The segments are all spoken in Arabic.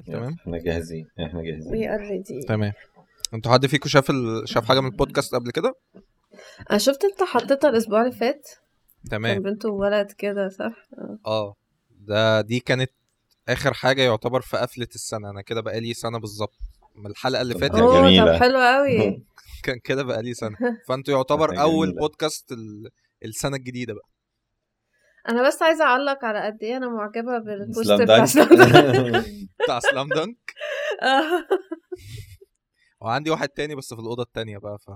تمام؟ إحنا جاهزين إحنا جاهزين. we are ready تمام. أنتوا حد فيكم شاف ال... شاف حاجة من البودكاست قبل كده؟ أنا شفت انت حطيتها الأسبوع اللي فات؟ كان تمام بنت وولد كده صح؟ آه. ده دي كانت آخر حاجة يعتبر في قفلة السنة. أنا كده بقالي سنة بالظبط. من الحلقة اللي فاتت جميلة. طب حلو قوي كان كده بقالي سنة. فأنتوا يعتبر أول. بودكاست ال... السنة الجديدة بقى. أنا بس عايزة أعلق على قد إيه أنا معجبة بال poster بتاع Slam Dunk بتاع Slam Dunk آه. وعندي واحد تاني بس في الأوضة التانية بقى ف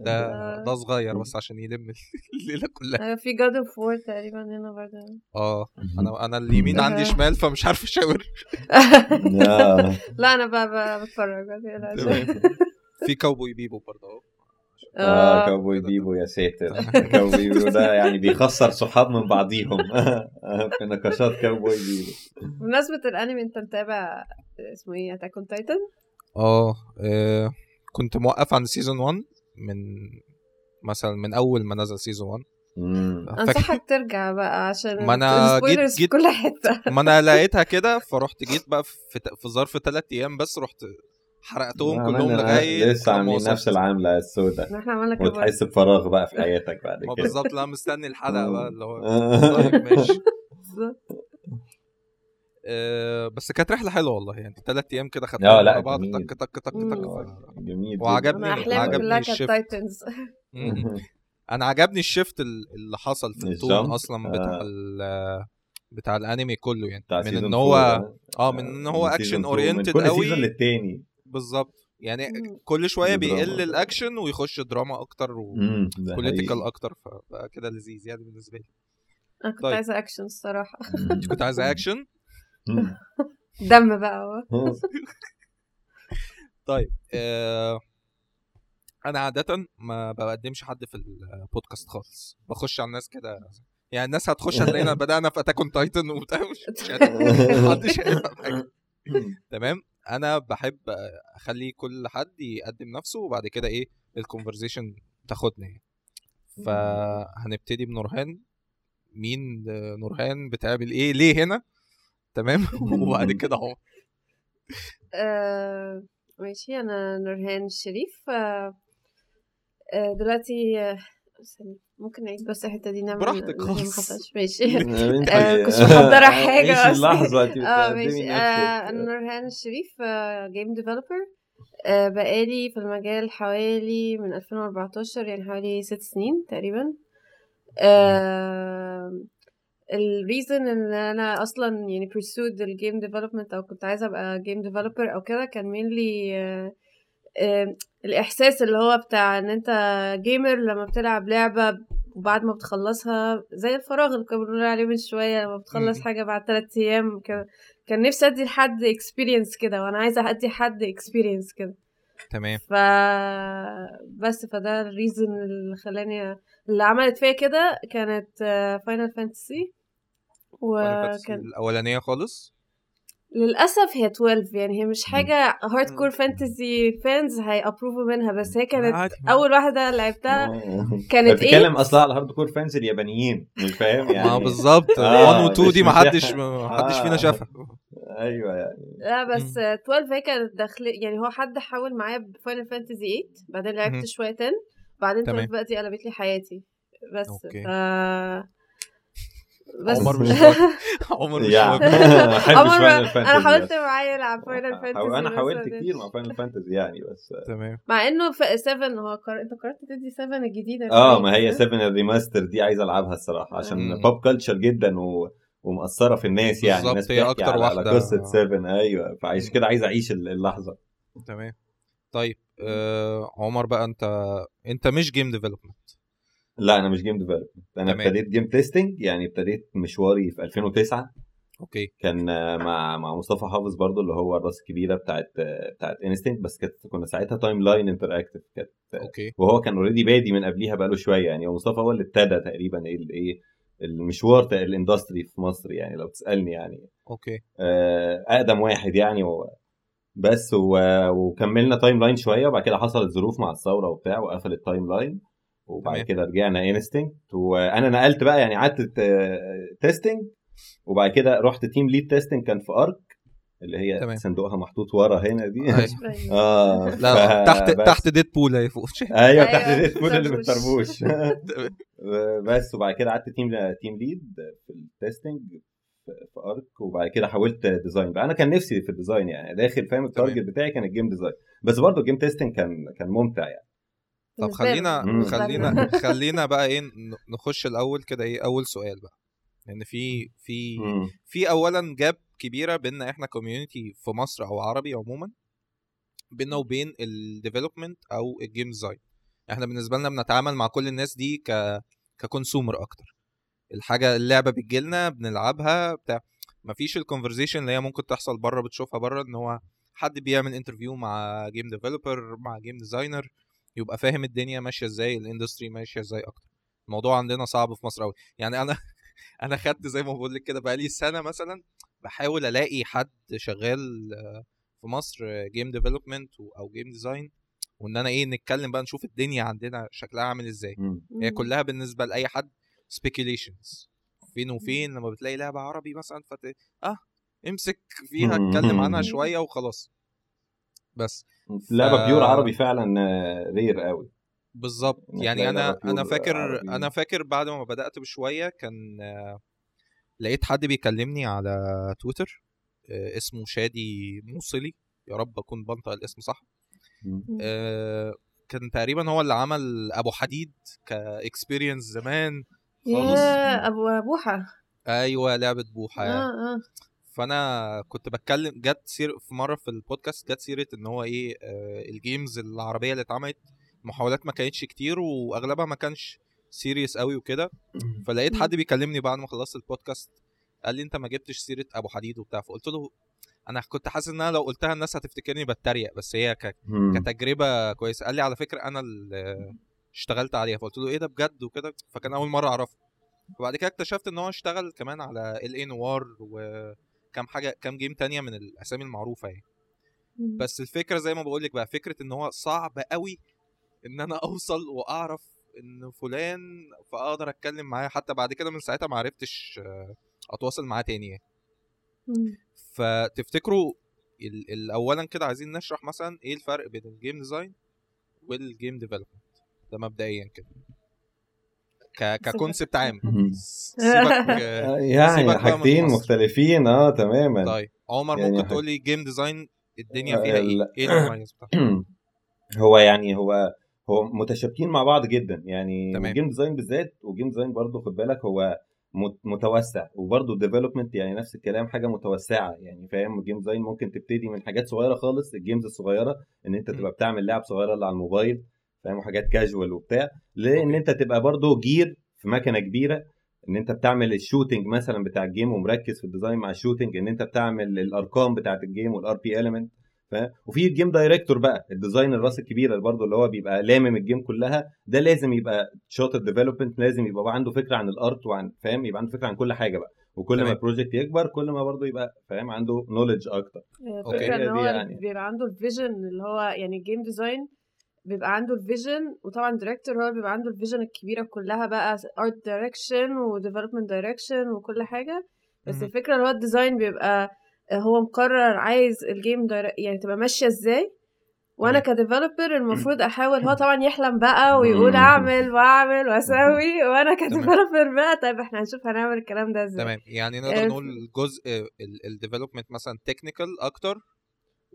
ده آه. ده صغير بس عشان يلم الليلة كلها. أيوة، في God of War تقريبا هنا برضه. آه أنا أنا اليمين آه. عندي شمال فمش عارف أشاور. لا أنا بقى بقى بتفرج. في Cowboy Bebop برضه آه آه Cowboy Bebop يا ساتر. Cowboy Bebop ده يعني بيخسر صحاب من بعضيهم. في نقاشات Cowboy Bebop. بمناسبة الأنمي أنت متابع اسمه إيه؟ Attack on Titan آه آه، كنت موقف عند season 1 من مثلا من أول ما نزل season 1 مم. فاكر أنصحك ترجع بقى عشان ما أنا جيت- ال spoilers في جيت- كل حتة. ما أنا لقيتها كده فرحت جيت بقى في ت- في ظرف ثلاث أيام بس رحت حرقتهم كلهم لغاية لسه عاملين. نفس العامله السوداء إحنا عملنا كده برضه. وتحس بفراغ بقى في حياتك بعد ما كده بالظبط لا مستني الحلقة بقى اللي هو آه. طيب ماشي آه، بس كانت رحلة حلوة والله يعني ثلاث أيام كده لا، ورا بعض. تك تك تك. تك جميل وعجبني عجبني الشيفت. أنا عجبني الشيفت ال- اللي حصل في التون؟ أصلا بتاع آه. ال- بتاع الأنمي كله يعني من إن هو. آه من إن هو من action. oriented من كل قوي season للتاني بالظبط يعني مم. كل شوية. بيقل الأكشن ويخش دراما أكتر و political. أكتر فبقى كده لذيذ يعني بالنسبة لي أنا كنت طيب. عايزة اكشن الصراحة أنت كنت عايزة اكشن. دم بقى هو. طيب آه أنا عادة ما بقدمش حد في البودكاست خالص بخش على الناس كده يعني الناس هتخش هتلاقينا بدأنا في Attack on Titan وبتاع مش مش هت- محدش هيفهم حاجة تمام أنا بحب أخلي كل حد يقدم نفسه وبعد كده إيه ال conversation تاخدنا يعني فهنبتدي بنورهان. مين نورهان بتعمل إيه؟ ليه هنا؟ تمام؟ وبعد كده أهو. آه، ماشي. أنا نورهان الشريف. آه، آه، دلوقتي آه، ممكن نعيد بس الحتة دي نعمل براحتك خالص. ماشي. أنت آه، كنتش محضرة حاجة عيشي أصلاً. اللحظه أنت آه ماشي. آه، أنا نورهان الشريف game developer بقالي في المجال حوالي من 2014 يعني حوالي ست سنين تقريبا. ال reason إن أنا أصلا يعني pursued ال game development أو كنت عايزة أبقى game developer أو كده كان mainly آه، آه، الإحساس اللي هو بتاع إن أنت gamer لما بتلعب لعبة وبعد ما بتخلصها زي الفراغ اللي كنا بنقول عليه من شوية لما بتخلص. حاجة بعد ثلاث أيام كده كان نفسي أدي لحد experience كده وأنا عايزة أدي حد experience كده. تمام. ف بس فده ال reason اللي خلاني اللي عملت فيا كده كانت Final Fantasy وكان وكان الأولانية خالص؟ للأسف هي 12 يعني هي مش حاجة hard core مم. Fantasy fans هي approve وا منها بس هي كانت عادي. أول واحدة لعبتها آه. كانت بتتكلم إيه أصلا على hard core fans اليابانيين مش فاهم يعني ما بالظبط آه، 1 و 2 مش دي ما. حدش ما حدش فينا آه. شافها أيوه يعني لا بس 12 هي كانت داخل يعني هو حد حاول معايا ب Final Fantasy 8 بعدين. لعبت شوية 10 بعدين تمام. 12 بقى دي قلبت لي حياتي بس أوكي. ف بس عمر مش. عمر مش عمر أنا حاولت معايا ألعب Final Fantasy حاول- أنا حاولت كتير. مع Final Fantasy يعني بس تمام مع إنه في 7 هو. أنت قررت تدي 7 الجديدة آه ما هي 7 ال remaster دي عايز ألعبها الصراحة. عشان pop culture جدا و... ومأثرة في الناس يعني بالظبط، الناس هي أكتر على, على واحدة. قصة 7 أيوه فعشان كده عايز أعيش اللحظة تمام طيب آه عمر بقى انت أنت مش game development لا أنا مش game development أنا تمام. ابتديت game testing يعني ابتديت مشواري في 2009 أوكي. كان مع مع مصطفى حافظ برضو اللي هو الراس الكبيرة بتاعت بتاعت Instinct بس كانت كنا ساعتها Timeline Interactive كانت أوكي. وهو كان already بادي من قبليها بقاله شوية يعني. ومصطفى هو اللي ابتدى تقريبا إيه المشوار ال industry في مصر يعني لو تسألني يعني. أوكي. آه، أقدم واحد يعني و... بس و... وكملنا Timeline شوية. وبعد كده حصلت ظروف مع الثورة وبتاع وقفل ال Timeline وبعد. كده رجعنا Instinct وأنا نقلت بقى يعني قعدت testing وبعد كده رحت team lead testing كان في أرك اللي هي تمام. صندوقها محطوط ورا هنا دي. أيوة. آه لا ف- تحت بس- تحت Deadpool اهي فوق. أيوه أيوة، تحت Deadpool اللي طربوش. بالطربوش بس وبعد كده قعدت team team lead في ال testing في في أرك وبعد كده حاولت design بقى. أنا كان نفسي في ال design يعني داخل فاهم؟ ال target بتاعي كان ال game design بس برضه ال game testing كان كان ممتع يعني. طب. خلينا مم. خلينا خلينا بقى إيه ن- نخش الأول كده إيه أول سؤال بقى لأن في في مم. في اولا gap كبيرة بيننا إحنا community في مصر أو عربي عموما بيننا وبين ال development أو ال game design إحنا بالنسبة لنا بنتعامل مع كل الناس دي ك ك consumer أكتر الحاجة اللعبة بتجيلنا بنلعبها بتاع مفيش ال conversation اللي هي ممكن تحصل بره بتشوفها بره إن هو حد بيعمل interview مع game developer مع game designer يبقى فاهم الدنيا ماشية إزاي ال industry ماشية إزاي أكتر. الموضوع عندنا صعب في مصر قوي يعني أنا أنا خدت زي ما بقول لك كده بقالي سنة مثلا بحاول ألاقي حد شغال في مصر game development أو game design وإن أنا إيه نتكلم بقى نشوف الدنيا عندنا شكلها عامل إزاي. هي كلها بالنسبة لأي حد speculations. فين وفين لما بتلاقي لعبة عربي مثلا فت آه امسك فيها اتكلم عنها شوية وخلاص. بس. لعبة بيور عربي فعلا رير قوي. بالظبط. يعني أنا أنا فاكر عربي. أنا فاكر بعد ما بدأت بشوية كان آه، لقيت حد بيكلمني على تويتر آه، اسمه شادي موصلي. يا رب أكون بنطق الاسم صح. آه، كان تقريبا هو اللي عمل أبو حديد ك experience زمان. خالص. يا أبو بوحة. أيوه لعبة بوحة. آه آه. فأنا كنت بتكلم جت سير في مرة في البودكاست جت سيرة إن هو إيه آه ال games العربية اللي اتعملت محاولات ما كانتش كتير وأغلبها ما كانش serious قوي وكده. فلقيت. حد بيكلمني بعد ما خلصت البودكاست قال لي أنت ما جبتش سيرة أبو حديد وبتاع فقلت له أنا كنت حاسس إن أنا لو قلتها الناس هتفتكرني بتريق بس هي ك... كتجربة كويسة. قال لي على فكرة أنا اللي اشتغلت عليها فقلت له إيه ده بجد وكده؟ فكان أول مرة أعرفه. وبعد كده اكتشفت إن هو اشتغل كمان على ال اي نوار وكم حاجة كام جيم تانية من الأسامي المعروفة يعني. بس الفكرة زي ما بقول لك بقى فكرة إن هو صعب قوي إن أنا أوصل وأعرف إن فلان فأقدر أتكلم معاه. حتى بعد كده من ساعتها ما عرفتش آه، أتواصل معاه تاني يعني. فتفتكروا ال- ال- اولا كده عايزين نشرح مثلا إيه الفرق بين ال game design وال game development ده مبدئيا كده. ك concept عام. سيبك آه، يعني بقى من حاجتين. مختلفين آه تماما طيب عمر يعني ممكن حاجة- تقول لي game design الدنيا آه، فيها إيه. إيه المميز بتاعها هو يعني هو هو متشابكين مع بعض جدا يعني تمام. ال game design بالذات وال game design برضه خد بالك هو مت- متوسع وبرضه ال development يعني نفس الكلام حاجة متوسعة يعني فاهم ال game design ممكن تبتدي من حاجات صغيرة خالص ال games الصغيرة إن أنت. تبقى بتعمل لعب صغيرة اللي على الموبايل فاهم وحاجات كاجوال وبتاع لإن. أنت تبقى برضه gear في مكنة كبيرة إن أنت بتعمل ال shooting مثلا بتاع ال game ومركز في ال design مع ال shooting إن أنت بتعمل الأرقام بتاعت ال game وال RP element فاهم وفي ال game director بقى ال design الرأس الكبيره برضه اللي هو بيبقى لامم ال game كلها ده لازم يبقى شاطر development لازم يبقى بقى عنده فكرة عن ال art وعن فاهم يبقى عنده فكرة عن كل حاجة بقى وكل ما. ال project يكبر كل ما برضه يبقى فاهم عنده knowledge أكتر okay. الفكرة إن هو يعني. بيبقى عنده ال vision اللي هو يعني ال game design بيبقى عنده ال vision وطبعا director هو بيبقى عنده ال vision الكبيرة كلها بقى art direction و development direction وكل حاجة. بس. الفكرة اللي هو ال design بيبقى هو مقرر عايز ال game يعني تبقى ماشية إزاي. وأنا. ك developer المفروض أحاول هو طبعا يحلم بقى ويقول. أعمل وأعمل وأسوي وأنا ك developer بقى. طيب إحنا هنشوف هنعمل الكلام ده إزاي. تمام. يعني آه، نقدر نقول الجزء ال development مثلا technical أكتر؟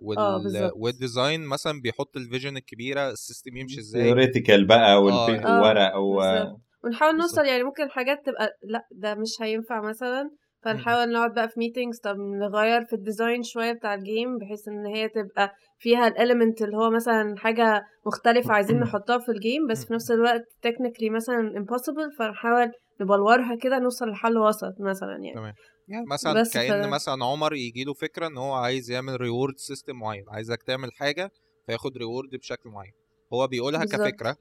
وال آه، بالظبط. وال design مثلا بيحط ال vision الكبيرة ال system يمشي إزاي theoretical بقى آه، والبي- آه، وورق و بالظبط. ونحاول. نوصل يعني ممكن حاجات تبقى لأ ده مش هينفع مثلا فنحاول نقعد بقى في meetings طب نغير في ال design شوية بتاع ال game بحيث إن هي تبقى فيها ال element اللي هو مثلا حاجة مختلفة عايزين نحطها في ال game بس في نفس الوقت technically مثلا impossible فنحاول نبلورها كده نوصل لحل وسط مثلا يعني تمام. يعني مثلا بس كأن ف- مثلا عمر يجي له فكرة إن هو عايز يعمل reward system معين عايزك تعمل حاجة فياخد reward بشكل معين هو بيقولها بالظبط. كفكرة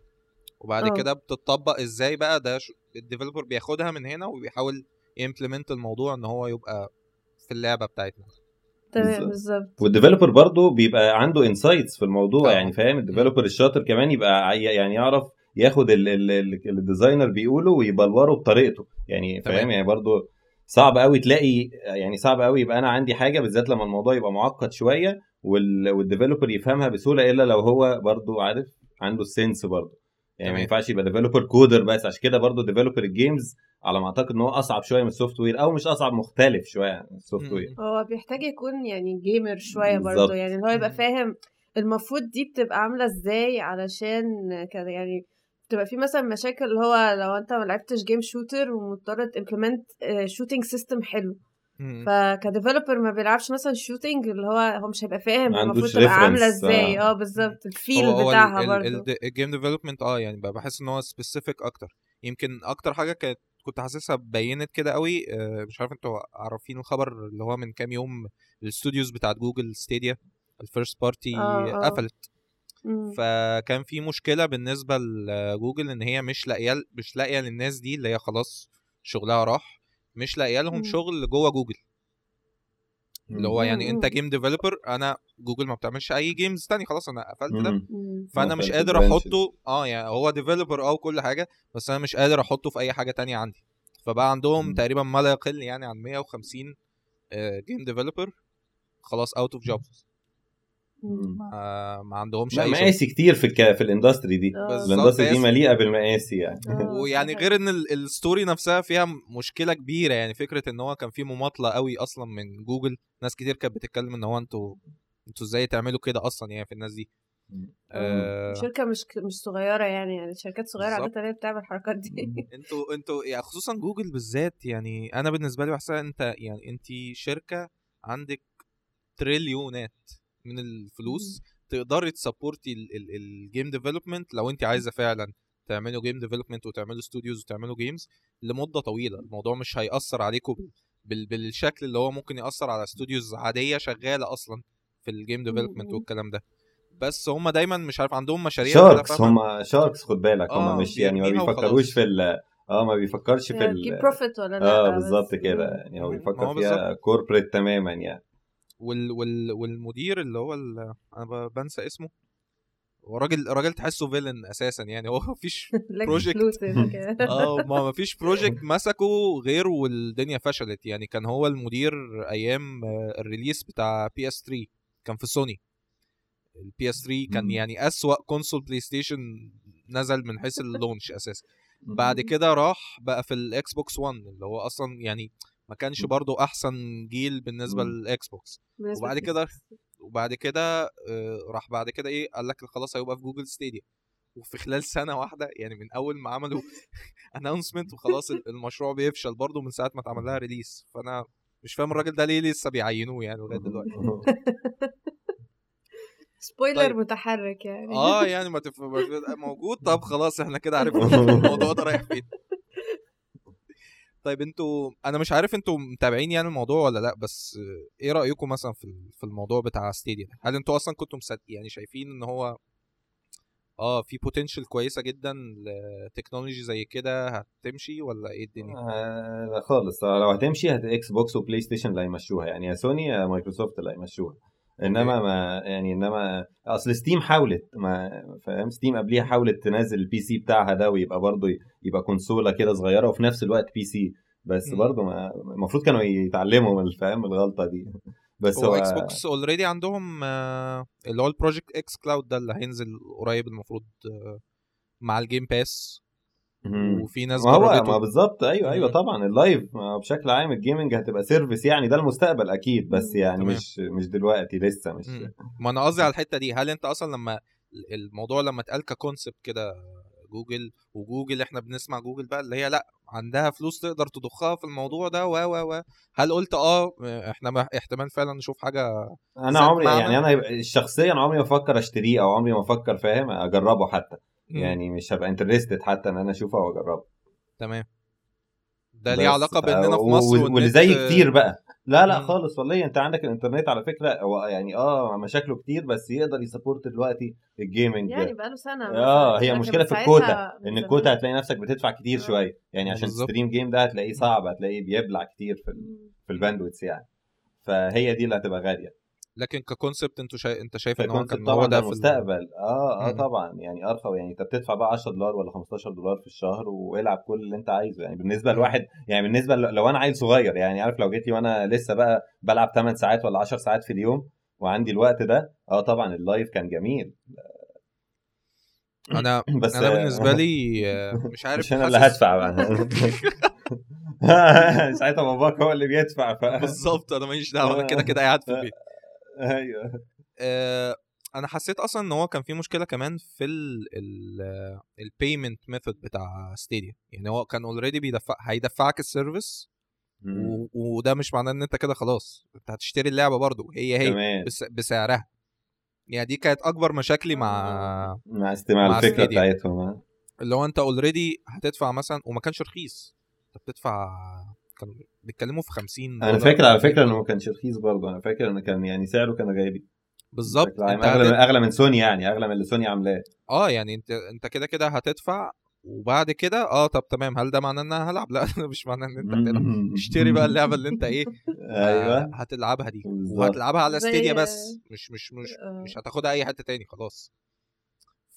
وبعد آه. كده بتطبق إزاي بقى ده ش- ال developer بياخدها من هنا وبيحاول ي implement الموضوع إن هو يبقى في اللعبة بتاعتنا تمام بالظبط. وال developer برضه بيبقى عنده insights في الموضوع آه. يعني فاهم ال developer الشاطر كمان يبقى يعني يعرف ياخد ال- ال- ال- اللي ال designer بيقوله ويبلوره بطريقته يعني. فاهم يعني برضه صعب قوي تلاقي يعني صعب قوي يبقى أنا عندي حاجة بالذات لما الموضوع يبقى معقد شوية وال... وال developer يفهمها بسهولة إلا لو هو برضو عارف عنده ال sense برضو يعني ما. ينفعش يبقى developer coder بس عشان كده برضو developer ال games على ما أعتقد إن هو أصعب شوية من ال software أو مش أصعب مختلف شوية عن السوفت وير هو بيحتاج يكون يعني gamer شوية بالظبط. برضه يعني اللي هو يبقى. فاهم المفروض دي بتبقى عاملة إزاي علشان كده يعني بتبقى في مثلا مشاكل اللي هو لو أنت ما لعبتش game shooter ومضطر ت implement shooting system حلو. فك developer ما بيلعبش مثلا shooting اللي هو هو مش هيبقى فاهم المفروض تبقى عاملة reference، إزاي. آه. آه بالظبط. ال feel بتاعها برضه ال- ال game development آه يعني بقى بحس إن هو specific أكتر. يمكن أكتر حاجة كانت كنت حاسسها بينت كده قوي آه، مش عارف أنتوا عارفين الخبر اللي هو من كام يوم ال studios بتاعت جوجل ستيديا ال first party آه، آه. قفلت. مم. فكان في مشكلة بالنسبة لجوجل إن هي مش لاقية مش لاقية للناس دي اللي هي خلاص شغلها راح مش لاقية لهم. شغل جوه جوجل اللي هو يعني أنت. game developer أنا جوجل ما بتعملش أي games تاني خلاص أنا قفلت ده. فأنا ما مش قادر. أحطه آه يعني هو developer آه وكل حاجة بس أنا مش قادر أحطه في أي حاجة تانية عندي فبقى عندهم مم. تقريبا ما لا يقل يعني عن 150 game developer خلاص out of jobs. ما, ما عندهمش أي مآسي كتير في الك... في ال industry دي. آه. بالظبط ال industry دي مليئة بالمآسي يعني. آه، ويعني. غير إن ال- story نفسها فيها مشكلة كبيرة. يعني فكرة إن هو كان في مماطلة قوي أصلا من جوجل. ناس كتير كانت بتتكلم إن هو أنتوا أنتوا إزاي تعملوا كده أصلا يعني في الناس دي. آه شركة مش مش صغيرة يعني. يعني شركات صغيرة بالظبط. عادة هي بتعمل الحركات دي. أنتوا أنتوا يعني خصوصا جوجل بالذات يعني أنا بالنسبة لي بحسها أنت يعني انت شركة عندك تريليونات. من الفلوس تقدري ت support ي ال game development لو انت عايزة فعلا تعملوا game development وتعملوا studios وتعملوا games لمدة طويلة الموضوع مش هيأثر عليكم بال بالشكل اللي هو ممكن يأثر على studios عادية شغالة أصلا في ال game development مم. والكلام ده بس هم دايما مش عارف عندهم مشاريع sharks؟ هم sharks خد بالك آه، هم مش يعني ما بيفكروش وخلاص. في ال آه ما بيفكرش في يعني ال profit ولا لأ آه بالظبط كده. يعني هو. بيفكر فيها corporate تماما يعني وال وال والمدير اللي هو ال... أنا ب- بنسى اسمه. هو راجل راجل تحسه villain أساسا يعني. هو مفيش كده. آه ما مفيش project مسكه غير والدنيا فشلت. يعني كان هو المدير أيام آه، ال release بتاع PS 3 كان في سوني ال PS 3 كان. يعني أسوأ console بلاي ستيشن نزل من حيث ال launch أساسا. بعد كده راح بقى في ال Xbox 1 اللي هو أصلا يعني ما كانش برضو أحسن جيل بالنسبة. لل Xbox بالنسبة وبعد. كده وبعد كده آه، راح بعد كده إيه قال لك خلاص هيبقى في جوجل ستيديا وفي خلال سنة واحدة يعني من أول ما عملوا announcement وخلاص ال- المشروع بيفشل برضه من ساعة ما اتعمل لها release فأنا مش فاهم الراجل ده ليه لسه بيعينوه يعني لغاية دلوقتي. spoiler طيب. متحرك يعني. آه يعني ما تف... موجود؟ طب خلاص إحنا كده عرفنا الموضوع ده رايح فين. طيب أنتوا أنا مش عارف أنتوا متابعين يعني الموضوع ولا لأ بس إيه رأيكم مثلا في في الموضوع بتاع ستيديا هل أنتوا أصلا كنتوا مصدق يعني شايفين إن هو آه في potential كويسة جدا ل technology زي كده هتمشي ولا إيه الدنيا؟ آه خالص لو هتمشي هت إكس بوكس وبلاي ستيشن اللي هيمشوها يعني يا سوني يا مايكروسوفت اللي هيمشوها. إنما ما يعني إنما أصل ستيم حاولت ما فاهم ستيم قبليها حاولت تنزل ال PC بتاعها ده ويبقى برضه يبقى console ة كده صغيرة وفي نفس الوقت PC بس. برضه ما- المفروض كانوا يتعلموا من الفهم الغلطة دي بس هو إكس بوكس already عندهم آه، اللي هو ال project xCloud ده اللي هينزل قريب المفروض آه، مع الجيم باس. وفي ناس ما هو ما بالظبط أيوه أيوه. طبعا اللايف بشكل عام ال gaming هتبقى service يعني ده المستقبل أكيد بس. يعني تمام. مش مش دلوقتي لسه مش. ما أنا قصدي على الحتة دي هل أنت أصلا لما الموضوع لما اتقال ك concept كده جوجل وجوجل إحنا بنسمع جوجل بقى اللي هي لأ عندها فلوس تقدر تضخها في الموضوع ده و و و هل قلت آه إحنا ما- احتمال فعلا نشوف حاجة أنا عمري؟ يعني أنا شخصيا عمري ما أفكر أشتريه أو عمري ما أفكر فاهم أجربه حتى. يعني مش هبقى interested حتى إن أنا أشوفه أو أجربه. تمام. ده ليه علاقة بإننا في مصر واللي زي كتير بقى. لا لا مم. خالص والله. أنت عندك الإنترنت على فكرة هو يعني آه مشاكله كتير بس يقدر ي support دلوقتي ال gaming يعني بقاله سنة آه هي مشكلة في الكوتا إن. الكوتا هتلاقي نفسك بتدفع كتير آه. شوية. يعني عشان. ت stream game ده هتلاقيه صعب هتلاقيه بيبلع كتير في ال-. في ال bandwidth يعني. فهي دي اللي هتبقى غالية. لكن ك concept انت شايف انت شايف إن هو كان طبعا هو ده في ال- المستقبل آه آه مم. طبعا. يعني ارخص يعني أنت بتدفع بقى 10 دولار ولا 15 دولار في الشهر والعب كل اللي أنت عايزه. يعني بالنسبة. لواحد يعني بالنسبة لو أنا عيل صغير يعني عارف لو جيت لي وأنا لسه بقى بلعب 8 ساعات ولا 10 ساعات في اليوم وعندي الوقت ده آه طبعا اللايف كان جميل. أنا بس أنا بالنسبة لي آه، مش عارف مش أنا اللي هدفع بقى. ساعتها باباك هو اللي بيدفع ف... بالظبط. أنا ماليش دعوة أنا كده كده قاعد في البيت. أيوه. أنا حسيت أصلا إن هو كان في مشكلة كمان في ال payment method بتاع ستيديا يعني هو كان already بيدفع هيدفعك ال service مم. و- وده مش معناه إن أنت كده خلاص. أنت هتشتري اللعبة برضو هي هي بس بسعرها. يعني دي كانت أكبر مشاكلي مع مع ستيديا مع الفكرة ستيديا. بتاعتهم آه. اللي هو أنت already هتدفع مثلا وما كانش رخيص. أنت بتدفع كانوا بيتكلموا في 50 أنا فاكر على أو 100 فكرة إنه. ما كانش رخيص برضه. أنا فاكر ان كان يعني سعره كان غالي. بالظبط. أغلى هتد... أغلى من سوني يعني. أغلى من اللي سوني عاملاه. آه يعني انت أنت كده كده هتدفع. وبعد كده آه طب تمام. هل ده معناه إن أنا هلعب؟ لا مش معناه إن أنت هتلعب. اشتري بقى اللعبة اللي أنت إيه أيوه. آه هتلعبها دي. وهتلعبها على ستيديا بس. مش مش مش آه. مش هتاخدها أي حتة تاني. خلاص.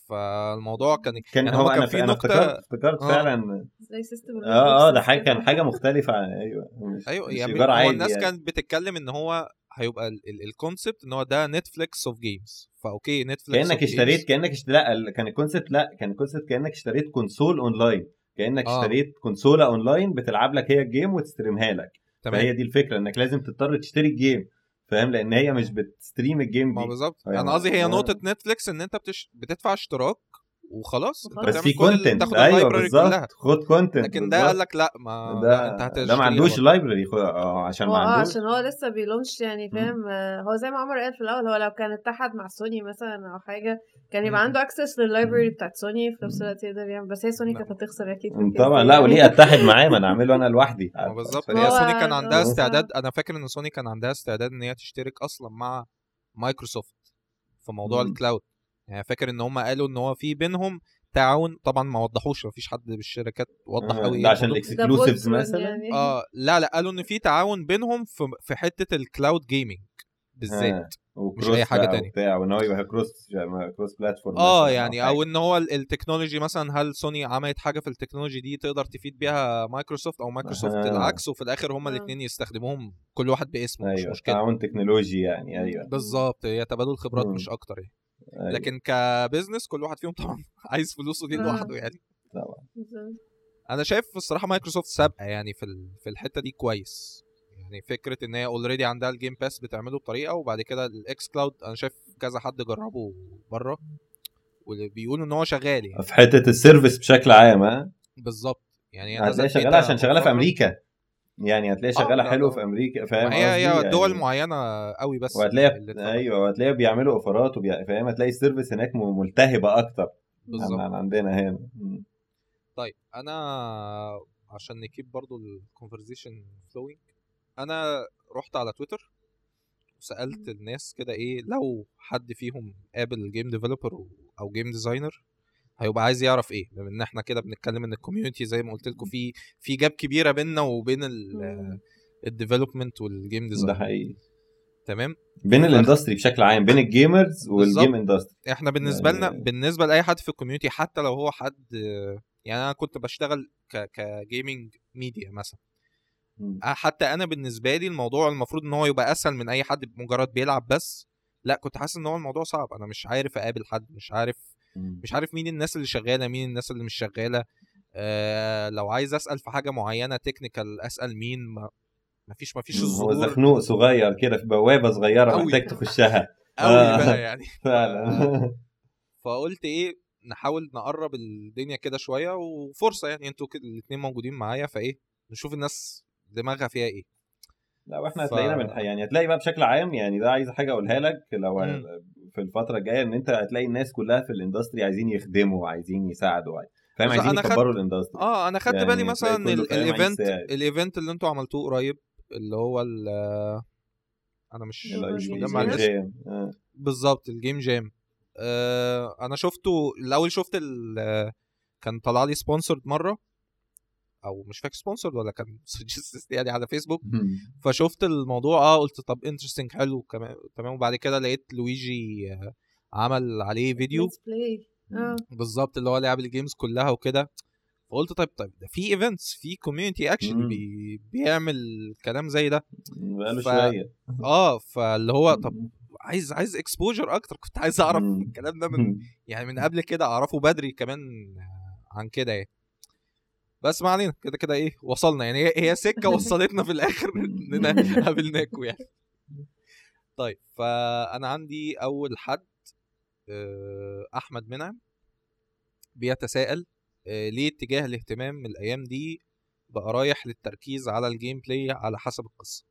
فالموضوع كان كان يعني هو كان في نقطة- افتكرت افتكرت آه. فعلا. زي system آه آه ده حاجة كان حاجة مختلفة عن أيوه مش أيوه مش يعني هو عادي الناس يعني. كانت بتتكلم إن هو هيبقى ال concept إن هو ده نتفليكس of games فأوكي نتفليكس كأنك اشتريت كأنك اشت... لا كان ال concept لا كان ال concept كأنك اشتريت console online كأنك آه. اشتريت console ه online بتلعب لك هي ال game وت stream ها لك. تمام. فهي دي الفكرة إنك لازم تضطر تشتري ال game فاهم لأن هي مش بت stream ال game ما دي بالظبط أيوة. أنا قصدي هي. نقطة نتفليكس إن أنت بتش... بتدفع اشتراك وخلاص بس في content تاخد أيوه بالظبط. خد content لكن ده قال لك لا ما لا انت ده هتشتري ده ما عندوش. library آه عشان هو ما آه عندوش. عشان هو لسه بي launch يعني فاهم؟ آه، هو زي ما عمر قال في الأول هو لو كان اتحد مع سوني مثلا أو حاجة كان يبقى. عنده access لل library بتاعت سوني في نفس الوقت يقدر يعمل. بس هي سوني. كانت هتخسر أكيد طبعا. لا. وليه أتحد معاه؟ ما أنا اعمله أنا لوحدي. بالظبط. هي سوني كان عندها آه. استعداد أنا فاكر إن سوني كان عندها استعداد إن هي تشترك أصلا مع مايكروسوفت في موضوع. ال cloud يعني فاكر إن هم قالوا إن هو في بينهم تعاون طبعا ما وضحوش مفيش حد بالشركات وضح آه، قوي ده إيه عشان ال exclusives فولترون مثلا يعني. آه لا لا قالوا إن في تعاون بينهم في في حتة ال cloud gaming بالذات و cross مش حاجة بقى تانية. وبتاع وإن هو يبقى cross cross platform آه يعني. أو إن هو ال- التكنولوجي مثلا هل سوني عملت حاجة في التكنولوجي دي تقدر تفيد بيها مايكروسوفت أو مايكروسوفت أها. العكس وفي الآخر هما آه. الاثنين يستخدموهم كل واحد باسمه مش أيوه مشكلة تعاون تكنولوجي يعني أيوه بالظبط هي تبادل خبرات مم. مش أكتر يعني أيوة. لكن ك business كل واحد فيهم طبعا عايز فلوسه دي آه. لوحده يعني طبعا بالظبط. أنا شايف الصراحة مايكروسوفت سابقة يعني في ال- في الحتة دي كويس يعني فكرة إن هي already عندها ال Game Pass بتعمله بطريقة وبعد كده ال xCloud أنا شايف كذا حد جربه بره واللي بيقولوا إن هو شغال يعني في حتة ال service بشكل عام ها بالظبط يعني نزلت شغاله عشان شغالة في. أمريكا يعني هتلاقيها آه، شغالة لا، حلو. في أمريكا فاهم ما هي؟ هي دول يعني معينة قوي بس اتفتحت. أيوه وهتلاقيها بيعملوا offer ات وبي... فاهم هتلاقي ال service هناك ملتهبة أكتر عن بالظبط عن عندنا هنا. طيب أنا عشان ن keep برضو ال conversation flowing أنا رحت على تويتر وسألت الناس كده إيه لو حد فيهم قابل game developer أو game designer هيبقى عايز يعرف إيه بما إن إحنا كده بنتكلم إن ال community زي ما قلت لكم في في gap كبيرة بيننا وبين. ال development وال game ده design حقيقي تمام بين فرق. ال industry بشكل عام بين ال gamers وال game. industry إحنا بالنسبة لنا يعني- بالنسبة لأي حد في ال community حتى لو هو حد يعني أنا كنت بشتغل ك ك gaming media مثلا. حتى أنا بالنسبة لي الموضوع المفروض إن هو يبقى أسهل من أي حد مجرد بيلعب بس لأ كنت حاسس إن هو الموضوع صعب أنا مش عارف أقابل حد مش عارف. مش عارف مين الناس اللي شغالة مين الناس اللي مش شغالة. آه لو عايز أسأل في حاجة معينة تكنيكال أسأل مين ما مفيش مفيش هو الظهور. زخنوق صغير كده في بوابة صغيرة أوي. محتاج تخشها. قوي آه. بقى يعني. فعلا. فقلت إيه نحاول نقرب الدنيا كده شوية وفرصة يعني أنتوا الاثنين موجودين معايا فإيه نشوف الناس دماغها فيها إيه. لا وإحنا ف- هتلاقينا من يعني هتلاقي بقى بشكل عام يعني ده عايز حاجة أقولها لك لو مم. في الفترة الجاية إن أنت هتلاقي الناس كلها في ال industry عايزين يخدموا عايزين يساعدوا فاهم عايزين أنا خدت- يكبروا ال industry آه أنا خدت يعني بالي مثلا الايفنت. الايفنت اللي أنتوا عملتوه قريب اللي هو ال أنا مش مش مجمع. الاسم. آه. بالظبط ال game jam آه أنا شفته الأول شفت ال- كان طلع لي sponsored مرة أو مش فاكر sponsor ولا كان suggest يعني على فيسبوك فشفت الموضوع آه قلت طب interesting حلو كمان تمام. وبعد كده لقيت لويجي آه، عمل عليه فيديو. آه. بالظبط اللي هو لعب ال games كلها وكده. فقلت طيب طيب ده في events في community مم. بي بيعمل كلام زي ده. بقاله ف- شوية. آه فاللي هو طب عايز عايز exposure أكتر. كنت عايز أعرف. الكلام ده من يعني من قبل كده أعرفه بدري كمان عن كده يعني. بس ما علينا كده كده إيه وصلنا. يعني هي هي سكة وصلتنا في الآخر اننا قابلناكوا يعني. طيب فأنا عندي أول حد آه، أحمد منعم بيتساءل آه، ليه اتجاه الاهتمام الأيام دي بقى رايح للتركيز على ال gameplay على حسب القصة؟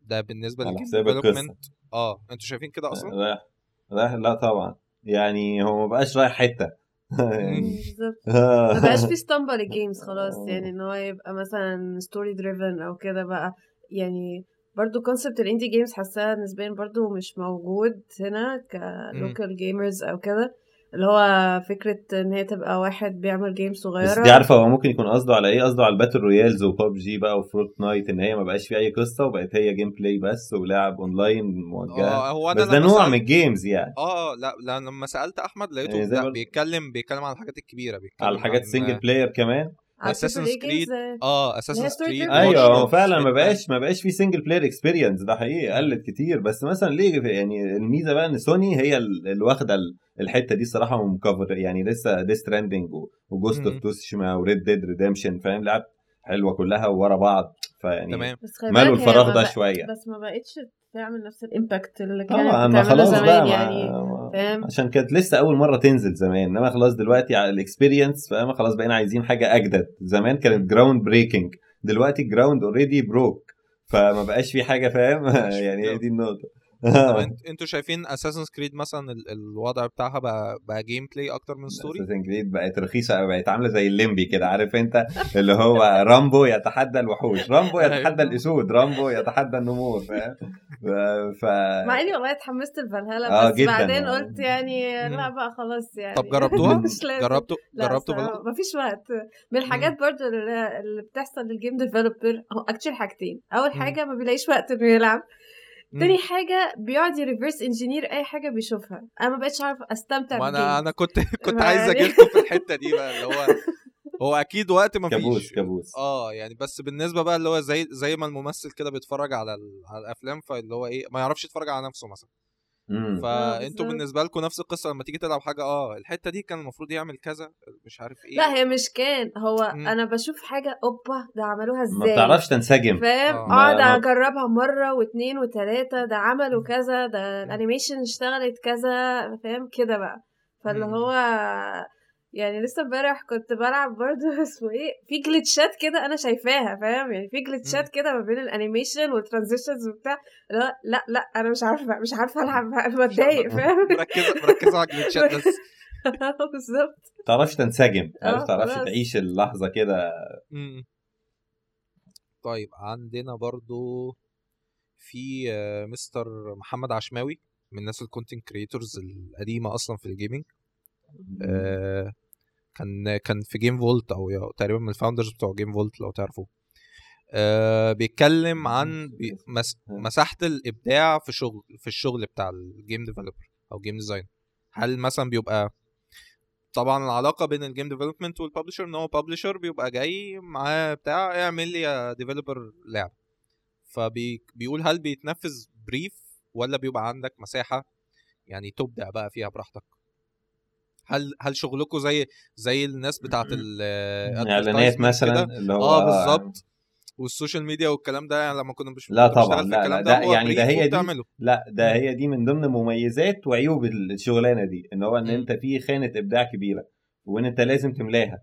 ده بالنسبة على حساب القصة. آه أنتوا شايفين كده أصلا؟ رايح رايح لا طبعا. يعني هو ما بقاش رايح حتة. بالظبط. ما بقاش في اسطمبة لل games خلاص يعني إن هو يبقى مثلا story driven أو كده بقى. يعني برضو concept ال indie games حاساها نسبيا برضو مش موجود هنا ك local gamers أو كده. اللي هو فكرة إن هي تبقى واحد بيعمل game بس صغيرة. دي عارفة هو ممكن يكون قصده على إيه؟ قصده على ال battle royales وباب جي بقى و Fortnite إن هي ما بقاش في أي قصة وبقت هي gameplay بس ولعب اونلاين موجهة. آه هو بس ده نوع سألت- من ال games يعني. آه آه لأ لا لما سألت أحمد لقيته يعني بيتكلم بيتكلم عن الحاجات الكبيرة بيتكلم على الحاجات عن- سنجل بلاير كمان؟ Creed. آه، آه اساسن story ستريت driven. أيوه هو فعلا ما بقاش ما بقاش في سنجل بلاير اكسبيرينس ده حقيقي قلت كتير بس مثلا ليه يعني الميزة بقى إن سوني هي ال- اللي واخدة ال- الحتة دي الصراحة مكفر يعني لسه ديس ستراندنج وجوست اوف مم. توسيما وريد ديد ريديمشن فاهم لعب حلوة كلها ورا بعض فيعني ماله الفراغ ده شوية بس ما بقتش تعمل نفس ال impact اللي كانت بتعمله خلاص زمان بقى يعني ما فاهم؟ عشان كانت لسه أول مرة تنزل زمان إنما خلاص دلوقتي على ال experience فاهم؟ خلاص بقينا عايزين حاجة أجدد. زمان كانت ground breaking دلوقتي ground already broke فما بقاش في حاجة فاهم؟ يعني هي. دي النقطة. أنتوا شايفين Assassin's Creed مثلا ال- الوضع بتاعها بقى بقى gameplay أكتر من story Assassin's Creed بقت رخيصة قوي بقت عاملة زي الليمبي كده عارف انت اللي هو رامبو يتحدى الوحوش رامبو يتحدى أيوة. الأسود رامبو يتحدى النمور فاهم ف مع أنا والله اتحمست لفالهالا آه، بس جداً بعدين. قلت يعني. لا بقى خلاص يعني طب جربتوها مش لازم. جربتوا لا جربتوا؟ مفيش وقت من الحاجات برضو اللي بتحصل لل game developer هو actually حاجتين أول. حاجة ما بيلاقيش وقت إنه يلعب. تاني حاجة بيقعد ي reverse engineer أي حاجة بيشوفها. أنا ما بقتش عارفه أستمتع ما أنا أنا كنت كنت عايز يعني- اجيلكم في الحتة دي بقى اللي هو هو أكيد وقت ما كابوس فيش كابوس. آه يعني بس بالنسبة بقى اللي هو زي زي ما الممثل كده بيتفرج على ال- على الأفلام فاللي هو إيه ما يعرفش يتفرج على نفسه مثلا. فانتوا بالظبط. بالنسبة لكم نفس القصة لما تيجي تلعب حاجة آه الحتة دي كان المفروض يعمل كذا مش عارف إيه. لا هي مش كان هو مم. أنا بشوف حاجة أوبا ده عملوها ما إزاي؟ بتعرفش تنسجم. فاهم؟ آه. اقعد ما- ما- اجربها مرة واثنين وثلاثه ده عملوا كذا ده الانيميشن اشتغلت كذا فاهم؟ كده بقى. فاللي. هو يعني لسه امبارح كنت بلعب برضه اسمه إيه في glitchات كده أنا شايفاها فاهم؟ يعني في glitchات كده ما بين ال animation وال transitions وبتاع اللي هو لا لا أنا مش عارفة مش عارفة العب بتضايق فاهم؟ مركزة مركزة على ال glitchات بس. بالظبط. ما تعرفش تنسجم آه، ما تعرفش خلاص. تعيش اللحظة كده. طيب عندنا برضو في آه، Mr. محمد عشماوي من الناس ال content creators القديمة أصلا في ال gaming آه، كان كان في Game Vault أو تقريبا من ال founders بتوع Game Vault لو تعرفوه. آه، بيتكلم عن بي- مس- مساحة الإبداع في شغل في الشغل بتاع ال game developer أو game design هل مثلا بيبقى طبعا العلاقة بين ال game development وال publisher إن هو publisher بيبقى جاي معاه بتاع اعمل لي يا developer لعب فبيقول هل بيتنفذ brief ولا بيبقى عندك مساحة يعني تبدع بقى فيها براحتك؟ هل هل شغلكم زي زي الناس بتاعت ال إعلانات advertisement مثلا؟ اللي هو آه بالظبط وال social media والكلام ده يعني لما كنا مش لا طبعاً، لا، لا، ده هو يعني ده هي دي-. لا ده هي دي من ضمن مميزات وعيوب الشغلانة دي إن هو إن. أنت في خانة إبداع كبيرة وإن أنت لازم تملاها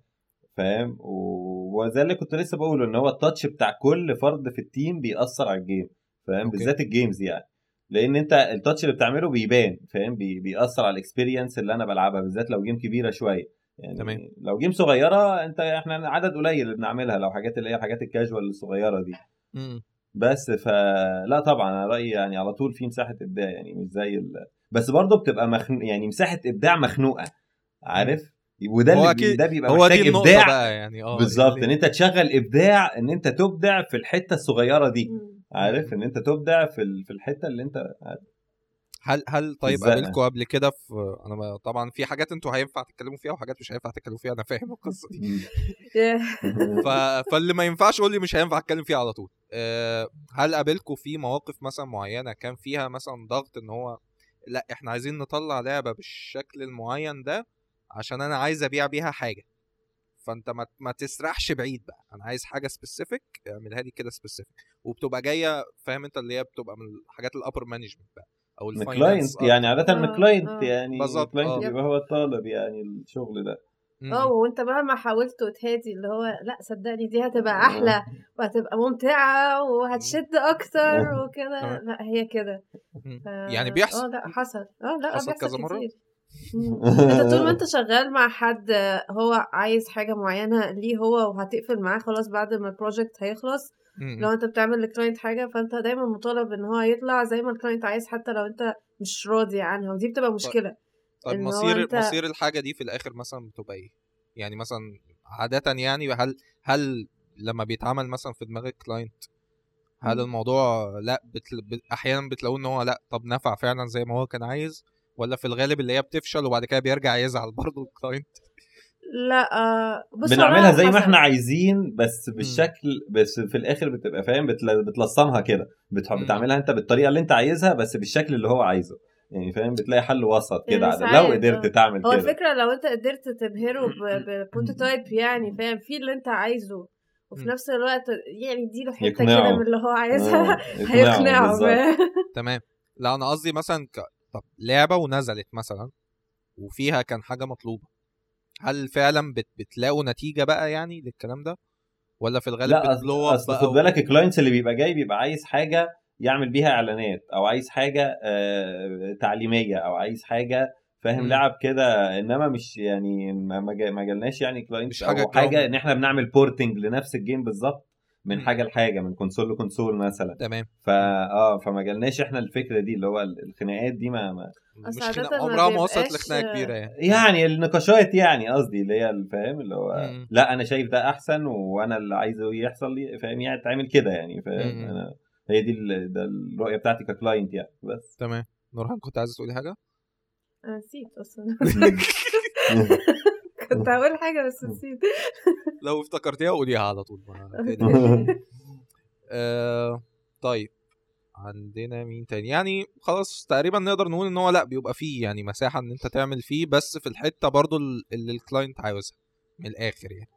فاهم و- وزي اللي كنت لسه بقوله إن هو ال touch بتاع كل فرد في ال team بيأثر على ال game فاهم. بالذات ال games يعني لأن انت ال touch اللي بتعمله بيبان فاهم؟ بي بيأثر على ال experience اللي أنا بلعبها بالذات لو game كبيرة شوية. يعني تمام. لو game صغيرة انت إحنا عدد قليل اللي بنعملها لو حاجات اللي هي الحاجات الكاجوال الصغيرة دي. مم. بس فلا طبعا أنا رأيي يعني على طول في مساحة إبداع يعني مش زي ال... بس برضه بتبقى مخنوق يعني مساحة إبداع مخنوقة عارف؟ وده هو اللي أكيد- ده بيبقى هو محتاج إبداع. بقى يعني آه بالظبط يعني- إن أنت تشغل إبداع إن أنت تبدع في الحتة الصغيرة دي. عارف إن أنت تبدع في في الحتة اللي أنت هل هل طيب. قابلكم قبل كده في أنا طبعا في حاجات أنتوا هينفع تتكلموا فيها وحاجات مش هينفع تتكلموا فيها أنا فاهم القصة دي. ف... فاللي ما ينفعش قول لي مش هينفع أتكلم فيه على طول. أه هل قابلكم في مواقف مثلا معينة كان فيها مثلا ضغط إن هو لأ إحنا عايزين نطلع لعبة بالشكل المعين ده عشان أنا عايز أبيع بيها حاجة؟ فانت ما, ما تسرحش بعيد بقى. أنا عايز حاجة specific اعملها لي كده specific وبتبقى جاية فاهم أنت اللي هي بتبقى من الحاجات ال upper management بقى أو من ال finance client يعني عادة من آه، client آه. يعني بالظبط، ال client آه. بيبقى هو الطالب يعني الشغل ده. آه وأنت مهما حاولت وتهاتي اللي هو لأ صدقني دي هتبقى أحلى وهتبقى ممتعة وهتشد أكتر وكده. لأ هي كده. ف... يعني بيحصل. آه لأ حصل. آه لأ حصل كذا مرة؟ انت طول ما انت شغال مع حد هو عايز حاجة معينة ليه هو وهتقفل معاه خلاص بعد ما ال project هيخلص. لو انت بتعمل لل client حاجة فانت دايما مطالب ان هو يطلع زي ما ال client عايز حتى لو انت مش راضي عنها ودي بتبقى مشكلة طيب مصير أنت- مصير الحاجة دي في الآخر مثلا بتبقى إيه يعني مثلا عادة يعني هل هل لما بيتعمل مثلا في دماغ ال client هل. الموضوع لأ بتل... أحيانا بتلاقوه إن هو لأ طب نفع فعلا زي ما هو كان عايز ولا في الغالب اللي هي بتفشل وبعد كده بيرجع يزعل برضه ال client لا آه، بص بنعملها زي ما. إحنا عايزين بس بالشكل بس في الآخر بتبقى فاهم بتل... بتلصمها كده. بتعملها أنت بالطريقة اللي أنت عايزها بس بالشكل اللي هو عايزه يعني فاهم بتلاقي حل وسط كده يعني لو قدرت آه. تعمل هو كده الفكرة لو أنت قدرت تبهره ب prototype يعني فاهم في اللي أنت عايزه وفي. نفس الوقت يعني اديله يقنعه. كده من اللي هو عايزها آه، هيقنعه بالظبط. فاهم؟ تمام لا أنا قصدي مثلا ك... طب لعبة ونزلت مثلا وفيها كان حاجة مطلوبة هل فعلا بت... بتلاقوا نتيجة بقى يعني للكلام ده ولا في الغالب لا بت blow أصلا up أصل بقى خد بالك ال clients اللي بيبقى جاي بيبقى عايز حاجة يعمل بيها إعلانات أو عايز حاجة آه، تعليمية أو عايز حاجة فاهم. لعب كده إنما مش يعني ما ما جا- ما جالناش يعني clients مش أو حاجة حاجة. إن إحنا بنعمل porting لنفس ال game بالظبط من. حاجة لحاجة من كونسول لكونسول مثلا. تمام. فا آه فما جالناش إحنا الفكرة دي اللي هو الخناقات دي ما, ما مش خناقة عمرها ما وصلت لخناقة كبيرة يعني. يعني النقاشات يعني قصدي اللي هي الفاهم اللي هو مم. لأ أنا شايف ده أحسن وأنا اللي عايزه يحصل لي فاهم؟ يعني تعمل كده يعني فاهم. أنا هي دي ال- ده الرؤية بتاعتي ك client يعني بس. تمام. نورهان كنت عايز تقولي حاجة؟ نسيت أصلا. كنت هقول حاجة بس نسيت. لو افتكرتيها قوليها على طول. آه طيب. عندنا مين تاني؟ يعني خلاص تقريبا نقدر نقول إن هو لأ بيبقى فيه يعني مساحة إن أنت تعمل فيه بس في الحتة برضو ال- اللي ال client عاوزها من الآخر يعني.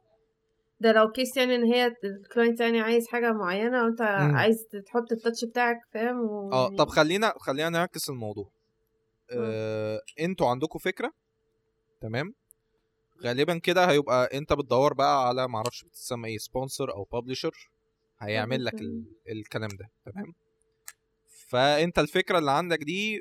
ده لو case يعني إن هي ال client يعني عايز حاجة معينة وأنت مم. عايز تحط ال touch بتاعك فاهم؟ و... آه طب خلينا خلينا نعكس الموضوع. آه. أنتوا عندكم فكرة؟ تمام. غالبا كده هيبقى أنت بتدور بقى على معرفش بتسمى إيه sponsor أو publisher هيعمل لك ال... الكلام ده تمام؟ فأنت الفكرة اللي عندك دي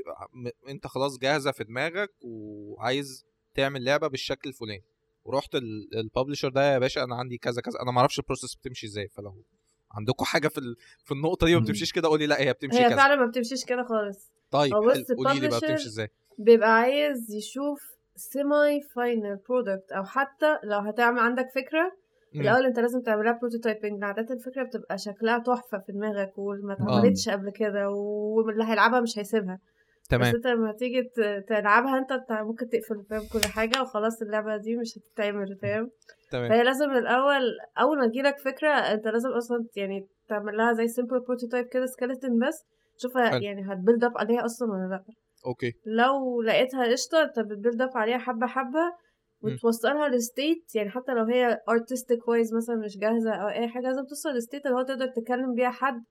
أنت خلاص جاهزة في دماغك وعايز تعمل لعبة بالشكل الفلاني. ورحت ال publisher ده يا باشا أنا عندي كذا كذا أنا ما أعرفش ال process بتمشي إزاي فلو عندكم حاجة في ال... في النقطة دي ما. بتمشيش كده قولي لأ هي بتمشي هي كذا. فعلا ما بتمشيش كده خالص. طيب قولي لي بقى بتمشي إزاي. بيبقى عايز يشوف semi final product أو حتى لو هتعمل عندك فكرة. الأول أنت لازم تعملها prototyping عادة الفكرة بتبقى شكلها تحفة في دماغك وما اتعملتش قبل كده واللي هيلعبها مش هيسيبها. بس تمام أنت لما تيجي تلعبها أنت ممكن تقفل فاهم كل حاجة وخلاص اللعبة دي مش هتتعمل فاهم؟ تمام. فهي لازم الأول أول ما تجيلك فكرة أنت لازم أصلا يعني تعمل لها زي simple prototype كده skeleton بس. شوفها. يعني هت build up عليها أصلا ولا لأ. أوكي. لو لقيتها قشطة انت بت build up عليها حبة حبة. وتوصلها ل state يعني حتى لو هي artistic wise مثلا مش جاهزة أو أي حاجة لازم توصل ل state اللي هو تقدر تكلم بيها حد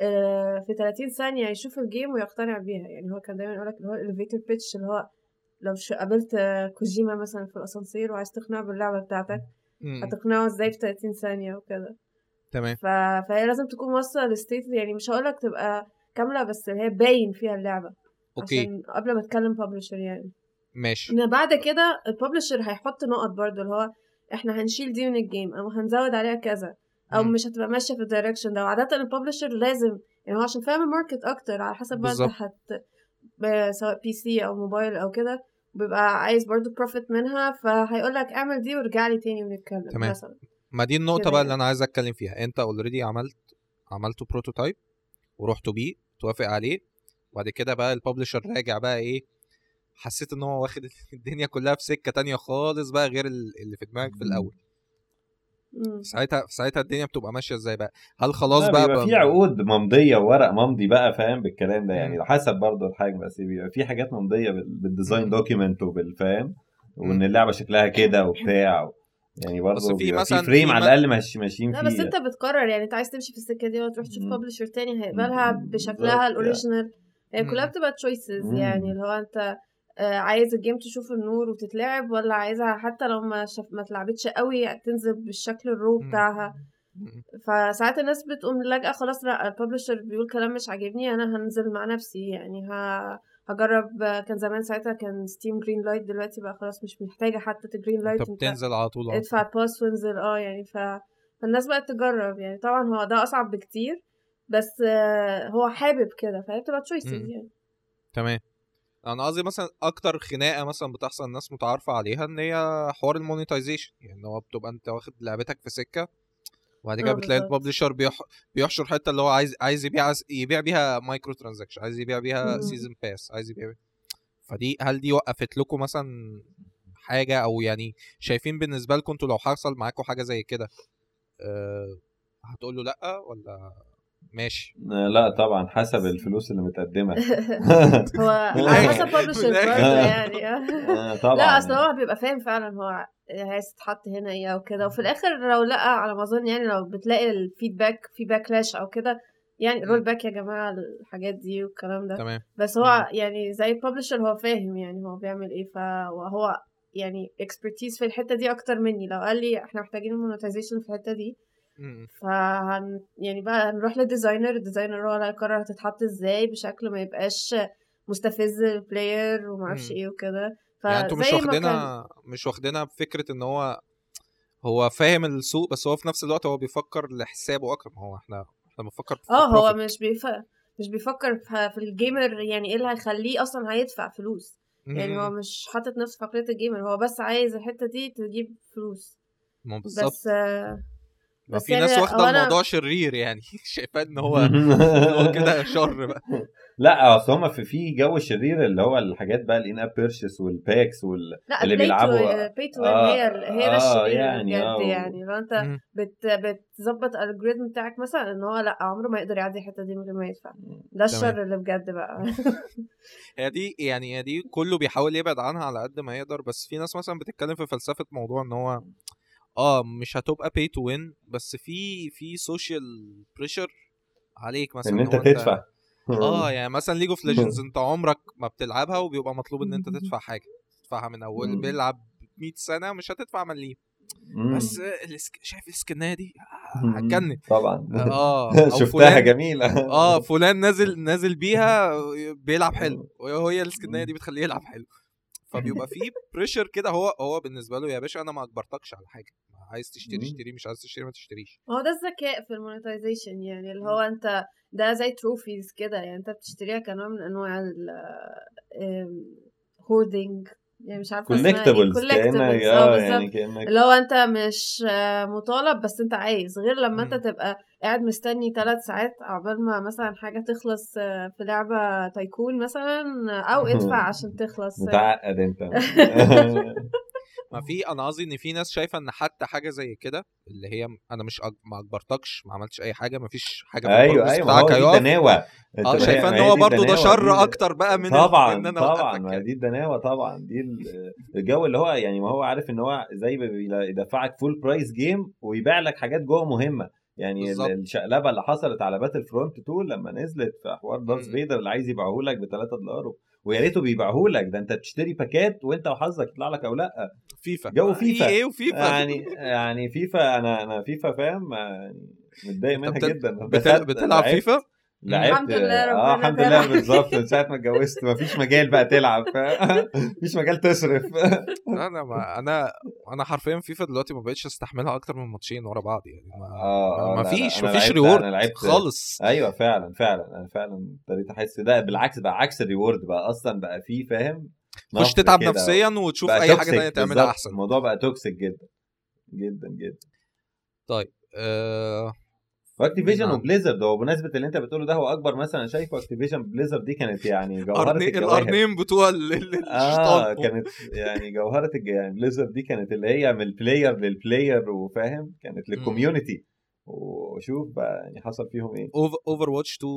آه، في 30 ثانية يشوف ال game ويقتنع بيها. يعني هو كان دايما يقولك اللي هو elevator pitch اللي هو لو قابلت كوجيما مثلا في الأسانسير وعايز تقنعه باللعبة بتاعتك. هتقنعه إزاي في 30 ثانية وكده. تمام. ف... فهي لازم تكون واصلة ل state يعني مش هقولك تبقى كاملة بس اللي هي باين فيها اللعبة. أوكي عشان قبل ما تكلم publisher يعني ماشي إن بعد كده ال publisher هيحط نقط برضو اللي هو إحنا هنشيل دي من ال game أو هنزود عليها كذا أو مم. مش هتبقى ماشية في ال direction ده وعادة ال publisher لازم يعني هو عشان فاهم ال market أكتر على حسب بقى أنت. هت سواء PC أو موبايل أو كده بيبقى عايز برضو profit منها فهيقول لك اعمل دي وارجع لي تاني ونتكلم تمام. مثلا ما دي النقطة بقى يعني. اللي أنا عايز أتكلم فيها أنت already عملت عملته prototype ورحتوا بيه توافق عليه وبعد كده بقى ال publisher راجع بقى إيه حسيت إن هو واخد الدنيا كلها في سكة تانية خالص بقى غير ال- اللي في دماغك في الأول مم. ساعتها ساعتها الدنيا بتبقى ماشية إزاي بقى هل خلاص لا، بقى, بيبقى بقى في عقود ممضية وورق ممضي بقى فاهم بالكلام ده يعني. حسب برضه الحاجة بس بيبقى في حاجات ممضية بال- بال design. document وبالفاهم وإن. اللعبة شكلها كده وبتاع يعني بس برضه في مثلا- في frame في على الأقل ماشي ماشيين لا بس فيه أنت بتقرر يعني أنت عايز تمشي في السكة دي ولا تروح تشوف. publisher تاني هيقبلها. بشكلها. ال original هي كلها. بتبقى choices. يعني اللي هو أنت آه، عايز ال game تشوف النور وتتلعب ولا عايزها حتى لو ما شف... ما اتلعبتش قوي تنزل بالشكل ال raw. بتاعها. فساعات الناس بتقوم لاجئه خلاص لا ال publisher بيقول كلام مش عاجبني أنا هنزل مع نفسي يعني ه... هجرب كان زمان ساعتها كان Steam Greenlight دلوقتي بقى خلاص مش محتاجة حتى ت greenlight على طول على طول. ادفع باس وانزل آه يعني ف... فالناس بقت تجرب يعني طبعا هو ده أصعب بكتير بس آه، هو حابب كده فهي بتبقى choices. يعني تمام أنا قصدي مثلا أكتر خناقة مثلا بتحصل الناس متعارفة عليها إن هي حوار ال monetization يعني هو بتبقى أنت واخد لعبتك في سكة وبعد كده آه بتلاقي. ال publisher بيح... بيحشر حتة اللي هو عايز عايز يبيع يبيع بيها micro transaction عايز يبيع بيها. season pass عايز يبيع فدي هل دي وقفت لكم مثلا حاجة أو يعني شايفين بالنسبة لكم إنتوا لو حصل معاكم حاجة زي كده أه هتقولوا لأ ولا ماشي. آه، لا طبعا حسب الفلوس اللي متقدمة. هو على حسب publisher بالآخر. برضه يعني آه، طبعا. لا أصل هو بيبقى فاهم فعلا هو عايز تتحط هنا إيه أو كده. وفي الآخر لو لقى على ما اظن يعني لو بتلاقي ال feedback في backlash أو كده يعني roll back يا جماعة الحاجات دي والكلام ده. تمام. بس هو يعني زي ال publisher هو فاهم يعني هو بيعمل إيه فهو يعني expertise في الحتة دي أكتر مني. لو قال لي إحنا محتاجين monetization في الحتة دي. فهن يعني بقى هنروح لل designer ال designer هو اللي هيقرر هتتحط إزاي بشكل ما يبقاش مستفز لل player ومعرفش مم. إيه وكده يعني أنتوا مش واخدينها مش واخدينها بفكرة إن هو هو فاهم السوق بس هو في نفس الوقت هو بيفكر لحسابه أكتر ما هو إحنا إحنا بنفكر آه هو. مش بيف... مش بيفكر في ال gamer يعني إيه اللي هيخليه أصلا هيدفع فلوس يعني هو. مش حاطط نفسه في عقلية ال gamer هو بس عايز الحتة دي تجيب فلوس ما هو بالظبط بس آه، ما في يعني ناس واخدة أنا- الموضوع شرير يعني شايفاه إن هو هو كده شر بقى. لا أصل هم في في جو شرير اللي هو الحاجات بقى ال in-app purchase وال packs وال لا اللي بيلعبوا- pay to آه، هي هي ده آه، الشرير يعني، بجد آه. يعني. لو أنت. بت بتظبط ال algorithm بتاعك مثلا إن هو لأ عمره ما يقدر يعدي الحتة دي من غير ما يدفع. ده الشر اللي بجد بقى. هي دي يعني هي دي كله بيحاول يبعد عنها على قد ما يقدر بس في ناس مثلا بتتكلم في فلسفة موضوع إن هو آه مش هتبقى pay to win بس في في social pressure عليك مثلا إن أنت تدفع. آه يعني مثلا League of Legends أنت عمرك ما بتلعبها وبيبقى مطلوب إن أنت تدفع حاجة. تدفعها من أول. بيلعب 100 سنة مش هتدفع مليم. بس ال sk... شايف ال skin دي. هتجنن. طبعا. آه شفتها فلان- جميلة. آه فلان نازل نازل بيها بيلعب حلو. وهي ال skin دي بتخليه يلعب حلو. فبيبقى في pressure كده هو هو بالنسبة له يا باشا أنا ما أجبرتكش على حاجة عايز تشتري. اشتري مش عايز تشتري ما تشتريش هو ده الذكاء في ال monetization يعني اللي هو أنت ده زي trophies كده يعني أنت بتشتريها كنوع من أنواع ال هوردنج يعني مش عارفة كولكتبلز كأنك collectibles آه آه يعني كأنك اللي هو أنت مش آه، مطالب بس أنت عايز. غير لما أنت. تبقى قاعد مستني ثلاث ساعات عقبال ما مثلا حاجة تخلص آه، في لعبة تايكون مثلا أو ادفع عشان تخلص متعقد أنت. ما في أنا قصدي إن في ناس شايفة إن حتى حاجة زي كده اللي هي أنا مش أج... ما أجبرتكش ما عملتش أي حاجة ما فيش حاجة في أيوه أيوه بتاعك دي هيقف الدناوة آه شايفة إن هو برضه ده شر أكتر بقى من طبعا إن أنا طبعا ما. دي الدناوة طبعا دي ال- الجو اللي هو يعني ما هو عارف إن هو زي يدفعك full price game ويبيع لك حاجات جوه مهمة يعني ال- بالظبط. الشقلبة اللي حصلت على Battlefront 2 لما نزلت في حوار Darth مم. Vader اللي عايز يبيعه لك ب 3 دولار ويا ريته بيبيعه لك. ده انت بتشتري packات وانت وحظك يطلع لك أو لا. فيفا. جو فيفا. إيه وفيفا. يعني يعني فيفا أنا أنا فيفا فاهم؟ يعني متضايق منها جدا. بتل... بتلعب فيفا؟ لعبت الحمد لله آه ربنا الحمد لله. بالظبط. من ساعة ما اتجوزت مفيش مجال بقى تلعب؟ مفيش مجال تصرف. أنا ما أنا أنا حرفيا فيفا دلوقتي ما بقتش أستحملها أكتر من ماتشين ورا بعض يعني. ما, آه آه ما فيش ما فيش reward خالص. أيوه فعلا فعلا أنا فعلا ابتديت أحس ده. بالعكس بقى عكس ال reward بقى. أصلا بقى فيه فاهم؟ خش نفر تتعب. نفسيا وتشوف أي حاجة تانية تعملها بالظبط. أحسن. الموضوع بقى toxic جدا جدا جدا. آه واكتيفيجن نعم. وبليزرد هو بمناسبة اللي انت بتقوله ده هو أكبر مثلا شايفه اكتيفيجن بليزرد دي كانت يعني جوهرة الارنين بتوع آه كانت يعني جوهرة. يعني بليزرد دي كانت اللي هي من البلاير للبلاير وفاهم؟ كانت للكوميونتي وشوف بقى يعني حصل فيهم إيه. اوفر واتش 2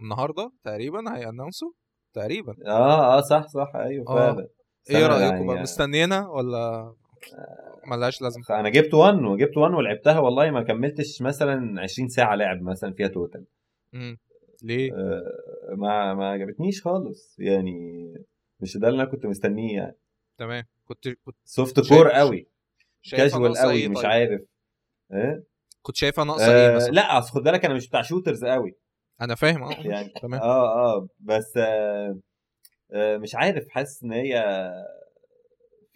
النهارده تقريبا هيأنونسوا؟ تقريبا. آه آه صح صح أيوه آه. فعلا. إيه رايكم يعني- بقى مستنيينها ولا؟ ملهاش لازمة. أنا جبت 1 وجبت 1 ولعبتها والله ما كملتش مثلا 20 ساعة لعب مثلا فيها total مم. ليه؟ آه ما ما عجبتنيش خالص. يعني مش ده اللي أنا كنت مستنيه يعني. تمام. كنت كنت soft core قوي. كاجوال قوي مش طيب؟ عارف. إيه كنت شايفها ناقصة إيه آه مثلا؟ لا أصل خد بالك أنا مش بتاع shooters قوي. أنا فاهم. آه يعني تمام. آه آه بس آه آه مش عارف حاسس إن هي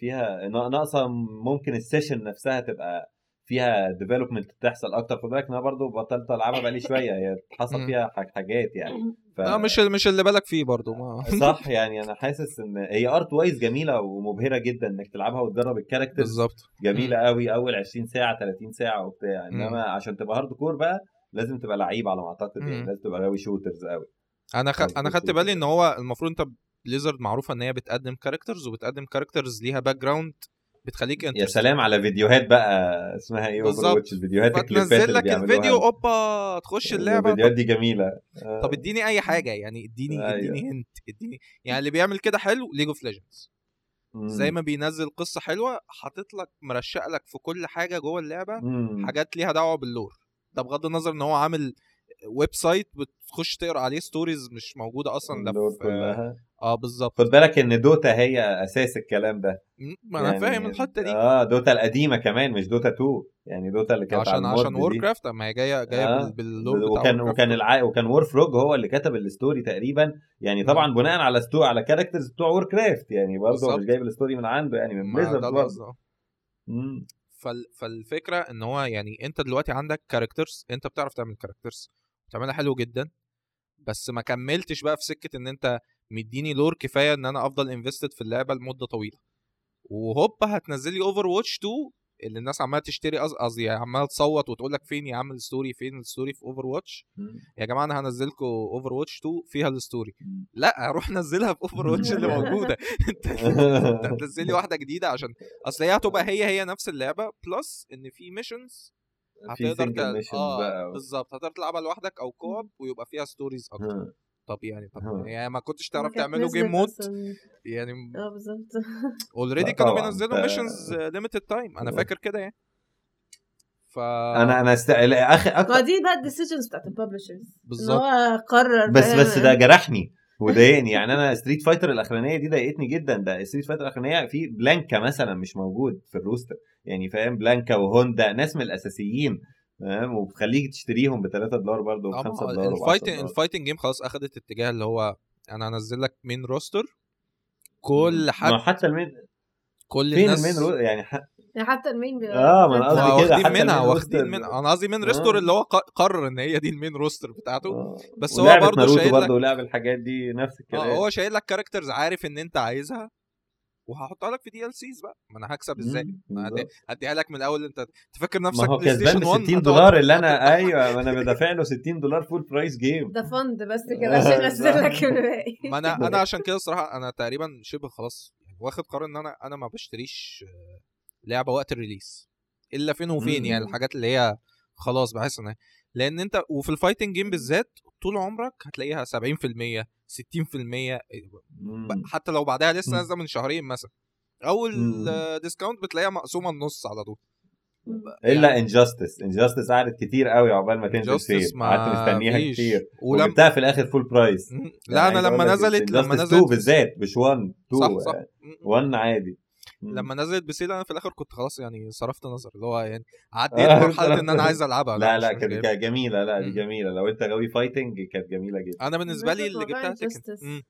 فيها نا- ناقصة ممكن ال session نفسها تبقى فيها development تحصل أكتر. خد بالك أنا برضو بطلت ألعبها بقالي شوية. هي حصل. فيها حاجات يعني. ف... لا مش مش اللي بالك فيه برضو. ما صح يعني أنا حاسس إن هي art wise جميلة ومبهرة جدا إنك تلعبها وتجرب ال characters بالظبط. جميلة قوي أول 20 ساعة 30 ساعة وبتاع. إنما عشان تبقى hard core بقى لازم تبقى لعيب على ما أعتقد يعني. لازم تبقى غاوي شوترز قوي أنا خ... أنا خدت بالي إن هو المفروض أنت بليزرد معروفة إن هي بتقدم كاركترز وبتقدم كاركترز ليها باك جراوند بتخليك يا interested. سلام على فيديوهات بقى اسمها إيه بالظبط. الفيديوهات الكليبات لك الفيديو أوبا تخش اللعبة الفيديوهات دي جميلة آه. طب اديني أي حاجة يعني اديني أيوة. اديني هنت اديني يعني اللي بيعمل كده حلو ليج اوف ليجندز. زي ما بينزل قصة حلوة حاطط لك مرشق لك في كل حاجة جوه اللعبة مم. حاجات ليها دعوة باللور ده بغض النظر إن هو عامل website بتخش تقرأ عليه stories مش موجودة أصلا لا في كلها آه بالظبط خد بالك إن Dota هي أساس الكلام ده م- ما أنا فاهم الحتة دي آه Dota القديمة كمان مش Dota 2 يعني Dota اللي كانت عشان عشان Warcraft ما هي جاية جاية آه. بال- بال lore بتاع وكان. وكان الع... وكان وور فروج هو اللي كتب ال story تقريبا يعني طبعا بناء على ستو على characters بتوع Warcraft يعني برضه. مش جايب ال story من عنده يعني من Blizzard برضه آه. فال... فالفكرة إن هو يعني أنت دلوقتي عندك characters أنت بتعرف تعمل characters بتعملها حلو جدا بس ما كملتش بقى في سكة إن أنت مديني lore كفاية إن أنا أفضل invested في اللعبة لمدة طويلة. وهوب هتنزل لي Overwatch 2 اللي الناس عمالة تشتري قص- قصدي يعني عمالة تصوت وتقول لك فين يا عم ال story فين ال story في Overwatch. يا جماعة أنا هنزلكم Overwatch 2 فيها ال story. لا روح نزلها في Overwatch اللي موجودة. أنت هتنزل لي واحدة جديدة عشان أصل هي هتبقى هي هي نفس اللعبة plus إن في missions هتقدر و- بالظبط. هتقدر تلعبها لوحدك أو co-op ويبقى فيها stories أكتر. طب يعني طب ها. يعني ما كنتش تعرف نزلت game mode. يعني آه بالظبط already كانوا بينزلوا missions limited time أنا آه. فاكر كده يعني ف أنا أنا است... أخي ما أكتر دي بقى ال decisions بتاعت ال publishers بالظبط هو قرر بس؟ بس ده جرحني وضايقني يعني أنا Street Fighter الأخرانية دي ضايقتني جدا ده Street Fighter الأخرانية في Blanka مثلا مش موجود في ال roster يعني فاهم Blanka و Honda ناس من الأساسيين فاهم وبخليك تشتريهم ب 3 دولار برضه ب 5 دولار وب 10 الفايتنج ال fighting game خلاص أخدت اتجاه اللي هو أنا هنزل لك main roster كل حد ما حتى ال main كل فين الناس ال main ro... يعني ح... يعني حتى ال main بيبقى آه، ما أنا قصدي آه، كده، واخدين حتى منها واخدين roster. منها. أنا قصدي main roster اللي هو قرر إن هي دي ال main roster بتاعته. آه. بس هو برضه ناروتو شايل برضه لك ولعب الحاجات دي نفس الكلام. آه هو شايل لك characters عارف إن أنت عايزها. وهحطها لك في DLCs بقى. ما أنا هكسب إزاي؟ ما. هديها لك من الأول. أنت تفكر ما نفسك هو Play كسبان Station ب 1 60 هتقعد- دولار. اللي أنا أيوه ما أنا بدافع له 60 دولار full price game ده fund بس كده عشان ينزل لك الباقي. ما أنا أنا عشان كده الصراحة أنا تقريبا شبه خلاص يعني واخد قرار إن أنا أنا ما بشتريش آه، لعبة وقت ال release إلا فين وفين. يعني الحاجات اللي هي خلاص بحس إن لأن انت وفي ال fighting game بالذات طول عمرك هتلاقيها 70% 60% ب- حتى لو بعدها لسه. نازلة من شهرين مثلا أول discount بتلاقيها مقسومة النص على طول إلا Injustice Injustice قعدت كتير قوي عقبال ما تنزل sale قعدت مستنيها فيش. كتير ولما وجبتها في الآخر full price. لا أنا لما نزلت لما 2 نزلت بالذات مش 1 2 صح صح مم. 1 عادي. لما نزلت ب sale أنا في الآخر كنت خلاص يعني صرفت نظر اللي هو يعني عديت آه، مرحله إن أنا عايز ألعبها لا لا مش كانت جميلة لا دي مم. جميلة لو أنت غاوي fighting كانت جميلة جدا أنا بالنسبة لي اللي جبتها تكن Injustice. مم.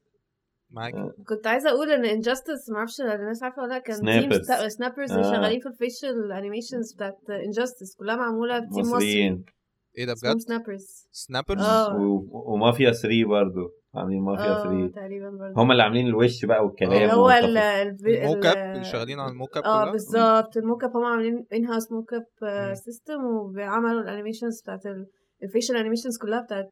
معاك آه. كنت عايزة أقول إن Injustice ما أعرفش الناس عارفة ولا لأ كان Snappers. team Snappers اللي آه. شغالين في ال facial animations بتاعت Injustice كلها معمولة ب team مصري مصريين إيه ده بجد؟ Snappers Snappers آه. و- ومافيا 3 برضه عاملين مافيا آه 3 تقريبا برضه هم اللي عاملين الوش بقى والكلام اللي هو ال والتفاصيل. ال- ال mocap ال- اللي شغالين على ال mocap آه بالظبط. ال mocap هم عاملين in-house mocap. system وعملوا ال animations بتاعت ال facial animations كلها بتاعت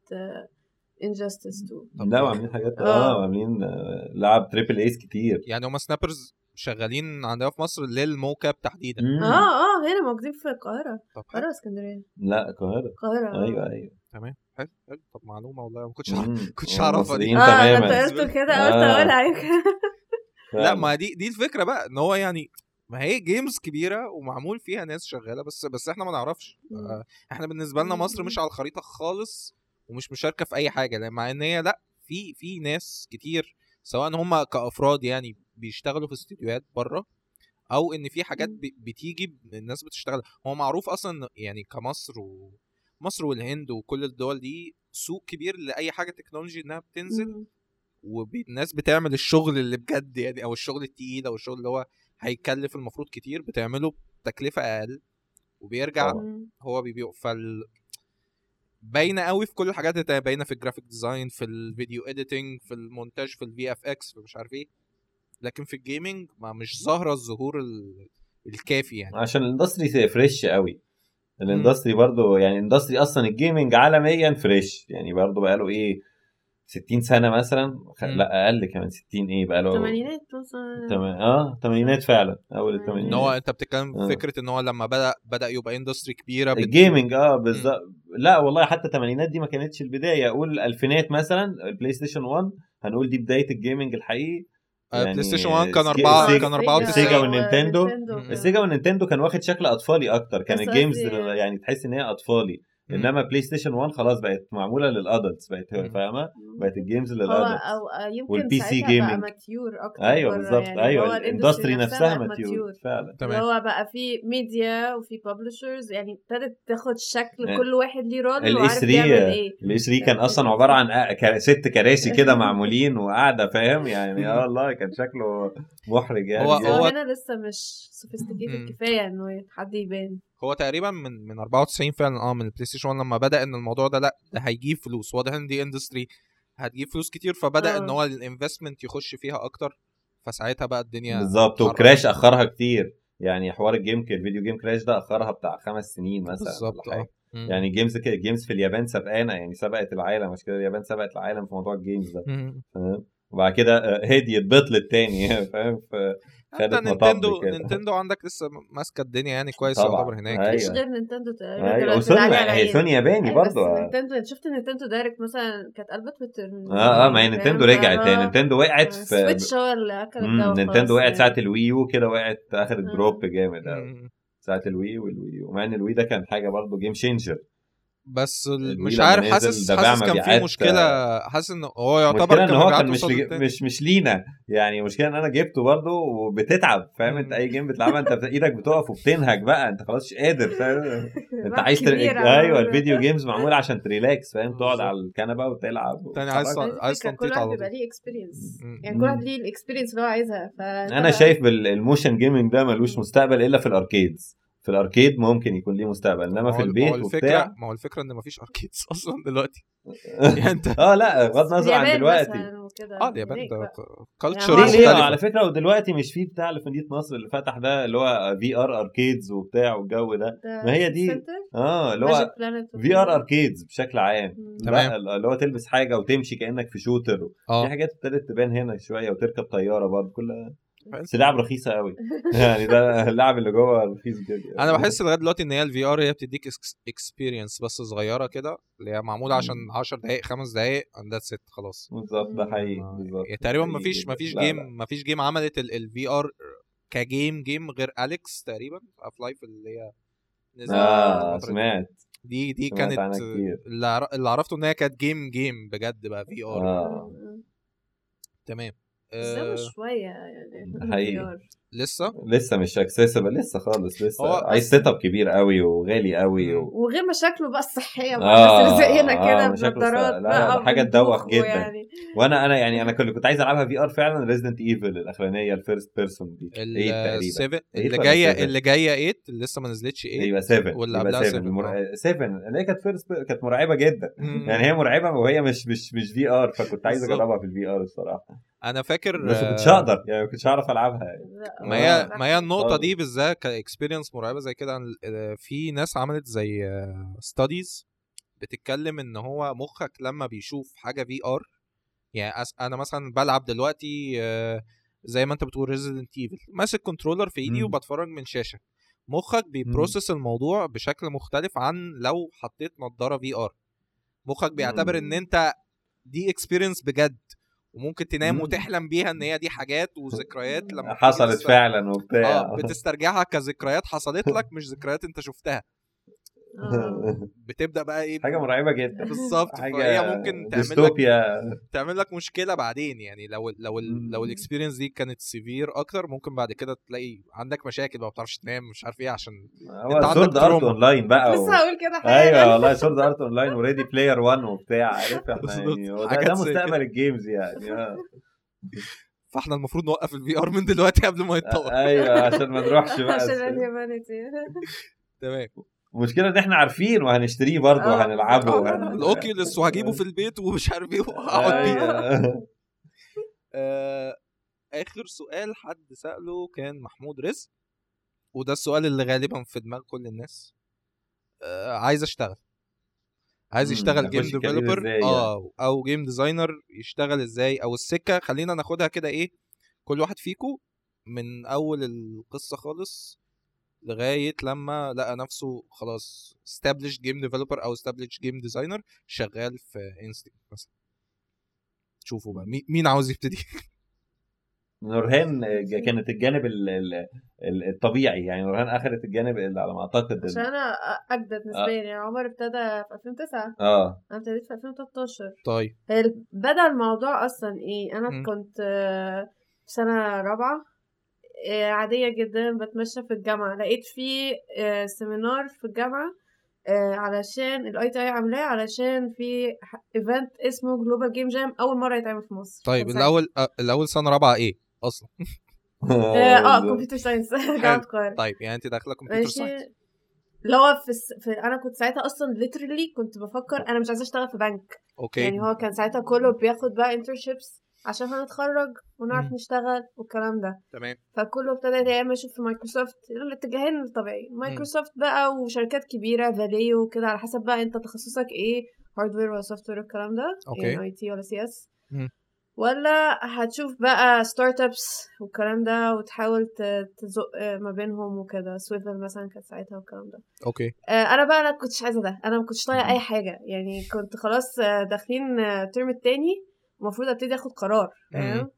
Injustice 2 طب لا وعاملين حاجات آه. وعاملين آه، لعب triple As كتير. يعني هم Snappers شغالين عندنا في مصر لل mocap تحديدا مم. آه آه هنا موجودين في حلو القاهرة اسكندرية لا القاهرة القاهرة آه. أيوه أيوه تمام حلو حلو طب معلومة والله ما كنتش. كنتش هم أعرفها دي. آه انت قلت كده قلت آه. أقولها يمكن لا. ما دي دي الفكرة بقى إن هو يعني ما هي جيمز كبيرة ومعمول فيها ناس شغالة بس بس إحنا ما نعرفش. آه، إحنا بالنسبة لنا مصر مش على الخريطة خالص ومش مشاركة في أي حاجة مع إن هي لا في في ناس كتير سواء هم كأفراد يعني بيشتغلوا في استديوهات بره أو إن في حاجات مم. ب- بتيجي الناس بتشتغل هو معروف أصلا يعني كمصر و مصر والهند وكل الدول دي سوق كبير لأي حاجة technology إنها بتنزل مم. والناس بتعمل الشغل اللي بجد يعني أو الشغل التقيل أو الشغل اللي هو هيكلف المفروض كتير بتعمله بتكلفة أقل وبيرجع طبعا. مم. هو بيبيع فال باينة قوي في كل الحاجات التانية باينة في ال graphic design في ال video editing في المونتاج في ال VFX في مش عارف إيه لكن في ال gaming ما مش ظاهرة الظهور ال- الكافي يعني. عشان ال industry fresh قوي. ال industry برضو يعني ال industry أصلا ال gaming عالميا fresh. يعني برضو بقاله إيه 60 سنة مثلا. خ... لا أقل كمان 60 إيه بقاله؟ الثمانينات مثلا. تم... آه الثمانينات فعلا. أول ان إن الثمانينات هو أنت بتتكلم آه. في فكرة إن هو لما بدأ بدأ يبقى industry كبيرة بت- ال gaming آه بالظبط. لا والله حتى الثمانينات دي ما كانتش البداية. أقول الألفينات مثلا ال PlayStation 1 هنقول دي بداية ال gaming الحقيقي. آه، PlayStation 1 كان Sega- أربعة Sega- كان 94 ال Sega وال Nintendo. ال Sega وال Nintendo كان واخد شكل أطفالي أكتر كان ال games قصدي- يعني تحس إن هي أطفالي. إنما PlayStation 1 خلاص بقت معمولة لل adults بقت. فاهمة؟ بقت ال games لل adults أو يمكن وال PC gaming. mature أكتر أيوه بالظبط. يعني. أيوه ال industry نفسها mature فعلا. اللي تمام. هو بقى في ميديا وفي publishers يعني ابتدت تاخد شكل آه. كل واحد ليه role وعارف 3 بيعمل إيه. ال E3 كان أصلا عبارة عن ست كراسي كده معمولين وقاعدة فاهم؟ يعني آه والله كان شكله محرج يعني هو-. هو هنا لسه مش. sophisticated كفاية إنه حد يبان. هو تقريبا من من 94 فعلا آه من ال PlayStation 1 لما بدأ إن الموضوع ده لأ ده هيجيب فلوس واضح إن دي industry هتجيب فلوس كتير فبدأ آه. ان هو ال investment يخش فيها أكتر فساعتها بقى الدنيا بالظبط. و crash أخرها كتير يعني حوار ال game ال video game crash ده أخرها بتاع خمس سنين مثلا بالظبط. آه مم. يعني games كده games في اليابان سبقانا يعني سبقت العالم مش كده اليابان سبقت العالم في موضوع ال games ده. فاهم وبعد كده آه، هديت بطلت تاني فاهم حتى خدت مطب نينتندو كده. نينتندو عندك لسه ماسكة الدنيا يعني كويس طبعا. يعتبر هناك أيوة. غير نينتندو تقريبا دلوقتي وسوني هي. سوني ياباني أيوة، بس برضه نينتندو شفت Nintendo Direct مثلا كانت قلبت تويتر آه آه ما هي نينتندو رجعت هي نينتندو وقعت في Switch هو اللي اكل الجو نينتندو وقعت يعني. ساعة ال Wii U كده وقعت اخدت آه. drop جامد قوي. ساعة ال Wii وال Wii U مع إن ال Wii ده كان حاجة برضه game changer بس ال Wii مش عارف حاسس حاسس كان في مشكلة حاسس إن هو يعتبر المشكلة إن هو كان مش. مش مش لينا يعني المشكلة إن أنا جبته برضه وبتتعب فاهم أنت مم. أي game بتلعبها أنت إيدك بتقف وبتنهج بقى أنت خلاص مش قادر فاهم أنت عايز تر... أيوه. ال video games معمولة عشان ت relax فاهم تقعد. على الكنبة وتلعب تاني عايز عايز تنطيط واحد على بيبقى طول. ليه experience مم. يعني كل واحد ليه ال experience اللي هو عايزها أنا شايف ال motion gaming ده ملوش مستقبل إلا في ال arcades في ال arcade ممكن يكون ليه مستقبل إنما ما في هو- ما البيت هو الفكرة وبتاع ما هو الفكرة إن مفيش arcades أصلا دلوقتي يعني أنت آه لأ بغض في النظر عن دلوقتي. آه اليابان ده بقى. culture يعني ليه على فكرة ودلوقتي مش في بتاع اللي في مدينة نصر اللي فتح ده اللي هو VR arcades وبتاع والجو ده ما هي دي آه اللي هو VR arcades بشكل عام. تمام. لا اللي هو تلبس حاجة وتمشي كأنك في shooter في آه حاجات ابتدت تبان هنا شوية وتركب طيارة برضه كلها. بس لعب رخيصة قوي. يعني ده اللعب اللي جوه رخيص جدا أنا بحس لغاية دلوقتي إن هي ال VR هي بتديك experience بس صغيرة كده اللي هي معمولة عشان 10 دقائق 5 دقائق and that's it خلاص. بالظبط ده حقيقي ما- بالظبط. يعني تقريبا ما فيش. ما فيش game. ما فيش game عملت ال VR ك game game غير Alyx تقريبا Half-Life اللي هي نزلت آه. سمعت. دي دي سمعت كانت. اللي عر- اللي عرفته إن هي كانت game game بجد بقى VR آه. تمام. آه، شوية يعني حقيقي. لسه؟ لسه مش accessible لسه خالص لسه. هو عايز setup كبير قوي وغالي قوي و... وغير مشاكله بقى الصحية مع آه، الناس اللي زينا آه، كده مشاكله بنضارات لا، لا، بقى ده حاجة تدوخ جدا. ويعني- وأنا أنا يعني أنا كنت كنت عايز ألعبها VR فعلا Resident Evil الأخرانية ال first person دي 8 تقريبا. إيه اللي جاية؟ اللي جاية 8 اللي لسه ما نزلتش 8 يبقى 7 واللي قبلها 7 seven، المر... 7 اللي هي كانت first كانت مرعبة جدا. يعني هي مرعبة وهي مش مش مش VR فكنت عايز. أجربها في ال VR الصراحة. أنا فاكر بس ما كنتش آه، أقدر يعني ما كنتش اعرف ألعبها يعني. ما هي. ما هي النقطة خالص. دي بالذات ك experience مرعبة زي كده آه، في ناس عملت زي studies بتتكلم إن هو مخك لما بيشوف حاجة VR يعني أس- أنا مثلا بلعب دلوقتي آه، زي ما أنت بتقول Resident Evil ماسك controller في إيدي. وبتفرج من شاشة مخك بي process الموضوع بشكل مختلف عن لو حطيت نظارة VR مخك بيعتبر إن. أنت دي experience بجد وممكن تنام. وتحلم بيها إن هي دي حاجات وذكريات لما حصلت فعلا وبتاع آه بتسترجعها كذكريات حصلت لك مش ذكريات أنت شفتها. بتبدأ بقى إيه حاجة مرعبة جدا بالظبط فهي ممكن تعمل لك ديستوبيا تعمل لك مشكلة بعدين يعني لو لو ال لو. ال experience دي كانت severe أكتر ممكن بعد كده تلاقي عندك مشاكل ما بتعرفش تنام مش عارف إيه عشان هو أنت عندك Sword Art. Online بقى و... لسه هقول كده حاجة أيوه والله Sword Art Online و Ready Player 1 وبتاع عارف إحنا. يعني ده, ده. مستقبل ال games يعني آه. فإحنا المفروض نوقف ال VR من دلوقتي قبل ما يتطور أيوه عشان ما نروحش بقى عشان ال humanity تمام المشكلة إن إحنا عارفين وهنشتريه برضه آه. وهنلعبه آه، وهن... ال Oculus وهجيبه في البيت ومش عارف إيه وهقعد بيه. أيوة. آه، آخر سؤال حد سأله كان محمود رزق وده السؤال اللي غالبا في دماغ كل الناس. آه، عايز أشتغل. عايز يشتغل game developer إزاي آه أو game designer يشتغل إزاي؟ أو السكة خلينا ناخدها كده إيه كل واحد فيكو من أول القصة خالص لغاية لما لقى نفسه خلاص established game developer أو established game designer شغال في Instinct مثلا. شوفوا بقى مي- مين عاوز يبتدي؟ نورهان كانت الجانب ال- ال- ال- الطبيعي يعني نورهان أخذت الجانب اللي على ما أعتقد عشان أنا أجدد نسبيا يعني عمر ابتدى في 2009 آه. أنا ابتديت في 2013 طيب. بدأ الموضوع أصلا إيه أنا مم. كنت آه، في سنة رابعة. آه، عادية جدا بتمشى في الجامعة. لقيت في آه، seminar في الجامعة آه، علشان ال ITI عاملاه علشان في event اسمه Global Game Jam أول مرة يتعمل في مصر. طيب. الأول آه، الأول سنة رابعة إيه أصلا؟ آه computer science جامعة القاهرة. طيب يعني انت داخلة computer science اللي هو في, الس... في أنا كنت ساعتها أصلا literally كنت بفكر أنا مش عايزة أشتغل في بنك. okay. يعني هو كان ساعتها كله بياخد بقى internships عشان هنتخرج ونعرف مم. نشتغل والكلام ده. تمام. فكله ابتدى يا اما يشوف في مايكروسوفت الاتجاهين الطبيعي مايكروسوفت بقى وشركات كبيرة Valeo وكده على حسب بقى انت تخصصك إيه hardware ولا software الكلام ده. يعني IT ولا CS. ولا هتشوف بقى startups والكلام ده وتحاول تزق ما بينهم وكده. Swvl مثلا كانت ساعتها والكلام ده. okay. آه، أنا بقى أنا كنتش عايزة ده. أنا ما كنتش طايقة أي حاجة. يعني كنت خلاص آه، داخلين آه، الترم التاني. المفروض أبتدي آخد قرار. فاهم؟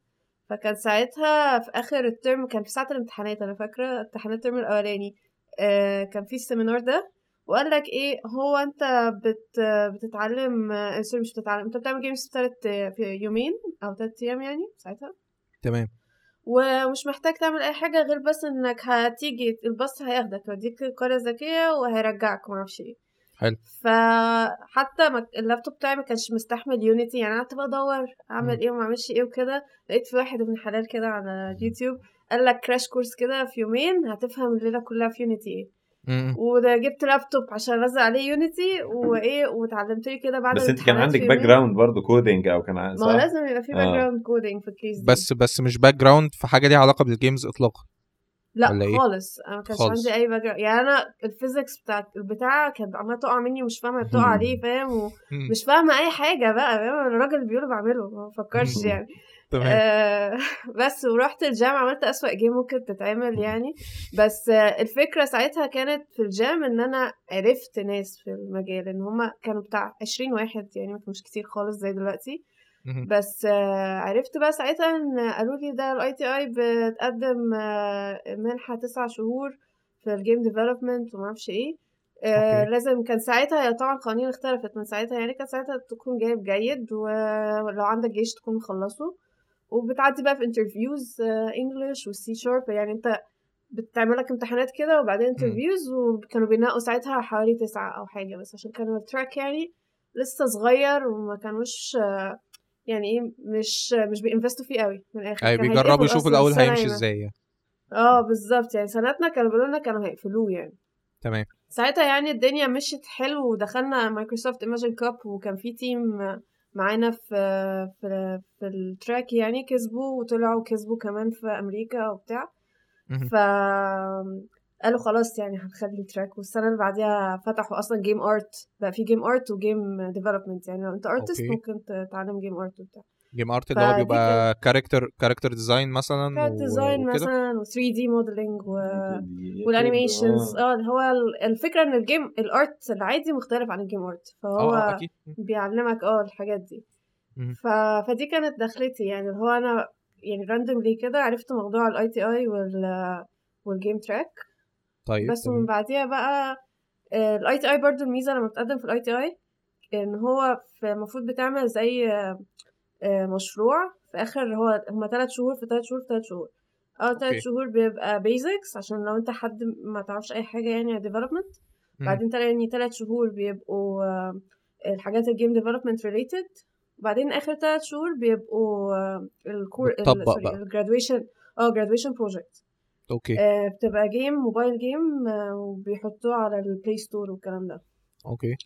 فكان ساعتها في آخر الترم كان في ساعة الامتحانات أنا فاكرة امتحانات الترم الأولاني آه، كان في ال seminar ده وقال لك إيه هو أنت بت بتتعلم آه، sorry مش بتتعلم أنت بتعمل games في تلات في يومين أو تلات أيام يعني ساعتها؟ تمام. ومش محتاج تعمل أي حاجة غير بس إنك هتيجي الباص هياخدك يوديك القريه الذكية وهيرجعك ومعرفش إيه. حلو. فحتى ما اللابتوب بتاعي ما كانش مستحمل Unity يعني قعدت بقى أدور أعمل. إيه وما أعملش إيه وكده لقيت في واحد ابن حلال كده على اليوتيوب قال لك crash course كده في يومين هتفهم الليلة كلها في Unity إيه. وده جبت لابتوب عشان انزل عليه Unity وإيه واتعلمت لي كده بعد بس أنت كان عندك background برضه coding أو كان ما هو؟ لازم يبقى في background coding في ال case دي بس بس مش background في حاجة ليها علاقة بال games اطلاقا لا إيه؟ خالص. أنا ما كانش. عندي أي back يعني أنا ال physics بتاع البتاع كانت عماله تقع مني ومش فاهمة بتقع ليه فاهم. ومش فاهمة أي حاجة بقى فاهم؟ أنا الراجل اللي بيقوله بعمله ما بفكرش يعني. آه بس ورحت ال jam عملت أسوأ game ممكن تتعمل يعني. بس آه الفكرة ساعتها كانت في ال jam إن أنا عرفت ناس في المجال إن هما كانوا بتاع 20 واحد يعني كانوش كتير خالص زي دلوقتي. بس آه، عرفت بقى ساعتها إن قالوا لي ده ال ITI بتقدم آه، منحة تسع شهور في ال game development ومعرفش إيه. آه، okay. لازم كان ساعتها هي طبعا قوانين اختلفت من ساعتها يعني كان ساعتها تكون جايب جيد ولو عندك جيش تكون مخلصه. وبتعدي بقى في interviews English وال C sharp يعني أنت بتعمل لك امتحانات كده وبعدين interviews وكانوا بينقوا ساعتها حوالي تسعة أو حاجة بس عشان كان ال track يعني لسه صغير وما كانوش يعني إيه مش مش بي invest وا فيه قوي من الآخر اي كان بيجربوا يشوفوا الأول هيمشي. إزاي يعني. آه بالظبط يعني سنتنا كانوا بيقولوا لنا كانوا هيقفلوه يعني تمام ساعتها يعني الدنيا مشيت حلو ودخلنا مايكروسوفت Imagine Cup وكان في team معانا في في في ال track يعني كسبوا وطلعوا كسبوا كمان في أمريكا وبتاع. ف قالوا خلاص يعني هنخلي track والسنة اللي بعديها فتحوا أصلا game art بقى في game art و game development يعني. لو أنت artist okay. ممكن تتعلم game art وبتاع. game art اللي هو بيبقى character character design مثلا كارت و- design مثلا و 3D modeling وال animations آه. آه اللي هو ال- الفكرة إن ال game ال art العادي مختلف عن ال game art فهو أكيد. بيعلمك آه الحاجات دي. ف... فدي كانت دخلتي يعني. اللي هو أنا يعني randomly كده عرفت موضوع ال ITI وال وال game track طيب بس تمام. من بعديها بقى ال ITI برضو الميزة لما بتقدم في ال ITI إن هو في- المفروض بتعمل زي آه، آه، مشروع في آخر هو هما ثلاث شهور في ثلاث شهور في ثلاث شهور اول ثلاث. شهور بيبقى basics عشان لو انت حد ما تعرفش أي حاجة يعني development. بعدين تاني ثلاث شهور بيبقوا آه، الحاجات ال game development related وبعدين آخر ثلاث شهور بيبقوا آه، الكور. ال graduation آه graduation project okay. آه، بتبقى game mobile game آه، وبيحطوه على ال Play Store والكلام ده. okay.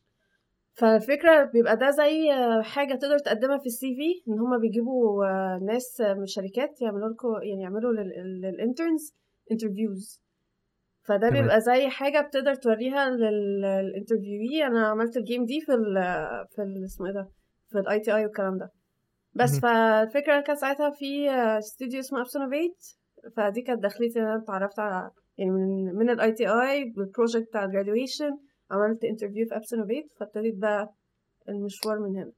فالفكرة بيبقى ده زي آه، حاجة تقدر تقدمها في ال CV إن هما بيجيبوا آه، ناس آه، من الشركات يعملوا لكم يعني يعملوا لل interns interviews فده تمام. بيبقى زي حاجة بتقدر توريها لل interview أنا عملت ال game دي في ال في ال اسمه إيه ده؟ في ال ITI والكلام ده. بس مهم. فالفكرة كان ساعتها في استوديو اسمه Appsinnovate فدي كانت دخلتي ان أنا اتعرفت على يعني من من ال ITI بال project بتاع ال graduation عملت interview في Appsinnovate فابتديت بقى المشوار من هنا.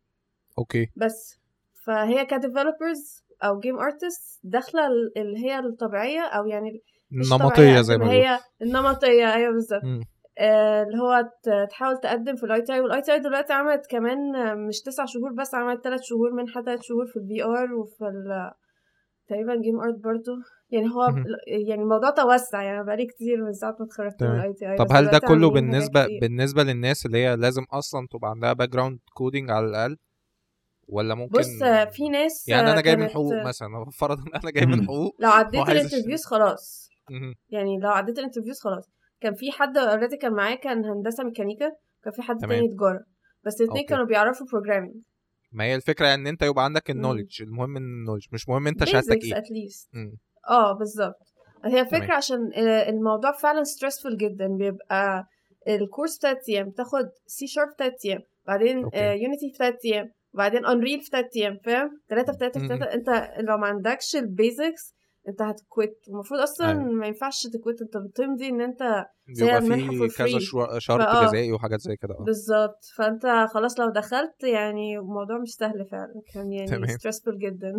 okay. بس فهي ك developers أو game artist داخلة ال- اللي هي الطبيعية أو يعني مش نمطيه طبيعية زي ما هي النمطية أيوه بالظبط. آه، اللي هو تحاول تقدم في ال ITI وال ITI دلوقتي عملت كمان مش تسع شهور بس عملت ثلاث شهور منها ثلاث شهور في ال VR وفي تقريبا game art برضو يعني هو. يعني الموضوع توسع يعني بقالي كتير من ساعة ما اتخرجت من. ال ITI طب هل ده كله بالنسبة. بالنسبة للناس اللي هي لازم أصلا تبقى عندها background coding على الأقل ولا ممكن بص في ناس يعني أنا جاي من حقوق مثلا فرض إن أنا جاي من. حقوق لو عديت ال interviews خلاص. يعني لو عديت ال interviews خلاص كان في حد already كان معايا كان هندسة ميكانيكا كان في حد. تاني تجارة بس الاتنين okay. كانوا بيعرفوا programming ما هي الفكرة إن أنت يبقى عندك. ال knowledge المهم إن ال knowledge مش مهم أنت شهادتك إيه at least مم. آه بالظبط هي. فكرة عشان آه، الموضوع فعلا stressful جدا بيبقى الكورس تلات أيام تاخد C sharp تلات أيام بعدين. Unity في تلات أيام وبعدين Unreal في تلات أيام فاهم تلاتة في تلاتة في م-م. تلاتة أنت لو ما عندكش ال basics انت هت quit المفروض أصلا أيوة. ما ينفعش ت quit انت بتمضي إن أنت بيبقى في كذا شرط. جزائي وحاجات زي كده آه. بالظبط. فأنت خلاص لو دخلت يعني الموضوع مش سهل فعلا. كان يعني تمام. stressful جدا.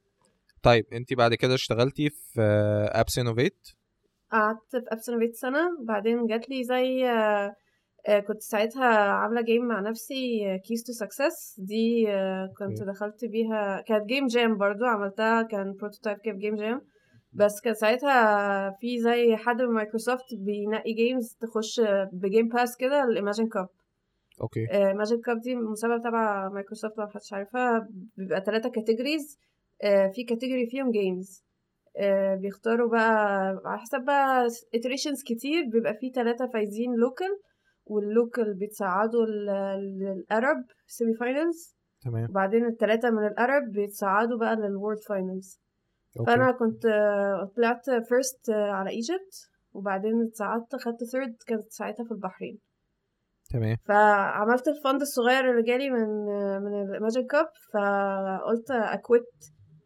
طيب أنت بعد كده اشتغلتي في Appsinnovate قعدت في Appsinnovate سنة. وبعدين جات لي زي آه، كنت ساعتها عاملة game مع نفسي Keys to Success دي آه، كنت. دخلت بيها كانت game jam برضو عملتها كان prototype كده game jam بس كان ساعتها في زي حد من مايكروسوفت بينقي games تخش ب game pass كده ال Imagine Cup okay. Imagine Cup دي مسابقة تبع مايكروسوفت لو محدش عارفها. بيبقى ثلاثة categories في category فيهم games بيختاروا بقى على حسب بقى iterations كتير بيبقى فيه ثلاثة فايزين local وال local بيتصعدوا لل Arab semi finals تمام. وبعدين الثلاثة من الأرب بيتصعدوا بقى لل world finals فأنا كنت طلعت first على Egypt وبعدين اتصعدت خدت third كانت ساعتها في البحرين. تمام. فعملت ال fund الصغير اللي جالي من من ال Imagine Cup فقلت أكويت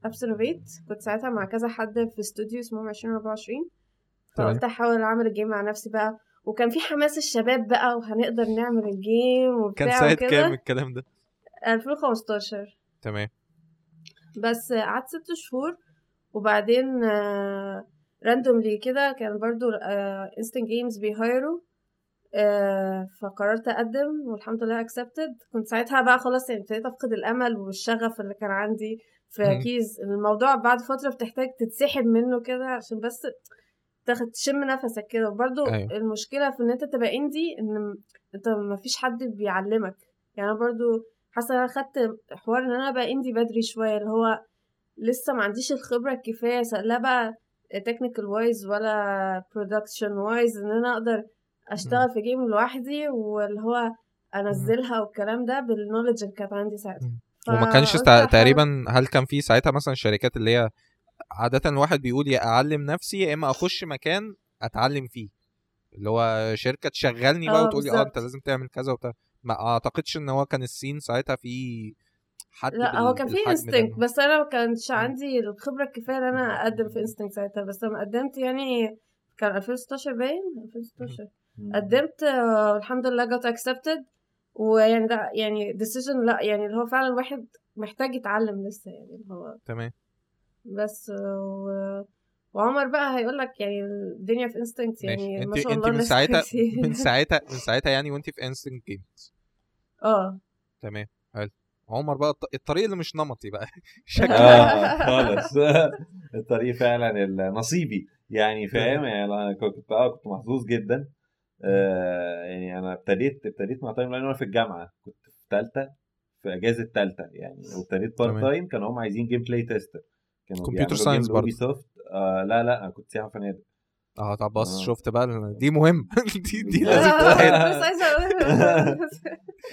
ابسنوفيت كنت ساعتها مع كذا حد في استوديو اسمهم 2024 تمام. فقلت أحاول أعمل ال game مع نفسي بقى. وكان في حماس الشباب بقى وهنقدر نعمل ال game وبتاع كان وكده. كام الكلام ده؟ 2015 تمام. بس قعدت ست شهور وبعدين randomly كده كان برضو Instinct Games بي hire وا آه، فقررت أقدم والحمد لله accepted كنت ساعتها بقى خلاص يعني ابتديت أفقد الأمل والشغف اللي كان عندي في. 'cause الموضوع بعد فترة بتحتاج تتسحب منه كده عشان بس تشم نفسك كده. وبرده أيوة. المشكلة في إن أنت تبقى indie إن أنت مفيش حد بيعلمك. يعني أنا برضو حاسة أنا خدت حوار إن أنا بقى indie بدري شوية اللي هو لسه ما عنديش الخبرة الكفاية لا بقى technical wise ولا production wise إن أنا أقدر أشتغل في game لوحدي واللي هو أنزلها والكلام ده بال knowledge اللي كانت عندي ساعتها. وما كانش تقريبا هل كان في ساعتها مثلا شركات اللي هي عادة الواحد بيقول يا أعلم نفسي يا إما أخش مكان أتعلم فيه. اللي هو شركة تشغلني بقى آه وتقول لي آه أنت. لازم تعمل كذا وبتاع. ما أعتقدش إن هو كان ال scene ساعتها في حد لا هو كان في Instinct بس أنا ما كانش مم. عندي الخبرة الكفاية إن أنا أقدم في Instinct ساعتها. بس لما قدمت يعني كان 2016 باين؟ 2016 قدمت آه، الحمد لله جت accepted ويعني ده يعني decision لا يعني اللي هو فعلا الواحد محتاج يتعلم لسه يعني اللي هو تمام. بس آه، و... وعمر بقى هيقول لك يعني الدنيا في Instinct يعني ماشي. ما انت شاء انت الله من الناس ساعتها. من ساعتها من ساعتها يعني وانت في Instinct Games آه. تمام حلو. عمر بقى الط- الطريق اللي مش نمطي بقى. شكله. آه خالص. الطريق فعلا نصيبي. يعني فاهم؟ يعني أنا كنت آه كنت محظوظ جدا. آه يعني أنا ابتديت ابتديت مع Timeline وأنا في الجامعة. كنت في ثالثه في أجازة ثالثه يعني. وابتديت part. time كانوا هم عايزين gameplay tester كانوا science game برضه. soft آه لا لا أنا كنت سياحه وفنادق آه طب بص آه. شفت بقى دي مهم دي دي. لازم أقول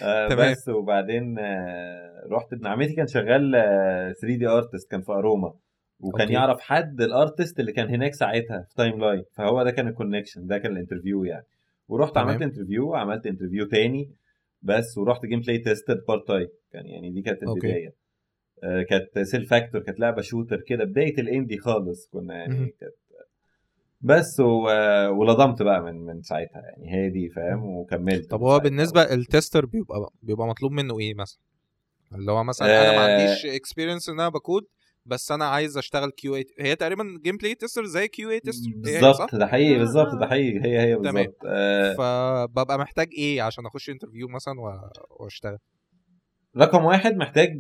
آه تمام. بس وبعدين آه رحت ابن عمتي كان شغال آه 3 D artist كان في أروما وكان أوكي. يعرف حد ال artist اللي كان هناك ساعتها في Timeline فهو ده كان ال connection ده كان ال interview يعني ورحت تمام. عملت interview عملت interview تاني بس ورحت gameplay tester part time كان يعني دي كانت. البداية آه كانت CellFactor كانت لعبة shooter كده بداية ال indie خالص كنا. يعني كانت بس و... ولضمت بقى من من ساعتها يعني هي دي فاهم وكملت طب هو. بالنسبة ال tester بيبقى بيبقى مطلوب منه إيه مثلا اللي هو مثلا أنا ما آه. عنديش experience إن أنا بكود بس أنا عايز أشتغل QA هي تقريبا gameplay tester زي QA tester بالظبط ده حقيقي آه، بالظبط آه. ده حقيقي هي هي تمام. بالظبط آه فببقى محتاج إيه عشان أخش interview مثلا وأشتغل رقم واحد محتاج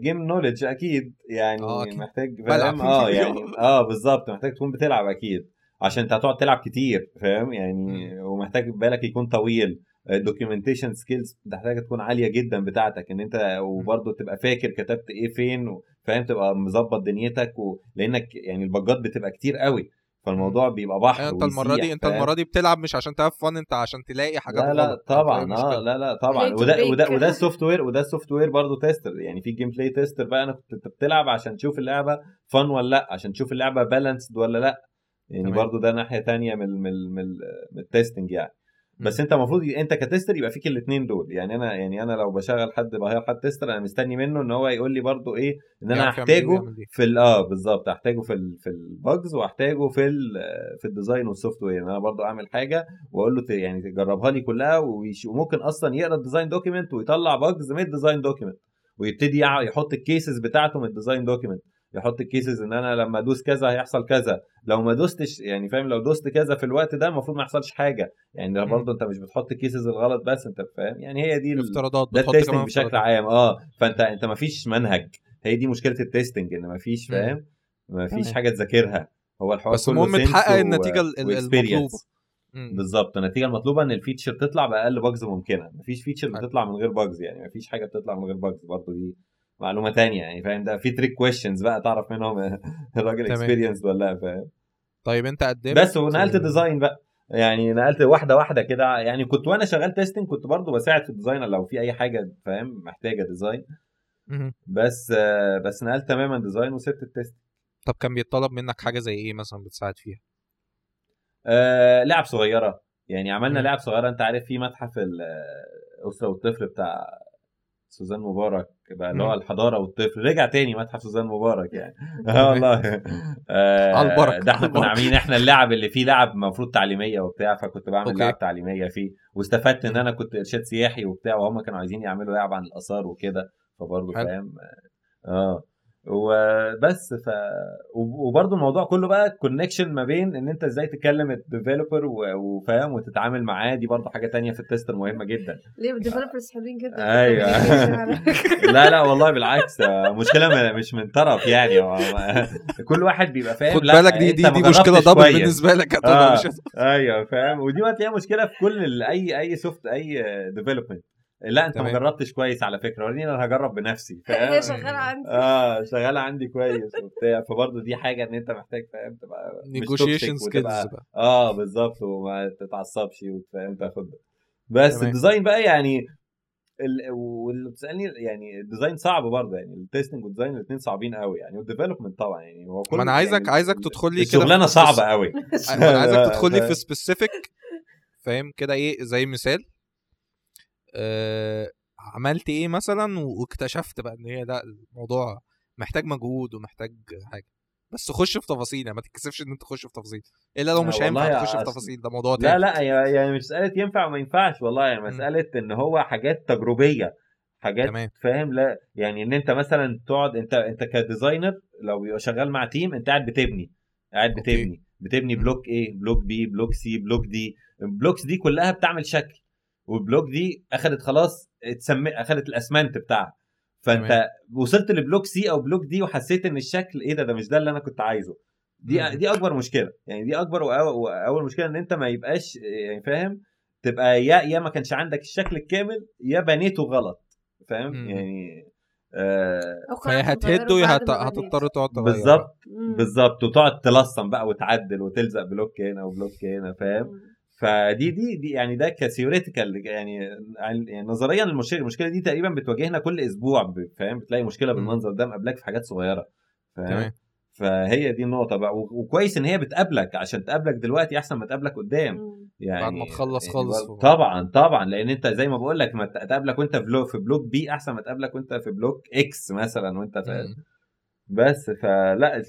game knowledge أكيد. يعني آه، أكيد. محتاج بلعب. فاهم؟ آه يعني آه بالظبط. محتاج تكون بتلعب أكيد. عشان أنت هتقعد تلعب كتير فاهم؟ يعني ومحتاج بالك يكون طويل. ال documentation skills محتاجه تكون عالية جدا بتاعتك. إن أنت وبرضه تبقى فاكر كتبت إيه فين فاهم تبقى مظبط دنيتك و... لأنك يعني ال bug ات بتبقى كتير قوي. فالموضوع بيبقى بحر انت المرة دي انت؟ المرة دي بتلعب مش عشان ت have fun انت عشان تلاقي حاجات لا لا طبعا آه؟ لا لا طبعا وده وده. وده ال software وده ال software برضه tester يعني في gameplay tester بقى أنا كنت أنت بتلعب عشان تشوف اللعبة fun ولا لأ عشان تشوف اللعبة balanced ولا لأ يعني. برضه ده ناحية تانية من من من, من ال testing يعني بس انت المفروض انت ك tester يبقى فيك الاثنين دول. يعني أنا يعني أنا لو بشغل حد ب hire حد tester أنا مستني منه ان هو يقول لي برضه إيه إن أنا إيه هحتاجه إيه. في ال- آه بالظبط هحتاجه في ال في ال bugs وهحتاجه في ال في ال design وال software أنا برضو أعمل حاجة وأقول له يعني تجربها لي كلها وممكن أصلا يقرأ ال design document ويطلع bugs من ال design document ويبتدي يحط ال cases بتاعته من ال design document يحط ال cases إن أنا لما أدوس كذا هيحصل كذا لو ما دوستش يعني فاهم لو دوست كذا في الوقت ده المفروض ما يحصلش حاجة يعني ده. برضه أنت مش بتحط ال cases الغلط بس أنت فاهم يعني هي دي ال- افتراضات ده ال testing بشكل. عام آه فأنت أنت ما فيش منهج هي دي مشكلة ال testing إن ما فيش. فاهم ما فيش. حاجة تذاكرها هو الحوار بس المهم تحقق و- النتيجة ال- ال- و experience. المطلوبة. مم. بالظبط النتيجة المطلوبة إن ال feature تطلع بأقل bugs ممكنة مفيش feature. بتطلع من غير bugs يعني مفيش حاجة بتطلع من غير bugs برضه دي معلومة تانية يعني فاهم؟ ده في trick questions بقى تعرف منهم الراجل. experience ولا لأ فاهم؟ طيب أنت قدمت بس ونقلت design بقى. يعني نقلت واحدة واحدة كده يعني كنت وأنا شغال testing كنت برضه بساعد في ال design لو في أي حاجة فاهم؟ محتاجة design. بس بس نقلت تماما design وسبت ال test طب كان بيطلب منك حاجة زي إيه مثلا بتساعد فيها؟ آه لعب صغيرة. يعني عملنا. لعب صغيرة أنت عارف في متحف الأسرة والطفل بتاع سوزان مبارك بقى اللي هو. الحضارة والطفل رجع تاني متحف سوزان مبارك يعني آه والله آه، البركة، ده إحنا كنا. عاملين إحنا اللعب اللي فيه لعب المفروض تعليمية وبتاع فكنت بعمل okay. لعب تعليمية فيه واستفدت إن. أنا كنت إرشاد سياحي وبتاع وهم كانوا عايزين يعملوا لعب عن الآثار وكده فبرضه. فاهم آه وبس ف وبرده الموضوع كله بقى connection ما بين إن أنت إزاي تكلم ال developer وفاهم وتتعامل معاه دي برضه حاجة تانية في ال tester مهمة جدا. ليه؟ ال developers حلوين جدا. أيوه. لا لا والله بالعكس مشكلة مش من طرف يعني كل واحد بيبقى فاهم. خد بالك دي دي, دي مشكلة double بالنسبة لك آه. أيوه فاهم. ودي هتلاقيها مشكلة في كل اي أي soft أي development لا انت ما جربتش كويس على فكرة. وريني أنا هجرب بنفسي فاهم؟ هي شغاله عندي. آه شغاله عندي كويس وبتاع. فبرضه دي حاجة إن أنت محتاج فاهم؟ تبقى negotiation skills آه بالظبط. وما تتعصبش وتفهم تاخد بس. ال design بقى يعني واللي بتسألني يعني ال design صعب برضه. يعني ال testing وال design الاثنين صعبين قوي يعني وال development طبعا. يعني هو كل ما أنا عايزك يعني عايزك تدخل لي كده الشغلانة صعبة قوي أنا عايزك تدخل لي في specific فاهم؟ كده إيه زي مثال. عملت إيه مثلا واكتشفت بقى إن هي لأ الموضوع محتاج مجهود ومحتاج حاجة. بس خش في تفاصيل يعني ما تتكسفش إن أنت تخش في تفاصيل. إلا لو مش هينفع تخش في تفاصيل ده موضوع تاني. لا لا يعني مش مسألة ينفع وما ينفعش والله يعني مسألة إن هو حاجات تجريبيه حاجات تمام. فاهم لا يعني إن أنت مثلا تقعد أنت أنت ك designer لو بيبقى شغال مع team أنت قاعد بتبني قاعد بتبني okay. بتبني block A block B block C block D ال blocks دي كلها بتعمل شكل. وال block دي اخذت خلاص اتسمى اخذت الأسمنت بتاعها. فأنت تمام. وصلت ل block C أو block D وحسيت إن الشكل إيه ده ده مش ده اللي أنا كنت عايزه. دي مم. دي أكبر مشكلة. يعني دي أكبر وأول مشكلة إن أنت ما يبقاش يعني فاهم؟ تبقى يا يا ما كانش عندك الشكل الكامل يا بنيته غلط. فاهم؟ مم. يعني آه فهي هتهد هتضطر تقعد تغير بالظبط. بالظبط. وتقعد تلصم بقى وتعدل وتلزق block هنا و block هنا فاهم؟ فدي دي دي يعني ده ك theoretical يعني يعني نظريا المشكلة المشكلة دي تقريبا بتواجهنا كل أسبوع فاهم؟ بتلاقي مشكلة بالمنظر ده مقابلك في حاجات صغيرة فاهم؟ فهي دي النقطة بقى وكويس إن هي بتقابلك عشان تقابلك دلوقتي أحسن ما تقابلك قدام. يعني بعد ما تخلص يعني خالص طبعا طبعا لأن أنت زي ما بقول لك ما تقابلك وأنت في في block B أحسن ما تقابلك وأنت في block X مثلا وأنت في بس فلا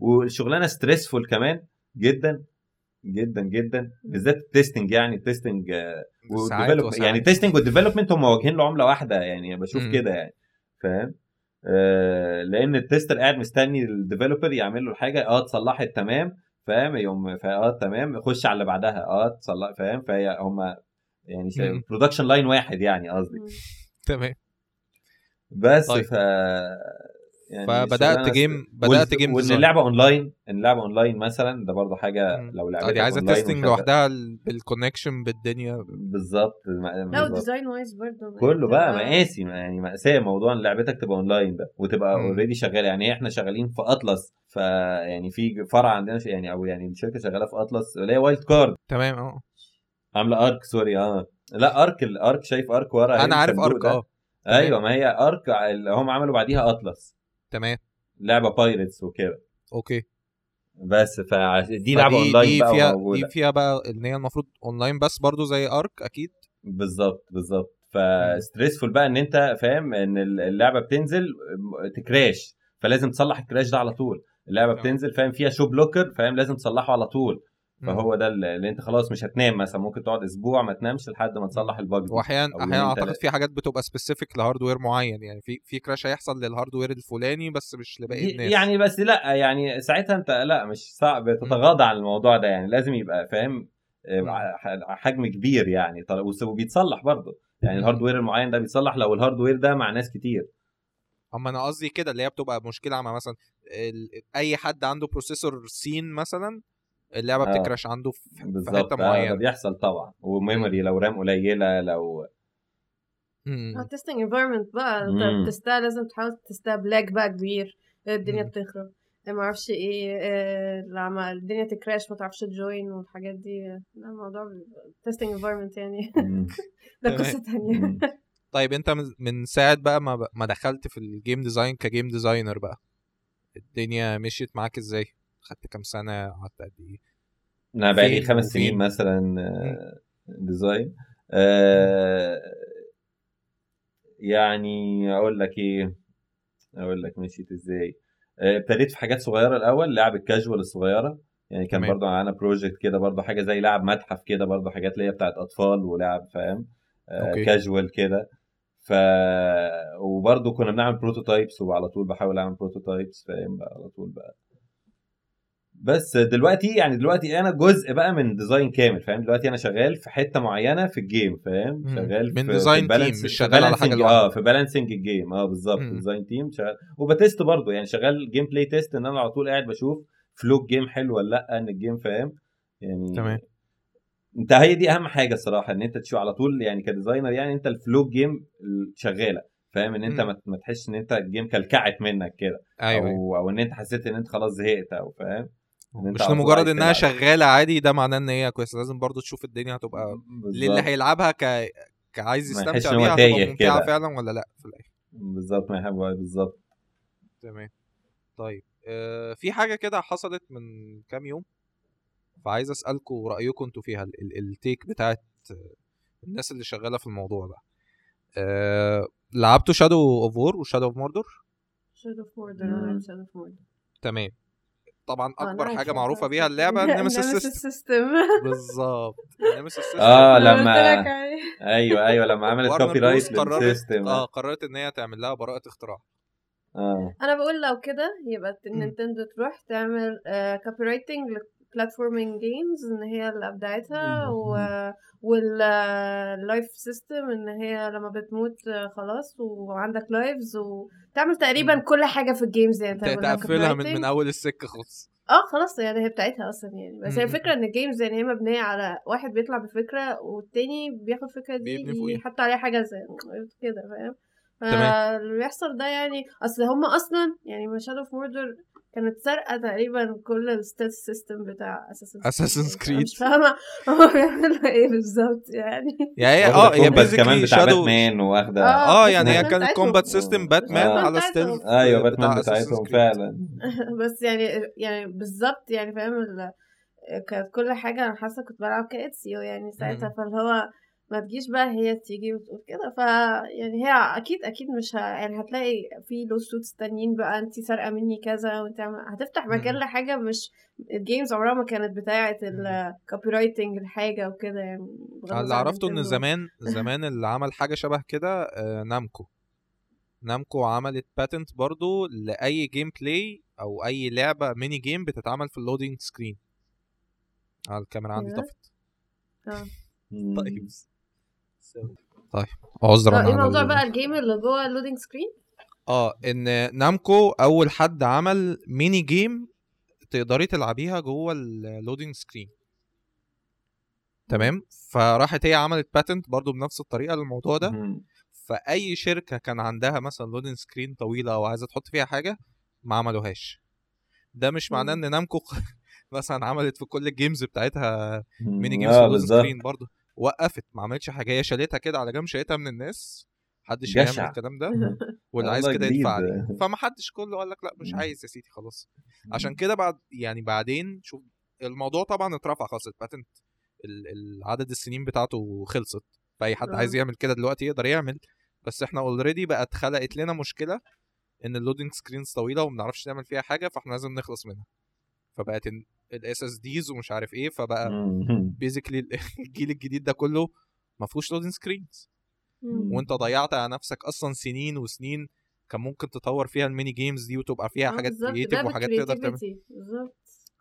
والشغلانه stressful كمان جدا. جدا جدا. بالذات ال testing يعني ال testing يعني ال testing وال development هم وجهين لعملة واحدة يعني بشوف كده يعني فاهم؟ آه لأن ال tester قاعد مستني ال developer يعمل له الحاجة آه اتصلحت تمام فاهم؟ يوم آه تمام خش على اللي بعدها آه تصلح فاهم؟ فهي هم يعني production line واحد يعني قصدي. تمام. بس طيب. ف يعني فبدأت game بدأت game وإن اللعبة اونلاين إن اللعبة اونلاين مثلا ده برضه حاجة لو لعبتها دي عايزة testing لوحدها بال connection بالدنيا. بالظبط لا design wise برضه كله بقى مآسي يعني مأساة موضوع إن لعبتك تبقى اونلاين ده وتبقى already شغالة. يعني إحنا شغالين في اطلس فيعني في فرع عندنا يعني أو يعني الشركة شغالة في اطلس اللي هي Wildcard تمام آه. عاملة Ark sorry آه. لا Ark ال Ark شايف Ark ورا أنا عارف Ark آه. أيوه ما هي Ark هم عملوا بعديها اطلس تمام. لعبة pirates وكده. okay. بس فدي لعبة اونلاين دي بقى فيها موجودة. دي فيها بقى ان هي المفروض اونلاين بس برضو زي Ark أكيد. بالظبط بالظبط. ف stressful بقى إن أنت فاهم إن اللعبة بتنزل ت crash. فلازم تصلح ال crash ده على طول. اللعبة بتنزل فاهم فيها show blocker فاهم لازم تصلحه على طول. فهو ده اللي انت خلاص مش هتنام مثلا ممكن تقعد أسبوع ما تنامش لحد ما تصلح ال bug واحيانا أحيانا أعتقد في حاجات بتبقى specific ل hardware معين يعني في في crash هيحصل لل hardware الفلاني بس مش لباقي الناس. يعني بس لأ يعني ساعتها أنت لأ مش صعب تتغاضى عن الموضوع ده يعني لازم يبقى فاهم حجم كبير يعني. وبيتصلح برضه. يعني ال hardware المعين ده بيتصلح لو ال hardware ده مع ناس كتير. أما أنا قصدي كده اللي هي بتبقى مشكلة مع مثلا أي حد عنده processor سين مثلا اللعبة آه. بت crash عنده في, حتة معينة. آه بيحصل طبعا. و memory لو RAM قليلة لو testing environment بقى. انت بت test ها لازم تحاول ت test ها بلاك بقى كبير. الدنيا بتخرب. ما أعرفش إيه. آه لما الدنيا ت crash. ما تعرفش ت join والحاجات دي. لا الموضوع testing environment يعني. ده قصة ثانية طيب انت من ساعة بقى ما ما دخلت في ال game design ك game designer بقى. الدنيا مشيت معاك إزاي؟ خدت كام سنة قعدت قد إيه؟ أنا بقالي خمس سنين مثلا design آه يعني أقول لك إيه أقول لك مشيت إزاي. آه، ابتديت في حاجات صغيرة الأول لعب الكاجوال الصغيرة. يعني كان برضو معانا project كده برضو حاجة زي لعب متحف كده برضو حاجات اللي هي بتاعت أطفال ولعب فاهم؟ آه كاجوال كده. ف وبرضه كنا بنعمل prototypes وعلى طول بحاول أعمل prototypes فاهم؟ بقى على طول بقى. بس دلوقتي يعني دلوقتي أنا جزء بقى من design كامل فاهم دلوقتي أنا شغال في حتة معينة في ال game فاهم. شغال من في design team، مش شغال على لوحدك. آه في balancing ال game آه بالظبط. design team شغال وب test برضه يعني شغال gameplay test إن أنا على طول قاعد بشوف flow ال game حلو ولا لأ إن ال game فاهم يعني تمام. أنت هي دي أهم حاجة الصراحة إن أنت تشوف على طول يعني ك designer يعني أنت ال flow game شغالة فاهم إن أنت. ما تحسش إن أنت ال game كلكعت منك كده أيوة. أو أو إن أنت حسيت إن أنت خلاص زهقت أو فاهم مش لمجرد إنها. شغالة عادي ده معناه إن هي كويسة. لازم برضو تشوف الدنيا هتبقى للي هيلعبها ك كعايز يستمتع بيها هتبقى ممتعة. فعلا ولا لأ في الآخر. بالظبط ما يحب بالظبط. تمام. طيب آه في حاجة كده حصلت من كام يوم فعايز أسألكم رأيكم أنتوا فيها ال- ال- ال take بتاعت الناس اللي شغالة في الموضوع ده. آه لعبتوا Shadow of War و Shadow of Shadow of Mordor Shadow of Mordor تمام. طبعا آه، أكبر حاجة معروفة. بيها اللعبة Nemesis system. بالظبط Nemesis system آه لما. أيوه أيوه لما عملت copyright لل system آه قررت إن هي تعمل لها براءة اختراع آه أنا بقول لو كده يبقى. نينتندو تروح تعمل copyrighting لل platforming games إن هي اللي أبدعتها و وال life system إن هي لما بتموت خلاص وعندك lives وتعمل تقريبا. كل حاجة في ال games يعني تقفلها من. من أول السكة خالص آه خلاص يعني هي بتاعتها أصلا يعني بس هي. الفكرة إن ال games يعني هي مبنية على واحد بيطلع بفكرة والتاني بياخد الفكرة دي بيبني فوقيها. يحط عليها حاجة زي كده فاهم. فاللي بيحصل ده يعني أصل هم أصلا يعني من Shadow of Mordor كانت سارقة تقريبا كل ال stat system بتاع Assassin's Creed. مش فاهمة هو بيعملوا إيه بالظبط يعني يعني هي آه هي كمان basically بتاع Shadow باتمان واخدة آه، آه بس يعني هي كانت. combat system باتمان آه. على. stealth أيوه باتمان بتاعتهم. فعلا بس يعني يعني بالظبط يعني فاهم ال- كانت كل حاجة أنا حاسة كنت بلعب ك Ezio يعني ساعتها. فاللي هو ما تجيش بقى هي تيجي وتقول كده. ف يعني هي أكيد أكيد مش ه... يعني هتلاقي في lawsuits تانيين بقى أنت سارقة مني كذا وأنت عم... هتفتح مجال مم. لحاجة مش ال games عمرها ما كانت بتاعة ال copyrighting الحاجة وكده يعني اللي عرفته إن. زمان زمان اللي عمل حاجة شبه كده آه، نامكو. نامكو عملت patent برضو لأي gameplay أو أي لعبة mini game بتتعمل في ال loading screen الكاميرا عندي؟ طفت آه. طيب. طيب عذرا آه، إيه موضوع بقى ال game اللي جوه ال loading screen؟ آه إن نامكو أول حد عمل mini game تقدري تلعبيها جوه ال loading screen. تمام؟ فراحت هي عملت patent برضو بنفس الطريقة للموضوع ده. مم. فأي شركة كان عندها مثلا loading screen طويلة أو عايزة تحط فيها حاجة ما عملوهاش. ده مش معناه. إن نامكو مثلا عملت في كل ال games بتاعتها mini games بالظبط. screen برضه وقفت ما عملتش حاجة. هي شالتها كده على جنب شالتها من الناس. محدش هيعمل. الكلام ده. واللي عايز كده. يدفع عليه. فما حدش كله قال لك لا مش. عايز يا سيدي خلاص. عشان كده بعد يعني بعدين شوف الموضوع طبعا اترفع خلاص ال patent ال- ال- عدد السنين بتاعته خلصت. فأي حد آه. عايز يعمل كده دلوقتي يقدر يعمل. بس إحنا already بقت خلقت لنا مشكلة إن ال loading screens طويلة وما بنعرفش نعمل فيها حاجة فإحنا لازم نخلص منها. فبقت ال SSDs ومش عارف إيه فبقى. basically الجيل الجديد ده كله ما فيهوش loading screens. وأنت ضيعت على نفسك أصلا سنين وسنين كان ممكن تطور فيها ال mini games دي وتبقى فيها آه، حاجات ده وحاجات تقدر تعمل.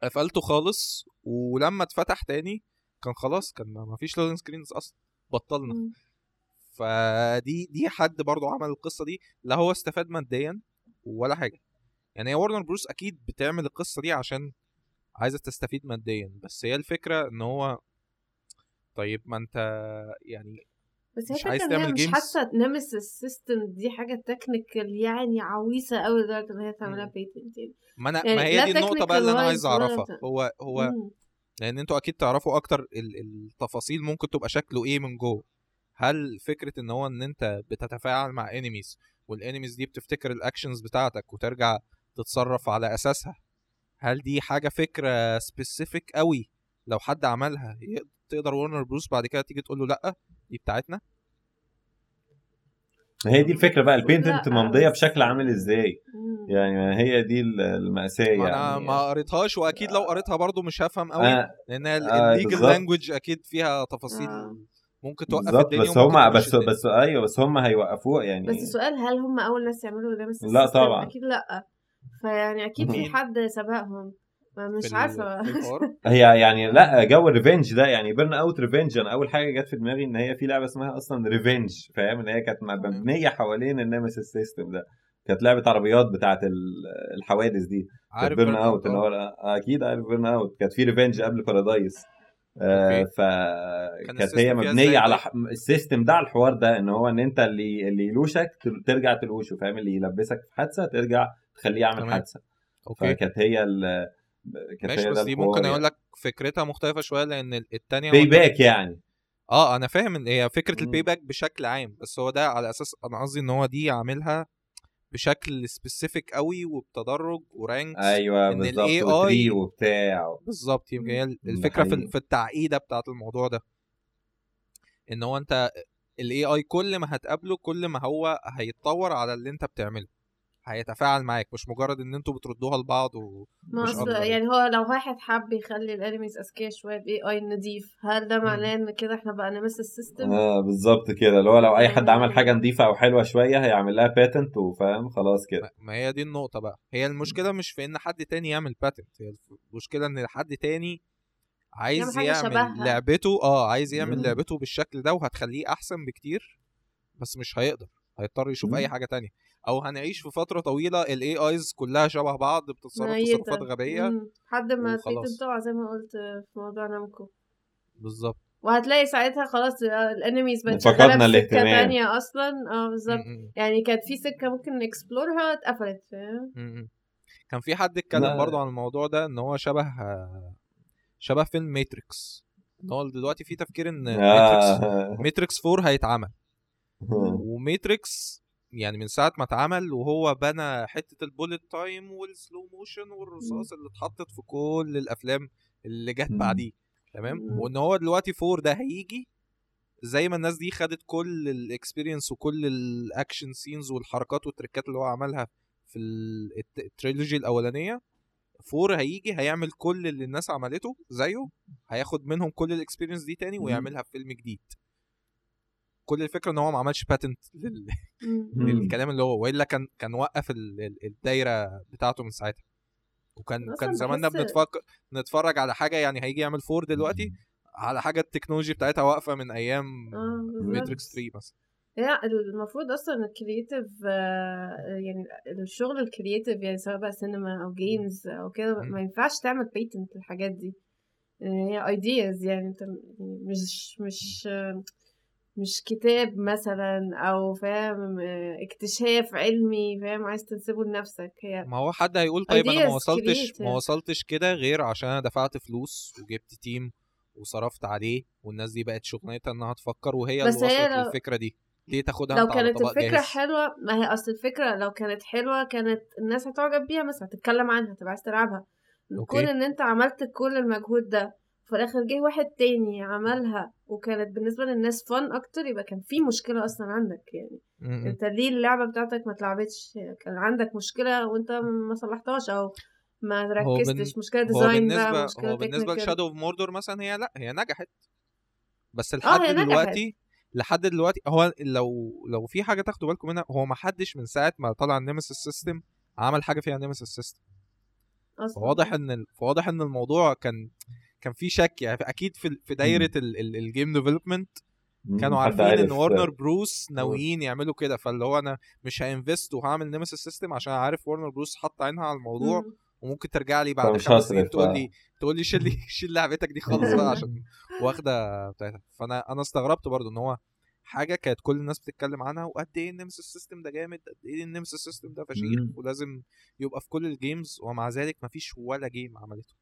قفلته خالص ولما اتفتح تاني كان خلاص كان ما فيش loading screens أصلا. بطلنا. مم. فدي دي حد برضو عمل القصة دي لا هو استفاد ماديا ولا حاجة. يعني هي Warner Bros أكيد بتعمل القصة دي عشان عايزة تستفيد ماديا بس هي الفكرة إن هو طيب ما أنت يعني بس هي مش عايز تعمل مش games؟ حاسة Nemesis system دي حاجة technical يعني عويصة قوي لدرجة إن هي تعملها. patent يعني ما أنا يعني ما هي دي النقطة بقى اللي أنا عايز أعرفها. هو هو مم. لأن أنتوا أكيد تعرفوا أكتر ال- التفاصيل ممكن تبقى شكله إيه من جوه هل فكرة إن هو إن أنت بتتفاعل مع enemies وال enemies دي بتفتكر ال actions بتاعتك وترجع تتصرف على أساسها هل دي حاجة فكرة specific قوي لو حد عملها تقدر Warner Bros بعد كده تيجي تقول له لأ دي بتاعتنا هي دي الفكرة بقى ال patent لا، ممضيه بشكل عامل إزاي. يعني هي دي المأساة ما أنا يعني ما قريتهاش وأكيد لو قريتها برضو مش هفهم قوي آه لأن آه، ال legal بالظبط. language أكيد فيها تفاصيل آه. ممكن توقف بالظبط الدنيا بس هم بس الدنيا. بس أيوه بس هم هيوقفوها يعني بس السؤال هل هم أول ناس يعملوا ده بس لا؟ طبعا. أكيد لأ فيعني أكيد في؟ حد سبقهم. مش عارفة. هي يعني لا جو ال revenge ده يعني Burnout Revenge أنا أول حاجة جت في دماغي إن هي في لعبة اسمها أصلا Revenge فاهم؟ إن هي كانت مبنية حوالين ال Nemesis system ده. كانت لعبة عربيات بتاعت ال- الحوادث دي. عارف Burnout ان آه. هو أكيد عارف Burnout كانت في revenge قبل Paradise آه. فكانت هي مبنية على طيب؟ ح... ال system ده على الحوار ده إن هو إن أنت اللي اللي يلوشك ترجع تلوشه فاهم؟ اللي يلبسك في حادثة ترجع تخليه يعمل تمام. حادثة. أوكي. فكانت هي ال كانت ماشي هي بس دي ممكن يعني. أقول لك فكرتها مختلفة شوية لأن ال- التانية payback يعني. آه أنا فاهم إن هي فكرة. الباي باك بشكل عام بس هو ده على أساس أنا قصدي إن هو دي عاملها بشكل سبيسيفيك قوي وبتدرج ورانكس أيوه إن ال بالظبط AI وفري وبتاع. بالظبط يمكن هي الفكرة في في التعقيدة بتاعت الموضوع ده. إن هو أنت الاي اي كل ما هتقابله كل ما هو هيتطور على اللي أنت بتعمله. هيتفاعل معاك مش مجرد إن أنتوا بتردوها لبعض و... يعني. يعني هو لو واحد حب يخلي الانميز أذكياء شوية باي اي نضيف هل ده. معناه إن كده إحنا بقى نمس السيستم؟ آه بالظبط كده اللي هو لو أي حد عمل يعني- حاجة نظيفه أو حلوة شوية هيعمل لها patent وفاهم خلاص كده ما- هي دي النقطة بقى هي المشكلة مش في إن حد تاني يعمل patent هي المشكلة إن حد تاني عايز يعمل شبهها. لعبته آه عايز يعمل مم. لعبته بالشكل ده وهتخليه أحسن بكتير بس مش هيقدر هيضطر يشوف مم. اي حاجة تانية أو هنعيش في فترة طويلة ال AIs كلها شبه بعض بتتصرف. تصرفات غبية مم. لحد ما تقع زي ما قلت في موضوع Namco بالظبط وهتلاقي ساعتها خلاص ال enemies بقت فقدنا سكة الاهتمام. تانية أصلا آه بالظبط يعني كانت في سكة ممكن ن explore ها اتقفلت فاهم. كان في حد اتكلم لا. برضو عن الموضوع ده إن هو شبه شبه فيلم Matrix إن هو دلوقتي في تفكير إن Matrix آه. Matrix 4 هيتعمل و Matrix يعني من ساعة ما اتعمل وهو بنى حتة ال bullet time وال slow motion والرصاص اللي اتحطت في كل الأفلام اللي جت مم. بعديه تمام مم. وإن هو دلوقتي 4 ده هيجي زي ما الناس دي خدت كل ال experience وكل ال action scenes والحركات والتريكات اللي هو عملها في ال- الت- ال trilogy الأولانية four هيجي هيعمل كل اللي الناس عملته زيه هياخد منهم كل ال experience دي تاني. ويعملها في فيلم جديد كل الفكرة إن هو ما عملش patent لل... للكلام اللي هو وإلا كان كان وقف ال- ال- الدايرة بتاعته من ساعتها. وكان كان زماننا بحس- بنتفكر نتفرج على حاجة يعني هيجي يعمل four دلوقتي على حاجة ال technology بتاعتها واقفة من أيام. Matrix 3 مثلا. لا المفروض أصلا ال creative يعني الشغل ال creative يعني سواء بقى سينما أو games أو كده. ما ينفعش تعمل patent للحاجات دي. يعني هي ideas يعني أنت يعني مش مش مش كتاب مثلا أو فاهم اكتشاف علمي فاهم عايز تنسبه لنفسك هي ما هو حد هيقول طيب أنا ما وصلتش. ما وصلتش كده غير عشان أنا دفعت فلوس وجبت تيم وصرفت عليه والناس دي بقت شغلانتها إنها تفكر وهي بس اللي هي وصلت لو- للفكرة دي ليه تاخدها لو أنت كانت طبق الفكرة جاهز حلوة ما هي أصل الفكرة لو كانت حلوة كانت الناس هتعجب بيها مثلا هتتكلم عنها تبقى عايز تلعبها. كون إن أنت عملت كل المجهود ده في الآخر جه واحد تاني عملها وكانت بالنسبة للناس فن أكتر يبقى كان في مشكلة أصلا عندك يعني م- م. أنت ليه اللعبة بتاعتك ما اتلعبتش كان عندك مشكلة وأنت ما صلحتهاش أو ما بن- ركزتش مشكلة هو design بقى بالنسبة مشكلة هو بالنسبة. ل Shadow of Mordor مثلا هي لأ هي نجحت بس هي لحد نجحت. دلوقتي لحد دلوقتي هو لو لو في حاجة تاخدوا بالكم منها هو ما حدش من ساعة ما طلع ال Nemesis system عمل حاجة فيها Nemesis system فواضح إن فواضح إن الموضوع كان كان في شك يعني أكيد في في دايرة ال- ال- ال game development كانوا عارفين إن Warner Bros ناويين يعملوا كده فاللي هو أنا مش ه invest وهعمل Nemesis system عشان عارف Warner Bros حط عينها على الموضوع مم. وممكن ترجع لي بعد خمس سنين تقول. لي تقول لي شيل شيل لعبتك دي خالص بقى عشان واخدة بتاعتها. فأنا أنا استغربت برضو إن هو حاجة كانت كل الناس بتتكلم عنها وقد إيه ال Nemesis system ده جامد قد إيه ال Nemesis system ده فشيخ. ولازم يبقى في كل ال games ومع ذلك مفيش ولا game عملته.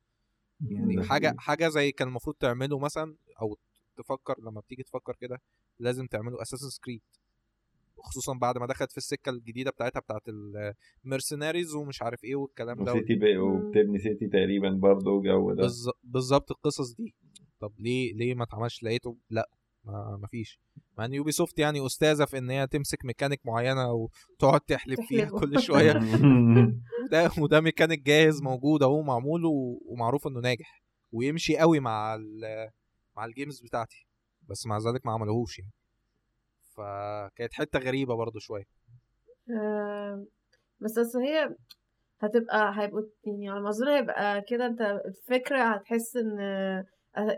يعني حاجة. حاجة زي كان المفروض تعمله مثلا أو تفكر لما بتيجي تفكر كده لازم تعمله Assassin's Creed خصوصا بعد ما دخلت في السكة الجديدة بتاعتها بتاعت ال mercenaries ومش عارف إيه والكلام ده و city بي وبتبني city تقريبا برضه والجو ده. بالظ- بالظبط القصص دي. طب ليه ليه ما اتعملش؟ لقيته لا ما فيش. مع إن Ubisoft يعني أستاذة في إن هي تمسك ميكانيك معينة وتقعد تحلب فيها. كل شوية. وده وده ميكانيك جاهز موجود أهو معمول ومعروف إنه ناجح. ويمشي قوي مع ال- مع ال games بتاعتي. بس مع ذلك ما عملوهوش يعني. فكانت حتة غريبة برضو شوية. آه، بس أصل هي هتبقى هيبقوا يعني على ما اظن هيبقى كده. أنت الفكرة هتحس إن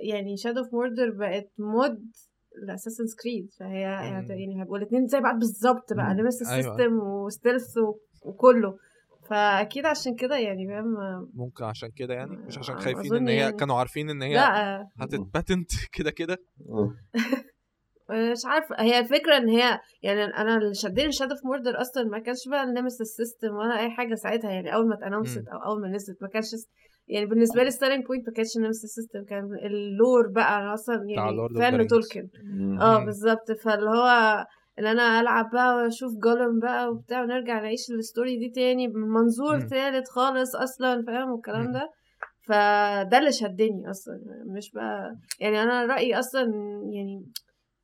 يعني Shadow of Mordor بقت mod ل Assassin's Creed فهي هت- مم. يعني هيبقوا الاتنين زي بعض بالظبط بقى مم. Nemesis أيوة. ال system و stealth وكله فأكيد عشان كده يعني فاهم ممكن عشان كده يعني مش عشان آه، خايفين إن هي يعني. كانوا عارفين إن هي لأ هتت patent كده كده مش عارفة هي الفكرة إن هي يعني أنا اللي شدني Shadow of Mordor أصلا ما كانش بقى Nemesis system ولا أي حاجة ساعتها يعني أول ما ات announce ت مم. أو أول ما نزلت ما كانش يعني بالنسبة لي starting point ما كانش Nemesis system كان ال lore بقى أنا أصلا يعني fan. Tolkien آه. بالظبط فاللي هو إن أنا ألعب بقى وأشوف Gollum بقى وبتاع ونرجع نعيش ال story دي تاني من منظور. تالت خالص أصلا فاهم والكلام. ده فده اللي شدني أصلا مش بقى يعني أنا رأيي أصلا يعني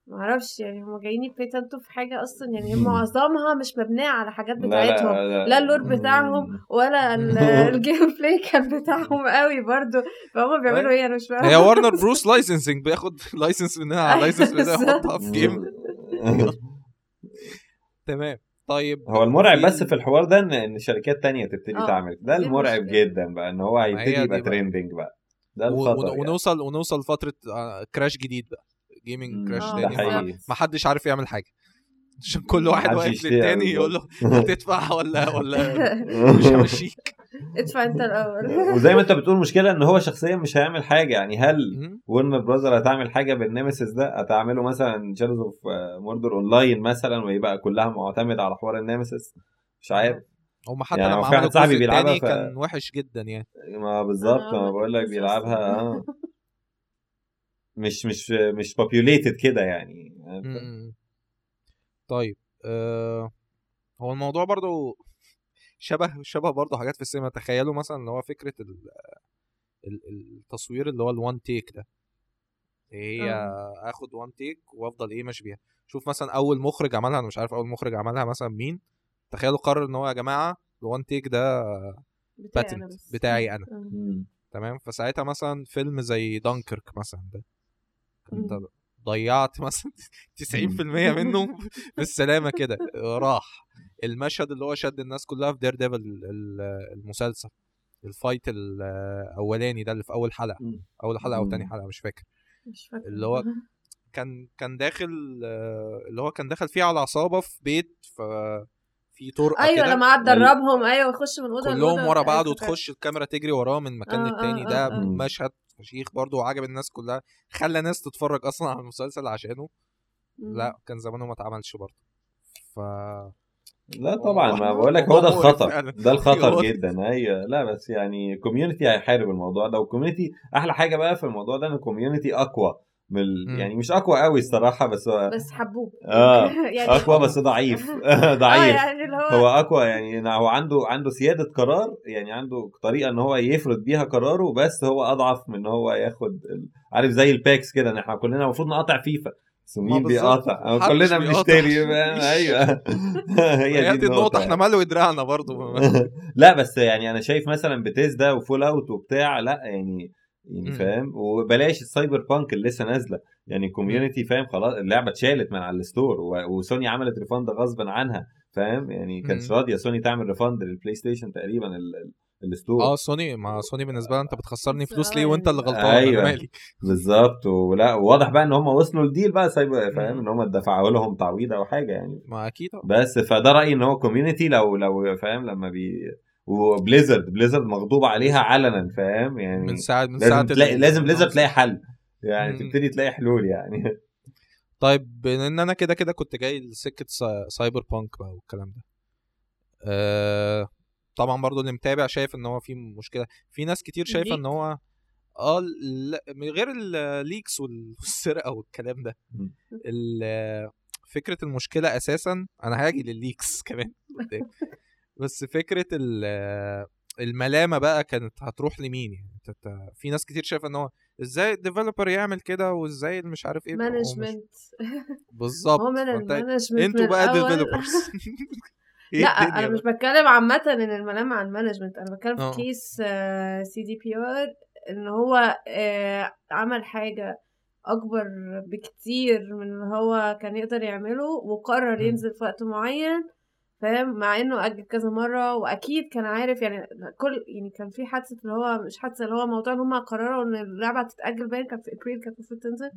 معرفش يعني هما جايين ي patent وا في حاجة أصلا يعني معظمها مش مبنية على حاجات بتاعتهم لا. ال lore بتاعهم ولا ال- ال gameplay كان بتاعهم قوي برضو. فهم بيعملوا إيه؟ أنا مش فاهمة. هي Warner Bros licensing بياخد license منها على license منها. يحطها في game تمام. طيب. هو المرعب بس في الحوار ده إن إن شركات تانية تبتدي آه، تعمل. ده دي المرعب. جدا بقى إن هو هي هيبتدي دي يبقى بقى. trending بقى. ده الخطر يعني. ونوصل ونوصل لفتره آه، كراش جديد بقى. gaming crash آه، ده تاني. ما- حدش عارف يعمل حاجة. عشان كل واحد واقف للتاني. يقول له هتدفع ولا ولا مش همشيك. ادفع انت الأول. وزي ما انت بتقول مشكلة إن هو شخصيا مش هيعمل حاجة. يعني هل. ورنر براذر هتعمل حاجة بال nemesis ده؟ هتعمله مثلا Shadows of Mordor online مثلا ويبقى كلها معتمدة على حوار ال nemesis مش عارف. هم حتى يعني لما هو في واحد عملوا صاحبي بيلعبها ف- كان وحش جدا يعني. ما بالظبط آه، ما بقول لك بيلعبها. آه. مش مش مش populated كده يعني مم. طيب آه هو الموضوع برضو شبه شبه برضو حاجات في السينما تخيلوا مثلا اللي هو فكرة ال ال- التصوير اللي هو ال one take ده هي آه. آخد one take وأفضل إيه ماشي بيها شوف مثلا أول مخرج عملها أنا مش عارف أول مخرج عملها مثلا مين تخيلوا قرر إن هو يا جماعة ال one take ده بتاعي أنا بس. بتاعي أنا آه. مم. تمام فساعتها مثلا فيلم زي دانكرك مثلا ده انت. ضيعت مثلا 90% منه بالسلامه كده. راح. المشهد اللي هو شد الناس كلها في Daredevil المسلسل. الفايت الأولاني ده اللي في أول حلقة. أول حلقة أو. تاني حلقة مش فاكر. مش فاكرة. اللي هو كان كان داخل آه، اللي هو كان دخل فيه على عصابة في بيت ف في طرقة أيوه لما قعد دربهم أيوه يخش من أوضة كلهم. ورا بعض. وتخش الكاميرا تجري وراه من مكان آه، للتاني آه، ده آه، آه. مشهد فشيخ برضه وعجب الناس كلها خلى ناس تتفرج أصلا على المسلسل عشانه مم. لا كان زمانه ما اتعملش برضه ف لا طبعا ما بقول لك هو ده الخطر. ده الخطر جدا أيوه لا بس يعني community هيحارب الموضوع ده وال community أحلى حاجة بقى في الموضوع ده إن ال community أقوى من ال... يعني مش أقوى قوي الصراحة بس هو بس حبوه آه يعني أقوى بس ضعيف. ضعيف. يعني اللي هو أقوى يعني هو عنده عنده سيادة قرار يعني عنده طريقة إن هو يفرض بيها قراره بس هو أضعف من إن هو ياخد ال... عارف زي ال bugs كده إن إحنا كلنا المفروض نقاطع فيفا بس مين. بيقاطع؟ كلنا. بنشتري؟ أيوه. هي دي النقطة. إحنا مالو دراعنا برضه. لا بس يعني أنا شايف مثلا Bethesda و Fallout وبتاع لا يعني يعني. فاهم؟ وبلاش ال Cyberpunk اللي لسه نازلة. يعني community فاهم؟ خلاص اللعبة اتشالت من على ال store وسوني عملت refund غصبا عنها فاهم؟ يعني كانتش مم. راضية سوني تعمل refund لل PlayStation تقريبا ال- ال- ال store. آه سوني ما سوني بالنسبة لها أنت بتخسرني فلوس ليه وأنت اللي غلطان؟ أيوة. أنا مالي. بالظبط. ولا واضح بقى إن هم وصلوا ل deal بقى سايبر فاهم. إن هم دفعوا لهم تعويض أو حاجة يعني. ما أكيد. بس فده رأيي إن هو community لو لو فاهم؟ لما بي و Blizzard Blizzard مغضوب عليها علنا فاهم؟ يعني من ساعه من ساعة لازم تلاقي لازم Blizzard تلاقي حل. يعني مم. تبتدي تلاقي حلول يعني. طيب بما إن أنا كده كده كنت جاي لسكة سا- Cyberpunk بقى والكلام ده. آه طبعا برضو اللي متابع شايف إن هو في مشكلة. في ناس كتير شايفة إن. هو آه لا من غير ال leaks والسرقة والكلام ده. فكرة المشكلة أساسا أنا هاجي للل leaks كمان. بس فكرة ال- الملامة بقى كانت هتروح لمين يعني في ناس كتير شايفة إن هو إزاي ال developer يعمل كده وإزاي مش عارف إيه management بالظبط أنتوا بقى. developers لا أنا مش بتكلم عامة إن الملام عن ال management أنا بتكلم. في case CDPR إن هو آه، عمل حاجة أكبر بكتير من اللي هو كان يقدر يعمله وقرر. ينزل في وقت معين فاهم؟ مع إنه أجل كذا مرة وأكيد كان عارف يعني كل يعني كان في حادثة اللي هو مش حادثة اللي هو موضوع إن هم قرروا إن اللعبة هتتأجل باين كان في ابريل كانت المفروض تنزل.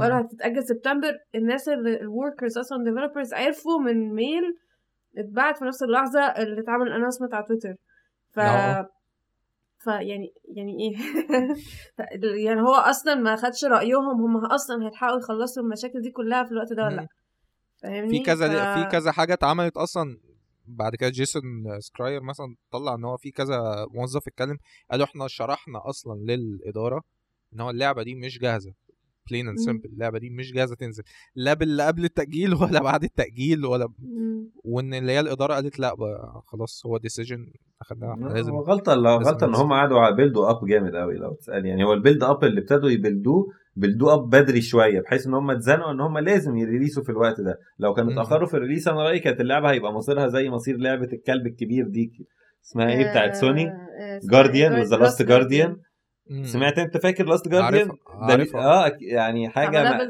ولا هتتأجل سبتمبر الناس ال workers أصلا developers عرفوا من mail اتبعت في نفس اللحظة اللي اتعمل announcement على تويتر. ف. فيعني يعني إيه؟ يعني هو أصلا ما خدش رأيهم هم أصلا هيلحقوا يخلصوا المشاكل دي كلها في الوقت ده ولا لأ. فاهمني في كذا ف... في كذا حاجة اتعملت أصلا بعد كده Jason Schreier مثلا طلع إن هو في كذا موظف اتكلم قالوا إحنا شرحنا أصلا للإدارة إن هو اللعبة دي مش جاهزة plain and. simple اللعبة دي مش جاهزة تنزل لا باللي قبل التأجيل ولا بعد التأجيل ولا مم. وإن اللي هي الإدارة قالت لا بقى خلاص هو decision أخدناها لازم هو غلطة غلطة إن. هم قعدوا بي build وا up جامد قوي لو تسأل يعني هو ال build up اللي ابتدوا يبلدوه بيلدوه اب بدري شوية بحيث إن هم اتزنقوا إن هم لازم ي release وا في الوقت ده لو كانوا. اتأخروا في ال release أنا رأيي كانت اللعبة هيبقى مصيرها زي مصير لعبة الكلب الكبير دي اسمها إيه بتاعت سوني Guardian The Last Guardian. سمعت انت فاكر Last Guardian عارفها عارفها. آه يعني حاجة ما...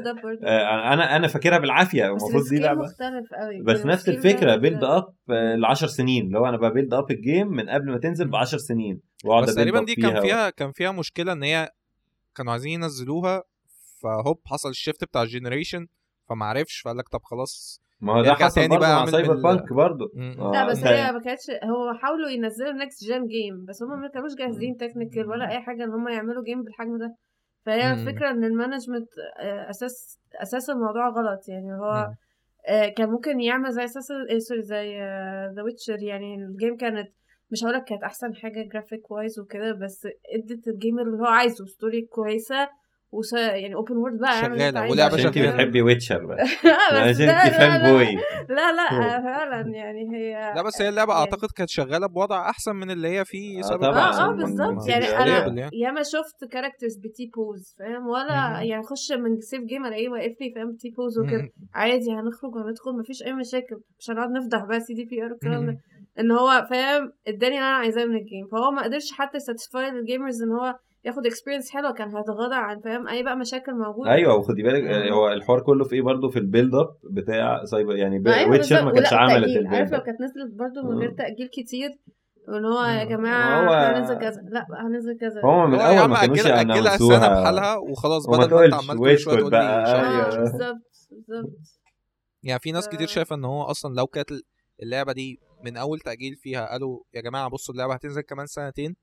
آه أنا أنا فاكرها بالعافية. المفروض دي لعبة. مختلف قوي. بس نفس الفكرة build. up ل 10 سنين. لو أنا ب build up ال game من قبل ما تنزل ب 10 سنين. وأقعد بس تقريبا دي كان و- فيها كان فيها مشكلة إن هي كانوا عايزين ينزلوها فهوب حصل ال shift بتاع ال generation فما عرفش فقال لك طب خلاص ما هو ده يرجع حصل تاني برضه بقى مع Cyberpunk برضه. آه، لا بس هي ما كانتش هو حاولوا ينزلوا next gen game بس هم ما كانوش جاهزين technical ولا أي حاجة إن هم يعملوا game بالحجم ده. فهي. الفكرة إن ال management آه، أساس أساس الموضوع غلط. يعني هو مم. آه، كان ممكن يعمل زي أساس sorry زي The Witcher يعني ال game كانت مش هقولك كانت أحسن حاجة graphic wise وكده بس ادت ال gamer اللي هو عايزه story كويسة وس... يعني open world بقى اعمل اللي شغالة، انت. بتحبي Witcher بقى آه، بس عشان انت fanboy لا لا فعلا يعني هي لا بس هي اللعبة يعني- أعتقد كانت شغالة بوضع أحسن من اللي هي فيه آه،. بانك. آه آه من- بالظبط يعني. أنا يعني. ياما شفت characters بتي pose فاهم ولا. يعني أخش من save game ألاقيه واقف لي فاهم بتي pose وكده. عادي هنخرج وهندخل مفيش أي مشاكل مش هنقعد نفضح بقى CDPR والكلام ده. إن هو فاهم اداني اللي أنا عايزاه من ال game فهو ما قدرش حتى satisfy ال gamers إن هو ياخد experience حلوة كان هيتغاضى عن فاهم أي بقى مشاكل موجودة أيوه وخدي بالك آه،. هو الحوار كله في إيه برضه في ال build up بتاع سايبر يعني ما أيوة ويتشر. ما كانتش عملت تأجيل. عارف ال build لو كانت نزلت برضه من غير مم. تأجيل كتير وإن هو يا مم. جماعة هو- إحنا هننزل كذا لا هننزل كذا هو من الأول ما كانوش أجلها سنه بحالها وخلاص بدل ما أنت تقولش عمال كل شوية تقول لي أيوة. بالظبط بالظبط يعني في ناس كتير ف- شايفة إن هو أصلا لو كانت اللعبة دي من أول تأجيل فيها قالوا يا جماعة بصوا اللعبة هتنزل كمان سنتين